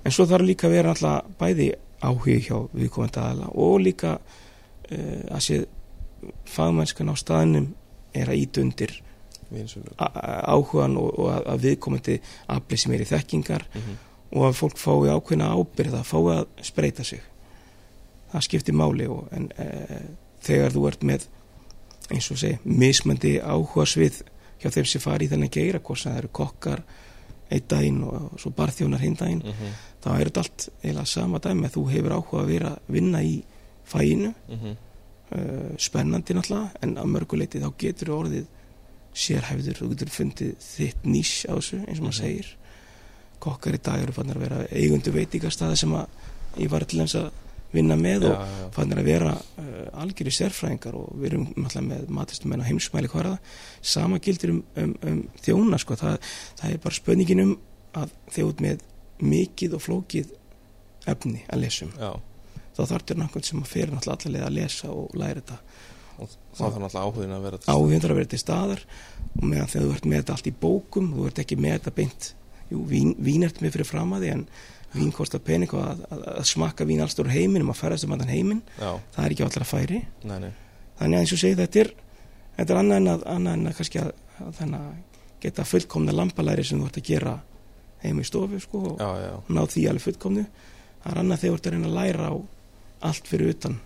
En svo þarf líka að vera alltaf bæði áhugi hjá viðkomandi aðala og líka uh, að sé fagmennskan á staðnum er að ít undir áhugan og, og að, að viðkomandi afli sem er í þekkingar mm -hmm. og að fólk fái ákveðna ábyrð að fái að spreita sig. Það skiptir máli og, en e, þegar þú ert með eins og segi, mismandi áhuga svið hjá þeim sem fari í þennan geira hvort sem það eru kokkar einn daginn og, svo barþjónar hinn daginn Mm -hmm. þá er þetta allt eiginlega sama dæmi þú hefur áhuga að vera að vinna í fæinu Mm -hmm. uh, spennandi náttúrulega en að mörguleiti þá getur orðið sérhæfður, þú getur fundið þitt nýs á þessu eins og maður Mhm. segir kokkar í dag eru fannir að vera eigundu veitingastæði sem að ég var til þess að vinna með og fannir að vera uh, algjöri sérfræðingar og við erum náttúrulega með matistumenn á heimsmæli hverða sama gildir um, um, um þjóna sko. það, það er bara spönningin um að þjóð með mikið og flókið efni að lesum já. þá þarf þér nákvæmt sem að fyrir allavega að lesa og læra þetta. Og þá þarf náttúrulega áhugin að vera til áhugin þarf að vera til staðar og meðan þegar þú ert með þetta allt í bókum þú ert ekki með þetta beint jú, vín, vín ert með fyrir fram að því en vín kostar pening og að, að, að smakka vín allstór heiminum að ferðast um allan heiminn. Það er ekki allra færi. Nei, nei, þannig að eins og segi þetta er þetta er annað en að, annað en að kannski að, geta fullkomna lampalæri sem þú ert að gera heim í stofu sko og já, já, ná því alveg fullkomnu. Það er annað þegar þú ert að reyna að læra á allt fyrir utan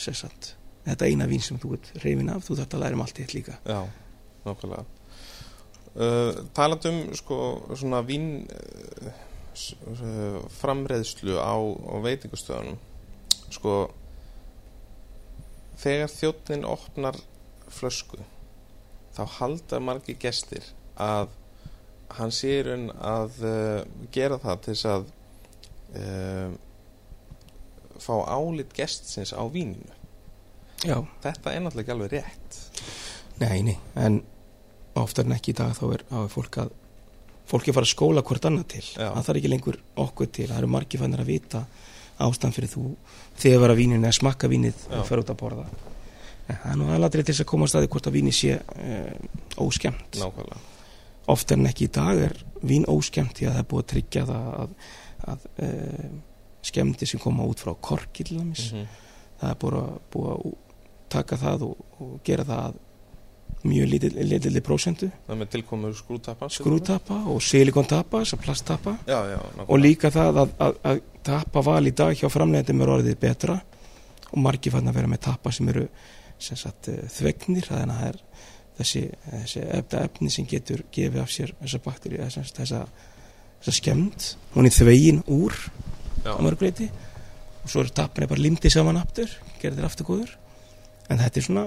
sessant. Þetta eina vín sem þú ert reyfin af þú þarf að læra um allt eitt líka. Já, nákvæmlega. Uh, talandum sko svona vín uh, framreiðslu á, á veitingustöðunum sko þegar þjóttnin opnar flösku þá halda margir gestir að hann sé í raun að uh, gera það til þess að uh, fá álit gestsins á víninu. Já, þetta er náttúrulega ekki alveg rétt. Nei, nei, en oftar en ekki í dag þá er, þá er fólk að fólk að fara að skóla hvort annað til. Já. það þarf ekki lengur okkur til, það eru margir fannir að vita ástand fyrir þú þegar vera víninu eða smakka vínið og fer út að borða. En það er nú aðladrið til þess að koma að staði hvort að víni sé uh, óskemmt. Nákvæmlega. Oftar en ekki í dag er vín óskemmt því að það er búið að tryggja það að, að uh, skemmti sem koma út frá korki til dæmis mm það er búið að, búið að taka það og, og gera það að mjög lítilli lítil prósentu. Það með tilkomur skrútappa skrútappa og já, nákvæmlega. Og líka það að, að, að tappa val í dag hjá framleiðendum er orðið betra. Og margir fann að vera með tappa sem eru sem sagt, eh, þvegnir þannig að það er þessi, þessi efni sem getur gefið af sér þessa bakteri þessa, þessa, þessa skemmt hún er þvegin úr já, á mörgleiti og svo er tapinni bara limtið saman aftur gerðir aftur góður en þetta er svona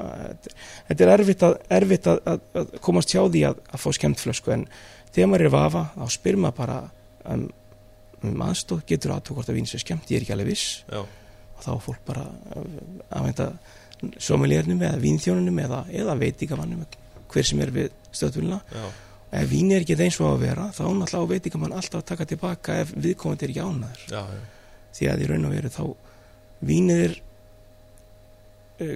þetta, er erfitt að, erfitt að, að, að komast hjá því að, að fá skemmt flösku en þegar maður er vafa þá spyr maður bara um, um aðstóð getur aðtók hvort að vín sér skemmt, ég er ekki alveg viss. Já, og þá fólk bara að venda sommeliernum eða vínþjónunum eða, eða veitingamannum hver sem er við stöðvulina já, ef vín er ekki eins og að vera þá náttúrulega á veitingamann alltaf að taka tilbaka ef viðkomandi er ekki já, því að í raun og veru þá vínið uh,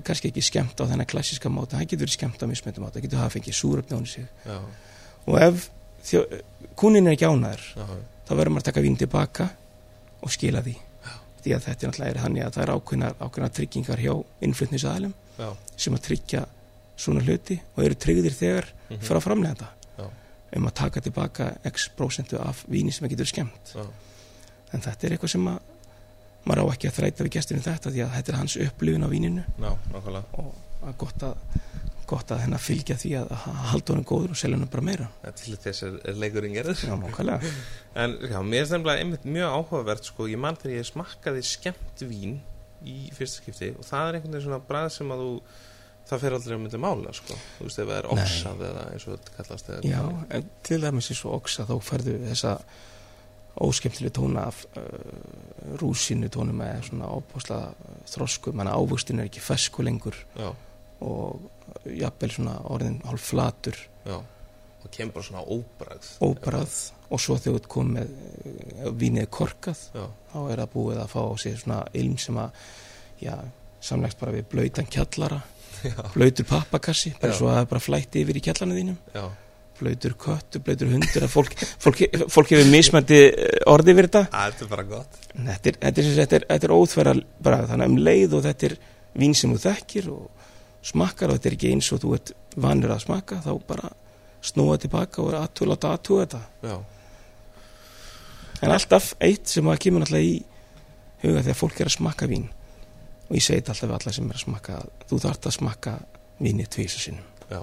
kannski ekki skemmt á þennan klassiska máta. Það getur verið skemmt á mismöndum máta. Það getur hafa fengið súröfni á sig. Já, og ef þjó, kunin er ekki ánæður já, þá verður maður að taka vín tilbaka og skila því. Því að þetta er náttúrulega þannig að það er ákveðnar, ákveðnar tryggingar hjá innflutnisaðalum já, sem að tryggja svona hluti og eru tryggðir þegar mhm, frá framleganda Já. um að taka tilbaka x prosentu af víni sem að getur skemmt. Já, en þetta er eitthvað sem að maður á ekki að þræta við gesturinn þetta því að þetta er hans upplifun á víninu. Nákvæmlega. Og að gott að gott að hennar fylgja því að, að halda honum góður og selja honum bara meira. Það er til þess er leikurinn gerður. En já, mér er stemmlega einmitt mjög áhugavert sko, ég mann þegar ég smakkaði skemmt vín í fyrsta skipti og það er einhvern veginn svona brað sem að þú það fer aldrei á milli mála sko. Þú veist ef það er oxað eða eins og þetta kallast já, en til dæmis eins og oksa þá færðu þessa óskemmtileg tóna af uh, rúsinu tónum með svona óbúsla þrosku, manna ávöxtin er ekki fesku lengur já, og jafnvel svona orðin hálf flatur. Já. Og kemur bara svona óbragð. Óbrað og svo þegar þú komið með uh, vínið korkað já, þá er það búið að fá á sig svona ilm sem að já, samlegst bara við blöytan kjallara blöytur pappakassi, bara svo að það er bara flætti yfir í kjallarnu þínum. Já, blöytur köttur, blöytur hundur að fólk, fólk, fólk hefur mismændi orði yfir þetta. Að, þetta er bara gott. Þetta er, þetta er, þetta er, þetta er óþverra bara þannig um leið og þetta er vín sem þú þekkir og smakkar og þetta er ekki eins og þú ert vanur að smakka þá bara snúa tilbaka og aðtúa, láta aðtúa þetta. Já, en alltaf eitt sem að kemur náttúrulega í huga þegar fólk er að smakka vín og ég segi þetta alltaf við alla sem er að smakka þú þarft að smakka víni tvísa sinnum. Já.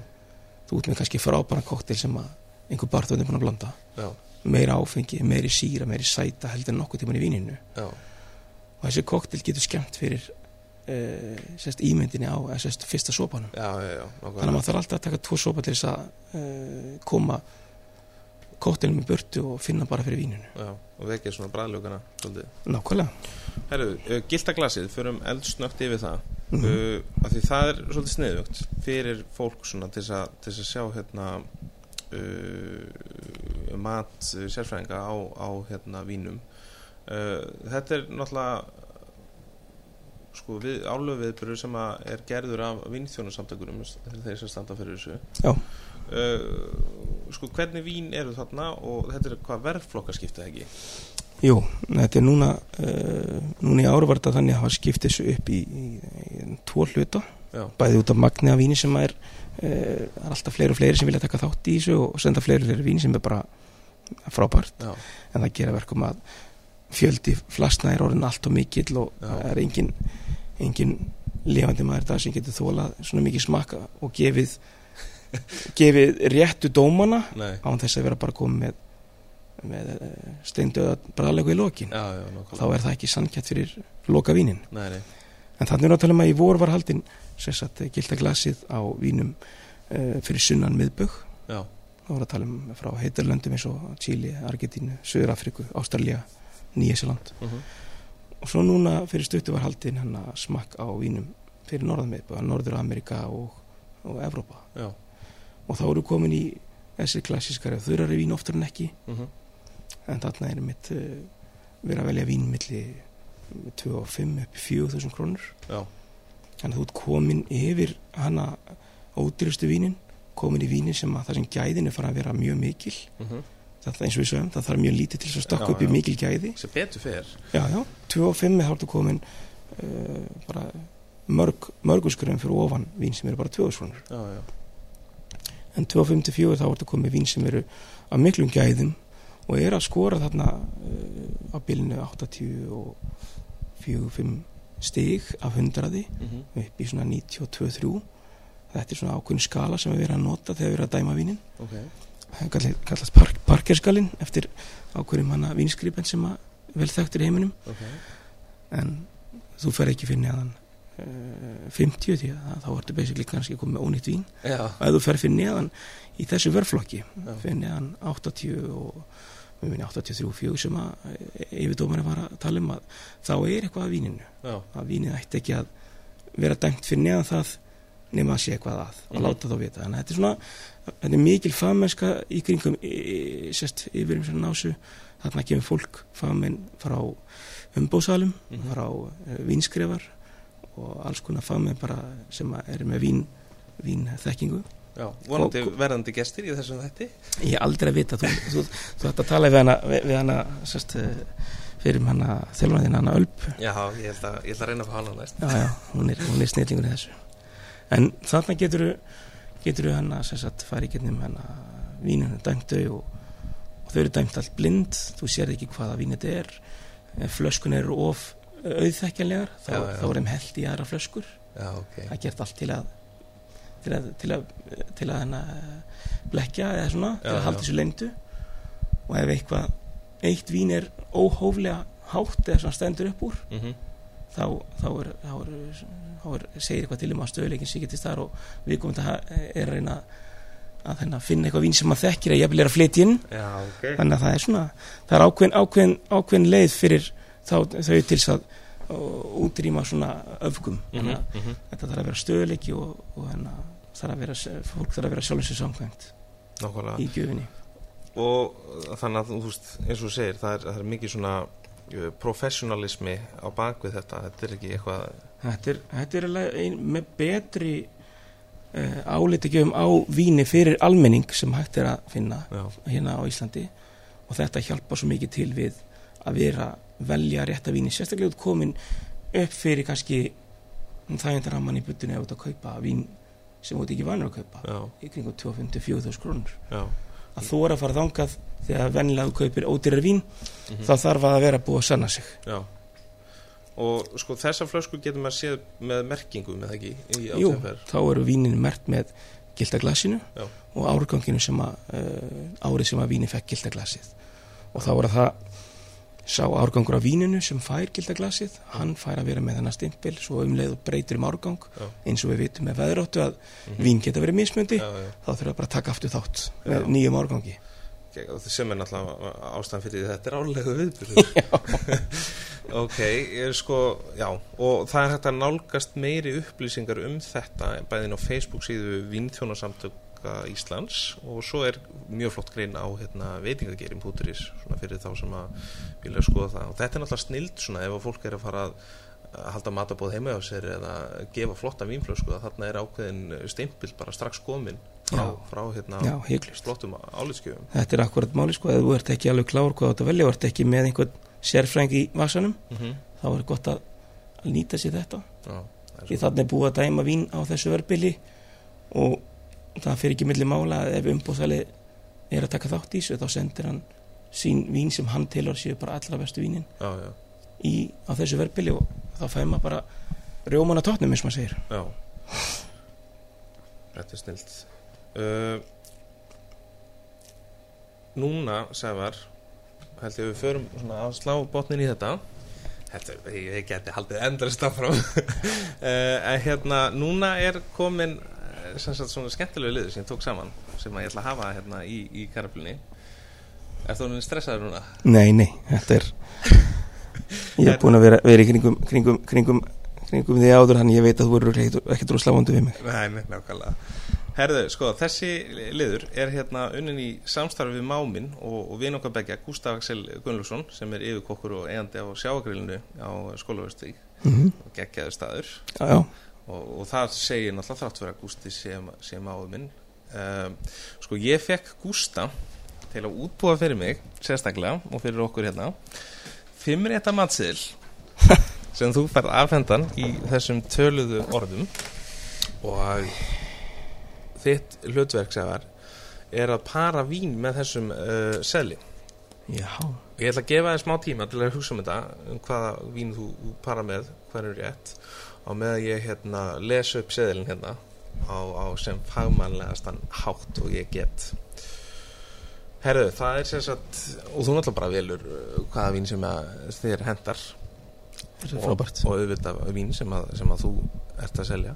Þú ert með kannski frábæra koktel sem einhver barþjóðin er búin að blanda. Já, meira áfengi, meiri síra, meiri sæta heldur en nokkuð tíman í víninu. Já, og þessi koktel getur skemmt fyrir uh, sérst, ímyndinni á eh, sérst, fyrsta sopanum. Já, þannig að maður þarf alltaf að taka tvo sopa til þess að uh, koma koktelum í burtu og finna bara fyrir víninu. Já, og vekja svona svolítið. Nákvæmlega. Herru, uh, gildaglasið, förum eldsnögt yfir það mm uh, af því það er svolítið sniðugt fyrir fólk svona til þess að, sjá hérna uh, mat uh, sérfræðinga á, á hérna vínum. Uh, þetta er náttúrulega sko við álöf viðbyrður sem að er gerður af vínþjónarsamtökurum þeir sem standa fyrir þessu. Já. uh, sko hvernig vín eru þarna og þetta er hvað verðflokka skipta ekki Jú, þetta er núna uh, núna í ár var þetta þannig að hafa skipt þessu upp í, í, í tvo hluta. Já, bæði út af magni af víni sem er uh, er alltaf fleiri og fleiri sem vilja taka þátt í þessu og senda fleiri og fleiri víni sem er bara frábært. Já, en það gera verkum að fjöldi flasna er orðin allt og mikill og það er engin, engin lifandi maður það sem getur þólað svona mikið smakka og gefið gefið réttu dómana nei. án þess að vera bara komið með, með steinduða bræðlegu í lokin. Já, já, þá er það ekki sannkjætt fyrir loka vínin nei, nei, en þannig er að tala um að í vor var haldin sess að gilda glasið á vínum uh, fyrir sunnan miðbögg þá var að tala um frá heitarlöndum eins og Chile, Argentínu, Suður Afriku Ástralja, Nýjæsiland uh og svo núna fyrir stuttu var haldin hann að smakk á vínum fyrir norðanmiðbögg, Norður Amerika og, og Evrópa. Já. Og þá eru komin í þessi klassískari þurrari vín oftar en ekki. Uh en þarna er mitt uh, verið að velja vín milli 2 og 5 upp í 4.000 krónur. Já. þannig að þú ert komin yfir hana ódýrustu vínin komin í vínin sem að það sem gæðin er fara að vera mjög mikil. Þetta eins og við sögum, það þarf mjög lítið til að stokka Já, upp í já. mikil gæði. Sem betur fer. Já, já, 2 og 5 er ertu komin uh, bara mörg, mörguskröðum fyrir ofan vín sem eru bara 2.000 krónur. Já, já, en 2.54 þá ertu komin vín sem eru af miklum gæðum og er að skora þarna uh, á bilinu 80 og 4-5 stig af hundraði mm upp í svona 92-3 þetta er svona ákveðin skala sem við erum að nota þegar við erum að dæma vínin. Ok. Það kallast, kallast park, parkerskalinn eftir ákveðin manna vínskripen sem að vel þekktur í heiminum. Ok, en þú fer ekki fyrir neðan uh, 50 því að þá ertu basically kannski komið með ónýtt vín. Já, og ef þú fer fyrir neðan í þessu vörflokki fyrir neðan 80 og við minni 83 4 sem að yfirdómari var að tala um að þá er eitthvað að víninu. Já, að vínið ætti ekki að vera dæmt fyrir neðan það nema að sé eitthvað að og Mhm. láta þá vita. Að þetta er svona þetta er mikil fagmennska í kringum sérst yfir um svona násu þarna kemur fólk fagmenn frá umbóðsalum Mhm. frá uh, vínskrefar og alls konar fagmenn bara sem að eru með vín vínþekkingu já vonandi Og- verðandi gestir í þessum þætti. Ég aldrei að vita þú, þú, þú ætti að tala við hana, við, hana sérst, eh, fyrir hana þjálfæðin hana Ölp Já, ég held að, ég held að reyna að fá hana næst. Já, já, hún er, er snillingur í þessu. En þarna getur getur sagt, fara í getnum hann að víninu dæmtu og, og þau eru dæmt allt blind. Þú sér ekki hvaða vín þetta er. Ef flöskun eru of auðþekkjanlegar. Þá, þá er þeim held í aðra flöskur. Já, ok. Það er gert allt til að til að, til að, til að hana blekja eða svona, til Já, að halda þessu leindu og ef eitthvað eitt vín er óhóflega hátt eða svona stendur upp úr mm þá, þá, er, þá, er, þá er, segir eitthvað til um að stöðleikin getist þar og við komum að er að reyna að hérna, finna eitthvað vín sem maður þekkir að jafnvel er að flytja inn. Já, ok. Þannig að það er svona það er ákveðin, ákveðin, ákveðin leið fyrir þá, þau til að útrýma svona öfgum. Þannig að -hmm. þetta þarf að vera stöðleiki og, og hérna, þarf vera, fólk þarf að vera sjálfum sér samkvæmt Nákvæmlega. í gjöfinni. Og þannig að þú veist eins og þú segir, það er, það er mikið svona professionalismi á bakvið þetta. Þetta er ekki eitthvað Þetta er, þetta er ein, með betri uh, áleitigjöfum á víni fyrir almenning sem hægt er að finna já, hérna á Íslandi. Og þetta hjálpa svo mikið til við að vera velja rétta víni. Sérstaklega út komin upp fyrir kannski þægindaramman í butunni að út að kaupa vín sem út ekki vanur að kaupa. Já, í kringum 254.000 krónur. Já. Að þú er að fara þangað þegar vennilega þú kaupir ódýrar vín Mhm. þá þarf að vera búið að sanna sig. Já. Og sko þessa flösku getur maður séð með merkingu með ekki Jú, þá eru vínin mert með gildaglasinu og árganginu sem að uh, árið sem að víni fekk gildaglasið og þá er það sá árgangur af víninu sem fær gildaglasið hann fær að vera með þennan stimpil svo um leið og breytir um árgang Já. eins og við vitum með veðráttu að Mhm. vín geta verið mismöndi já, já. þá þurfa bara að taka aftur þátt með nýjum árgangi sem er náttúrulega ástæðan fyrir þetta er álegu viðbyrður ok, ég er sko já, og það er hægt að nálgast meiri upplýsingar um þetta bæðin á Facebook síðu Vínþjónasamtöka Íslands og svo er mjög flott grein á hérna, veitingagerim púturis fyrir þá sem að vilja skoða það. Og þetta er náttúrulega snild svona ef fólk er að fara að halda matabóð heima á sér eða gefa flotta vínflösku að þarna er ákveðin stimpil bara strax komin frá, frá hérna Já, flottum álitskjöfum Þetta er akkurat máli sko, ef þú ert ekki alveg klár hvað að velja, þú ert ekki með einhvern sérfræng í vasanum, mm -hmm. þá er gott að nýta sér þetta. Já, því þannig er búið að dæma vín á þessu verbili og það fyrir ekki milli mála að ef umbúðsali er að taka þátt í þessu þá sendir hann sín vín sem hann tilhör séu bara allra bestu vínin já, já, í, á þessu verbili og þá fæði maður bara rjóman að tóknum eins og maður segir. Já. Þetta er snilt. Uh, Núna, Sævar held ég að við förum svona að slá botnin í þetta. Þetta, ég, ég geti haldið endalist áfram. Uh, en hérna, núna er komin sem sagt svona skemmtilegu liður sem ég tók saman sem að ég ætla að hafa hérna í, í karaflunni. Ertu þú stressaður núna? Nei, nei, þetta er ég er búin að vera, vera í kringum, kringum, kringum, kringum því áður hann ég veit að þú eru ekki, dróðsláfandu við mig. Nei, nei, nákvæmlega. Herðu, sko, þessi liður er hérna unnin í samstarfi við Mámin og, og vinn okkar begja, Gústaf Axel Gunnlaugsson sem er yfirkokkur og eigandi á sjáagrillinu á skólaverðstík mm -hmm. og geggjaður staður. Já, já, og, og það segir náttúrulega þrátt fyrir að Gústi sé, sé Mámin um, Sko, ég fekk Gústa til að útbúa fyrir mig sérstaklega og fyrir okkur hérna fimm rétta matseðil sem þú færð afhendan í þessum töluðu orðum. Og þitt hlutverksefar er að para vín með þessum uh, seðli. Já. Ég ætla að gefa þér smá tíma til að hugsa um þetta um hvaða vín þú para með hvað er rétt og með að ég hérna lesa upp seðlinn hérna á, á sem fagmannlegastan hátt og ég get. Herðu, það er sem sagt og þú náttúrulega bara velur uh, hvaða vín sem þér hendar og, og auðvitað vín sem að, sem að þú ert að selja.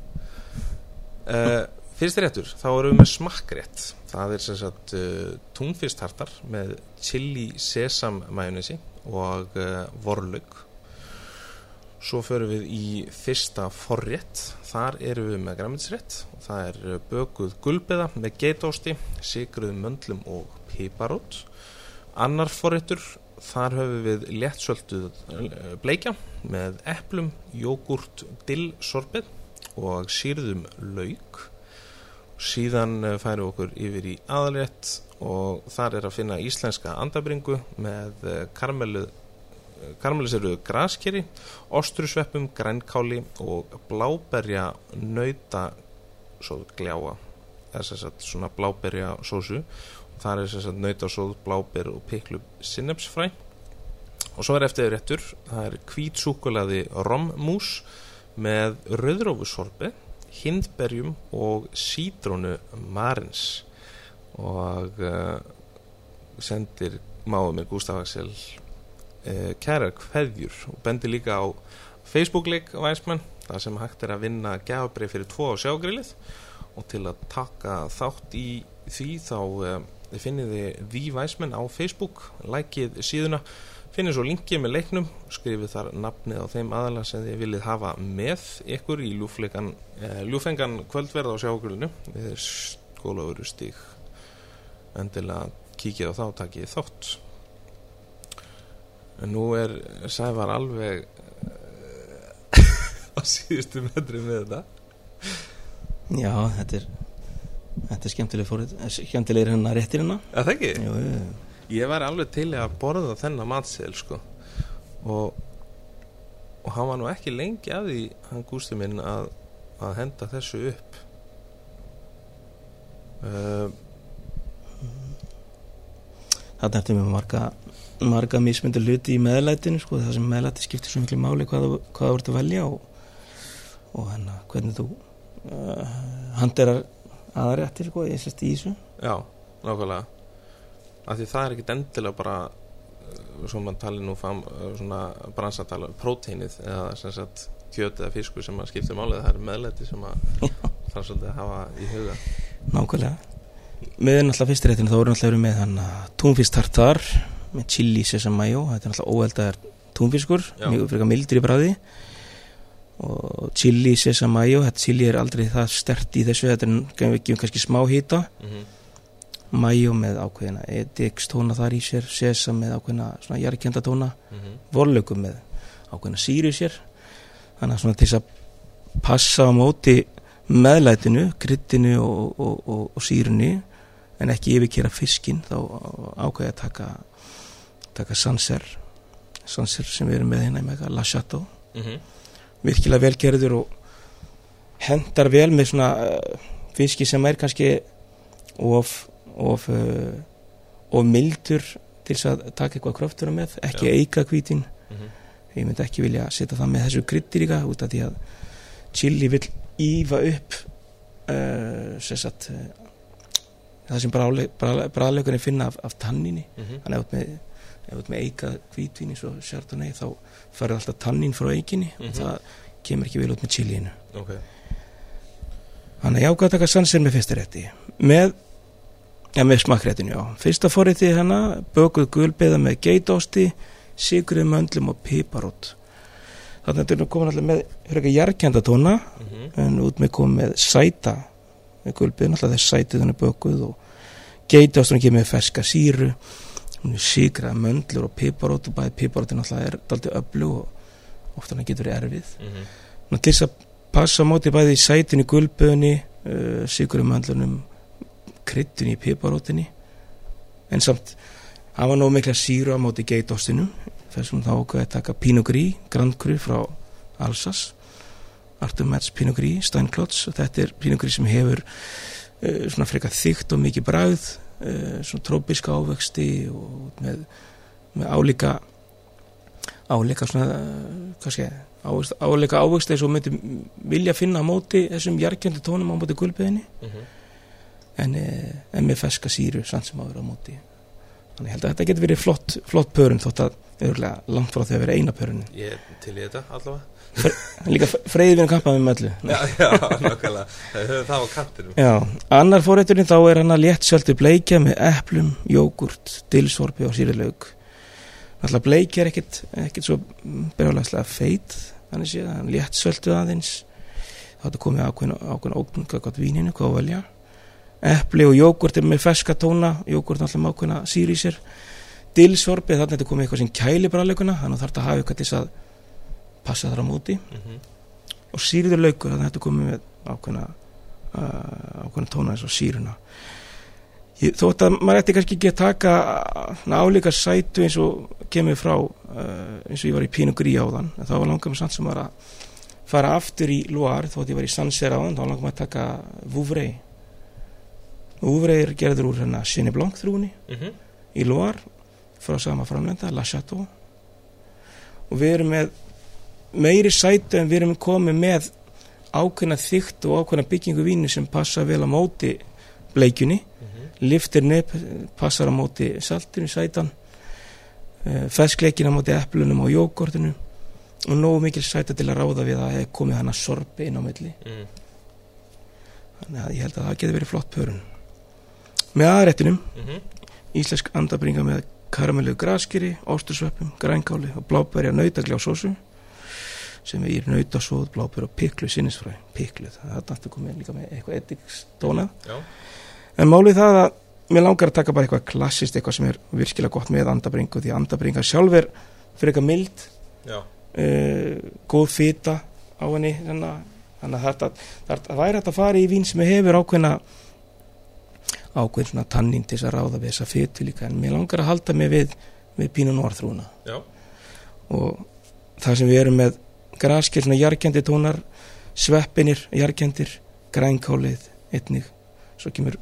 Uh, Fyrst réttur, þá erum við með smakkrétt. Það er sem sagt uh, túnfistartar með chili sesam majónesi og uh, vorlaug Svo förum við í fyrsta forrétt, þar erum við með græminsrétt það er uh, bökuð gulbeða með geitósti, sigruð möndlum og piparót Annar forréttur, þar höfum við léttsölduð uh, bleikja með eplum, jógurt, dill, sorbet og sýrðum lauk. Síðan uh, færum við okkur yfir í aðalrétt og þar er að finna íslenska andabringu með uh, karmelu karmeliseruðu graskeri ostrusveppum, grænkáli og bláberja nauta svo gljáa þess að svona bláberja sósu þar er þess að nauta sóð, bláber og piklu sinnepsfræ. Og svo er eftir réttur það er kvítsúkulaði rommús með rauðrófusorbi hindberjum og sítrónu marins. Og uh, sendir máður með Gustaf Axel kærar kveðjur og bendir líka á Facebook-leik Væsmann, það sem hægt er að vinna gjafabrið fyrir tvo á sjágrillið. Og til að taka þátt í því þá uh, finnið þið því Væsmann á Facebook lækið síðuna. Finnir svo linkið með leiknum skrifið þar nafnið á þeim aðala sem þið viljið hafa með ykkur í ljúfengan, eh, kvöldverð á sjágrillinu. Við skólauru stík endilega kíkið á þá takið þátt en nú er Sævar alveg á síðustu metri með þetta. Já, þetta er þetta er skemmtileg fórið skemmtilegir hennar réttir að það ekki? Jú, jú, ég væri alveg til að borða þennan matseðil sko. Og og hann var nú ekki lengi að því hann gústi minn að, að henda þessu upp. Uh, Þarna ertu með marga marga mismyndu hluti í meðlætinu sko, það sem meðlæti skiptir svo miklu máli hvað, þú ert að velja og, og hennar hvernig þú uh, handerar aðrættir sko, í þessu. Já, nákvæmlega. Af því það er ekkit endilega bara uh, svo mann tali nú fam, uh, svona bransatala, próteinið eða sem sagt kjöt eða fiskur sem að skiptir málið það er meðlæti sem að það er svolítið að hafa í huga. Nákvæmlega með náttúrulega fyrst réttinu þá erum náttúrulega verið með hann túnfisk tartar með chili sesam mayo. Þetta er náttúrulega óeldaðar túnfiskur mjög frekar mildur í bræði og chili sesam mayo þetta chili er aldrei það stert í þessu. Þetta er við gefum kannski smá hýta mm -hmm. mayo með ákveðina edix tóna þar í sér sesam með ákveðina svona jarkjönda tóna. Mm -hmm. vorlökum með ákveðina síru í sér. Þannig að svona til þess að passa á móti meðlætinu, kryddinu og, og, og, og sírunni en ekki yfirkera fiskin þá ákveði að taka taka sanser sanser sem við erum með hérna með La Chateau Mm -hmm. virkilega velgerður og hendar vel með svona uh, fiski sem er kannski of of, uh, of mildur til þess að taka eitthvað kröftur með, ekki Já. eika hvítin Mm -hmm. ég myndi ekki vilja setja það með þessu kryddið líka út af því að chili vil ífa upp uh, sagt, uh, það sem bræðleikurinn finna af, af tanninni. Mm -hmm. þannig að ef þú ert með, eika eins og Chardonnay þá farið alltaf tannin frá eikinni Mhm. og það kemur ekki vel út með chiliinu. Ok. Þannig að ég ákvað að taka sansir með fyrsta rétti. Með, ja, með smakkréttinu já. Fyrsta forrétti hana bökuð gulbeða með geitósti sigruð möndlum og piparót þannig að þetta komin alltaf með frekar jarkjanda tóna mm -hmm. en út með komið með sæta með gulbeðin, alltaf þess sætið hann er bökuð og geitóstunum kemur með ferska síru sigrað möndlur og piparót og bæði piparótin alltaf er daldið öflug og ofta hann getur erfið. Mm -hmm. Ná, til þess að passa móti bæði í sætinu gulböðinni, uh, sigurum möndlunum, kryddunni í piparótinni. En samt hafa nóg mikla síru á móti geitostinum þessum þá ákveði að taka Pinot Gris, Grand Cru frá Alsace. Artur Metz Pinot Gris, Steinklots. Og þetta er Pinot Gris sem hefur uh, svona frekar þygt og mikið bragð uh, svona trópiska ávexti og með, með álíka álíka svona hvað sé álíka ávegst eins og myndi vilja finna á móti þessum jarkjöndu tónum á móti gulbeðinni Mm -hmm. en, eh, en með feska síru samt sem áður á móti. Þannig held að þetta getur verið flott, flott pörun þótt að örgulega langt frá því að vera eina pörunni. Ég til í þetta allavega. Líka freyði við kampaði með öllu. Já, já, nákvæmlega. Það á kantinum. Já, annar fórætturinn þá er hann að léttsöldu bleikja með eplum, jógurt, dilsorpi og sýrilaug Alltaf bleikja er ekkit, ekkit svo berðalagslega feit þannig séð, hann léttsöldu aðeins. Þá þetta komið ákveðin ákveðin óknunga gott víninu, hvað að velja. Epli og jógurt er með ferska tóna jógurt er alltaf með ákveðina sýri í sér dilsorpi, þannig að þetta komið eitthvað sem kæli bræðleikuna, þannig að þarf þetta að hafa eitthvað til þess að passa þar á móti. Mm -hmm. og síriður laukur þannig að þetta komið með ákveðna uh, ákveðna tóna eins og síruna. Ég, þótt að maður ætti kannski ekki að taka álíka sætu eins og kemur frá uh, eins og ég var í Pínu Grí áðan. En þá var langar með samt sem var að fara aftur í Loire þótt ég var í Sancerre áðan þá langar maður að taka Vouvray. Vouvray er gerður úr hérna Chenin Blanc þrúni Mm -hmm. í Loire frá sama framlenda, La Chateau. Og við erum með meiri sætu en við erum komið með ákveðna þygt og ákveðna byggingu vínu sem passa vel á móti bleikjunni, liftir nöp passar á móti saltinu sætan. Uh, feskleikin á móti eplunum og jógortinu. Og nógu mikil sæta til að ráða við að hef komið hana sorpi inn á milli. Mm. þannig að ég held að það geti verið flott pörun. Með aðrættinum Mm íslensk andabringa með karamellu graskýri, óstursveppum, grænkáli og blábæri að nautagli á sósu sem er nautasóð, blábæri og piklu sinnisfræ, piklu, það er náttúrulega komið líka með eitthvað etikstónað Já, en málið það að mér langar að taka bara eitthvað klassist, eitthvað sem er virkilega gott með andabringu, því andabringa sjálf er fyrir eitthvað mild uh, góð fita á henni þannig að- það væri hægt að fara í vín sem hefur ákveðna ákveðin svona tannin til þess að ráða við þessa fitu líka. En mér langar að halda mig við, við pínu norðrúna. Já. Og það sem við erum með graskir svona jargjendi tónar sveppinir, jargjendir grænkálið, einnig. Svo kemur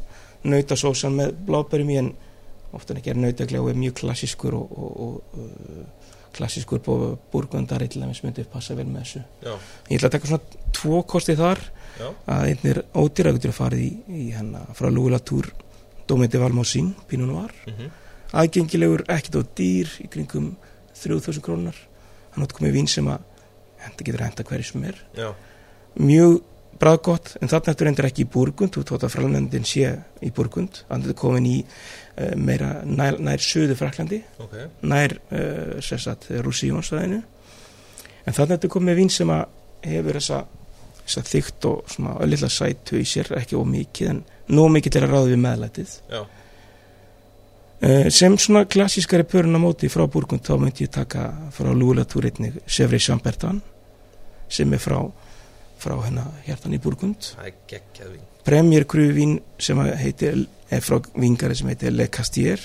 nautasósan með blábærum í en oftan ekki er er mjög klassískur og, og, og uh, klassískur búrgundar eitthvað sem myndi passa vel með þessu. Já, ég ætla að taka svona tvo kosti þar já, að einn er ódýragutur að farið í, í hennar frá Lúlatúr Dómeti Valmásín, Pínu Noir. Mm aðgengilegur, ekkert á dýr í kringum 3000 krónar hann átt komið vín sem að henda getur henda hverju sem er. Já, mjög bræðgott en þarna eftir endur ekki í Burgund. Þú tótt að framlendin sé í Burgund. Hann er komin í uh, meira nær, nær söðu Fraklandi ok. Nær uh, sérstætt Rússíjónsvæðinu en þarna eftir komið vín sem að hefur þessa þygt og svona öllilla sætu í sér ekki ómikið en nóg mikið til að ráða við meðlætið. Uh, sem svona klassískari pörun á móti frá Burgund þá myndi ég taka frá Lúlatúr einnig Sevri Sambertan sem er frá, frá hérna hjartan í Burgund. Cruvín sem heitir er frá vingari sem heitir Le Castier.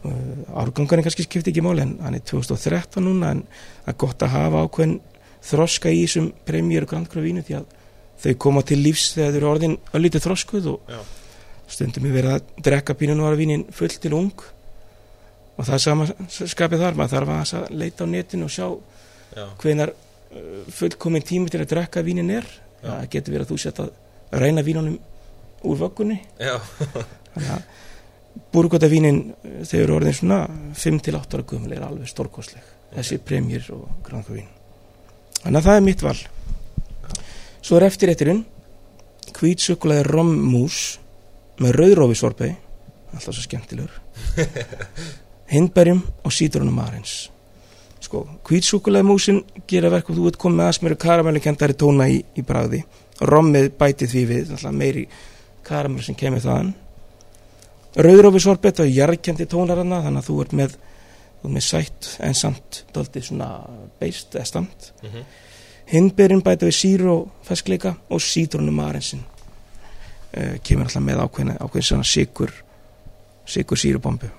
Uh, árgangarinn kannski skipti ekki máli en hann er 2013 núna en það er gott að hafa ákveðin þroska í þessum Premier Grand Cruvínu því að þau koma til lífs þegar þau eru orðin öllítið þroskuð og Já, stundum er verið að drekka pínunvara vínin full til ung. Og það er sama skapið þar maður þarf að leita á netinu og sjá já, hvenar uh, fullkomin tími til að drekka vínin er. Já. það getur verið að þú sett að reyna vínunum úr vöggunni. Þannig að búrgóta vínin þegar eru orðin svona 5-8 ára gömul er alveg stórkostleg. Þessi premjir og grankavín þannig að það er mitt val. Svo er eftir eittirinn hvítsukulaði rommús með rauðrófi sorpei alltaf svo skemmtilegur. Hindberjum og sítrunum marins sko, hvítsukulaði músin gera verk og þú ert komið með aðsmjöru karamellukendari tóna í, í bræði rommið bætið því við alltaf meiri karamell sem kemur þaðan. Rauðrófi sorpei það er jarðkendi tónar hana þannig að þú ert með, ert með sætt en samt daldið svona beist eða stamt mhm, hindberinn bæta við síru og feskleika og sítrunum marinsin uh, kemur alltaf með ákveðin, ákveðin svona sigur sigur sírubombu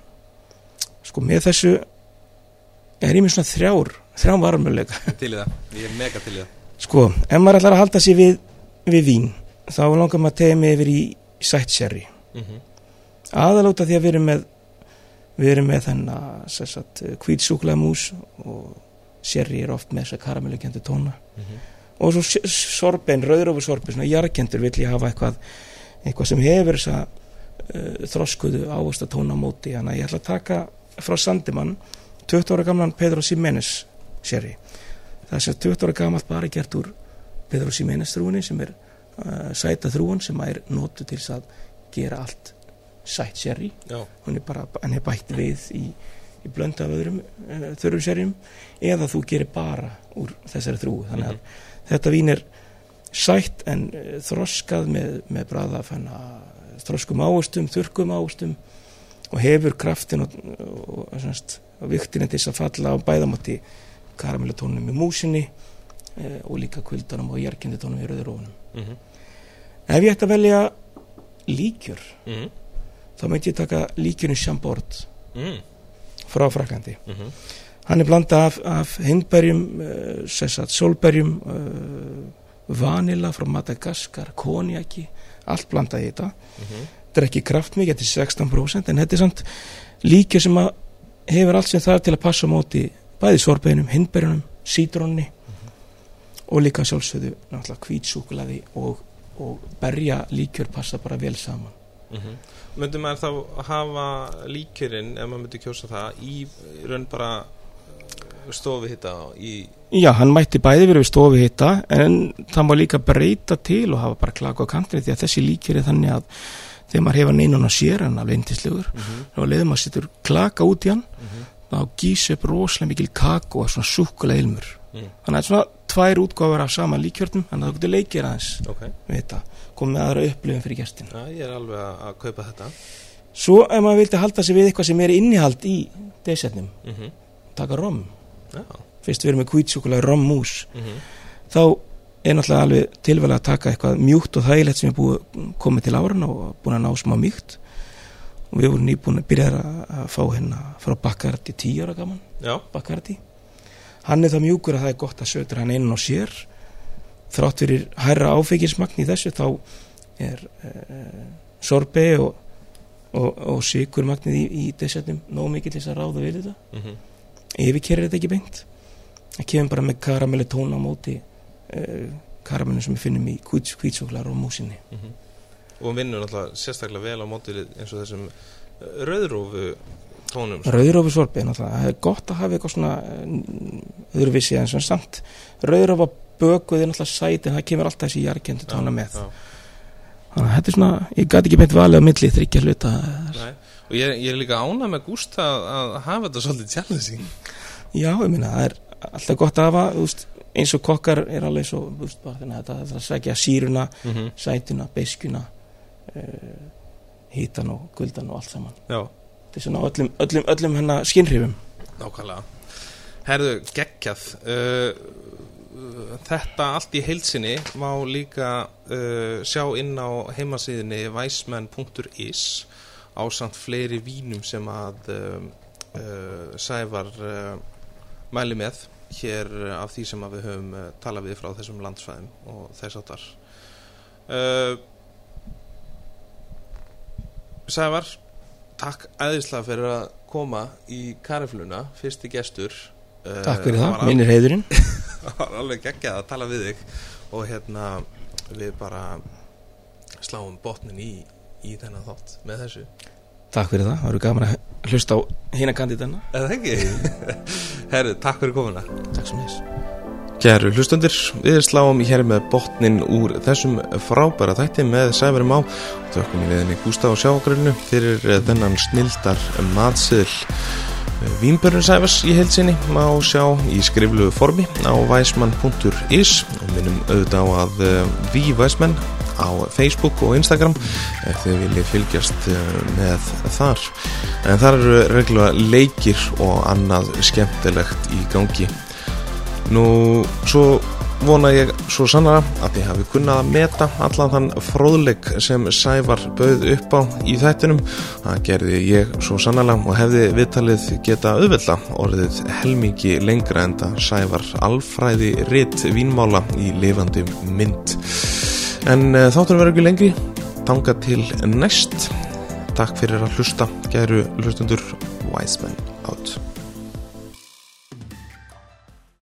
sko með þessu er ég með svona þrjár þrjár varmöðleika til í það. Ég er mega til í það. Sko, ef maður ætlar að halda sér við, við vín þá langar maður að tegja mig yfir í sætt sherry. Mm aðalóta því að við erum með við erum með þennan kvítsúkulega mús og sherry er oft með þess að karamellukendu tóna. -hmm. og svo sorben, rauðrófu sorben svona jarkendur vill ég hafa eitthvað eitthvað sem hefur þessa uh, þroskuðu ávast að tóna móti. Þannig að ég ætla að taka frá Sandimann 20 ára gamlan Pedro Ximénez seri það sem 20 ára gamalt bara gert úr Pedro Ximénez þrúinni sem er uh, sæta þrúin sem er notu til þess að gera allt sætt seri. Er hann er bætt við í, í blönda af öðrum uh, þörfum serjum eða þú gerir bara úr þessari þrúu þannig að þetta vín er sætt en uh, þroskað með, með bræða þroskum ávustum, þurrkum ávustum og hefur kraftin og, og, og, og, viktin til þess að falla á bæðamátti karamellutónum í músinni uh, og líka kvöldanum og jarkinditónum í rauðurófunum mhm, ef ég ætti að velja líkjur mhm, þá myndi ég taka líkjurinn Chambord mhm, frá Fraklandi mhm, hann er blanda af, af hindberjum uh, sessat solberjum uh, vanila frá Madagaskar konjaki, allt blanda í þetta. Mhm, þetta er ekki kraftmikið, þetta er 16% en þetta er samt líkjur sem að hefur allt sem það er til að passa móti bæði sorbeinum, hindberjunum, sítronni og líka sjálfsögðu náttúrulega kvítsúkulaði og, og berja líkjur passa bara vel saman mhm. Myndi maður þá hafa líkjörinn, ef maður myndi kjósa það, í raun bara stofi hitta í Já, hann mætti bæði verið stofi hitta en það má líka breyta til og hafa bara klaka á kantri því að þessi líkjur er þannig að þegar maður hefur neinun á sér hann alveg indislegur mhm, og leiður maður setur klaka út í hann mhm, þá gís upp rosalega mikil kakó og svona súkulega ilmur Mm. þannig að svona tvær útgáfur af sama líkjörnum þannig að það getur leikir aðeins Ok, við þetta. Komið aðra upplifin fyrir gestin já, ég er alveg að, kaupa þetta. Svo ef maður vildi halda sig við eitthvað sem er innihald í desetnum, mhm, taka rom. Já, fyrst við erum með kvítsúkulega rommús. Mhm, þá er náttúrulega alveg tilvæg að taka eitthvað mjúkt og þægilegt sem er búið komið til áran og búin að ná smá mjúkt og við vorum nýbúin að byrja að, fá hérna frá Bakardi tíu ára gaman. Já, Bakardi hann er það mjúkur að það er gott að sötur hann inn á sér. Þrátt fyrir hærra áfengismagn í þessu þá er uh, sorbe og, og, og sykurmagnið í, í desettum nóg mikið til þess að ráða við þetta. Mhm, yfirkerir þetta ekki beint. Það kemur bara með karamelli tóna á móti uh, karamellin sem við finnum í kvítsóklar og músinni. Mhm. Og vinnur náttúrulega sérstaklega vel á móti eins og þessum rauðrófu tónum. Náttúrulega, það er gott að hafa eitthvað svona uh, öðruvísi en svona samt. Rauðrófa bökuð er náttúrulega sæt en það kemur alltaf þessi jarkendu tóna með. já, þannig að þetta er svona, ég gæti ekki beint valið á milli þryggja hluta nei. Og ég, ég er líka ánað með Gústa að, að hafa þetta svolítið challenging já, ég minna, það er alltaf gott að hafa veist, eins og kokkar er alveg svo veist, bara, þannig þetta það er að sækja síruna mm -hmm. sætuna, beiskuna uh, hítan og guldan og allt saman. Já, er svona á öllum, öllum, öllum hennar skinnhrifum nákvæmlega. Herðu, geggjað. Uh, Þetta allt í heilsinni má líka uh, sjá inn á heimasíðinni weisman.is ásamt fleiri vínum sem að uh, uh, Sævar uh, mæli með hér uh, af því sem við höfum uh, talað við frá þessum landsfæðum og þess áttar Sævar takk æðislega fyrir að koma í karifluna, fyrsti gestur. Uh, takk fyrir það, var minnir heiðurinn. það var alveg geggjað að tala við þig. Og hérna við bara sláum botnin í, í þennan þátt með þessu. Takk fyrir það, það eru gaman að hlusta á hina kandidana eða ekki? Herru, takk fyrir komuna. Takk sem þess Kæru hlustundir, við sláum hér með botnin úr þessum frábæra þætti með Sæverum á Þökkum í leðinni Gústa og Sjágrunnu fyrir eh, þennan snildar matsiðl Vínbörnur Sævers í heilsinni má sjá í skrifluðu formi á weisman.is og minnum auðvitað á að uh, við Weisman á Facebook og Instagram ef þið viljið fylgjast uh, með þar. En þar eru reglulega leikir og annað skemmtilegt í gangi Nú, svo vona ég svo sannara að þið hafi kunnað að meta allan þann fróðleik sem Sævar bauð upp á í þættinum. Það gerði ég svo sannara og hefði viðtalið geta auðvelda orðið helmingi lengra en það Sævar alfræði ritt vínmála í lifandi mynd. En uh, þáttur verður ekki lengri, tanga til næst. Takk fyrir að hlusta, gæru hlustundur Wiseman out.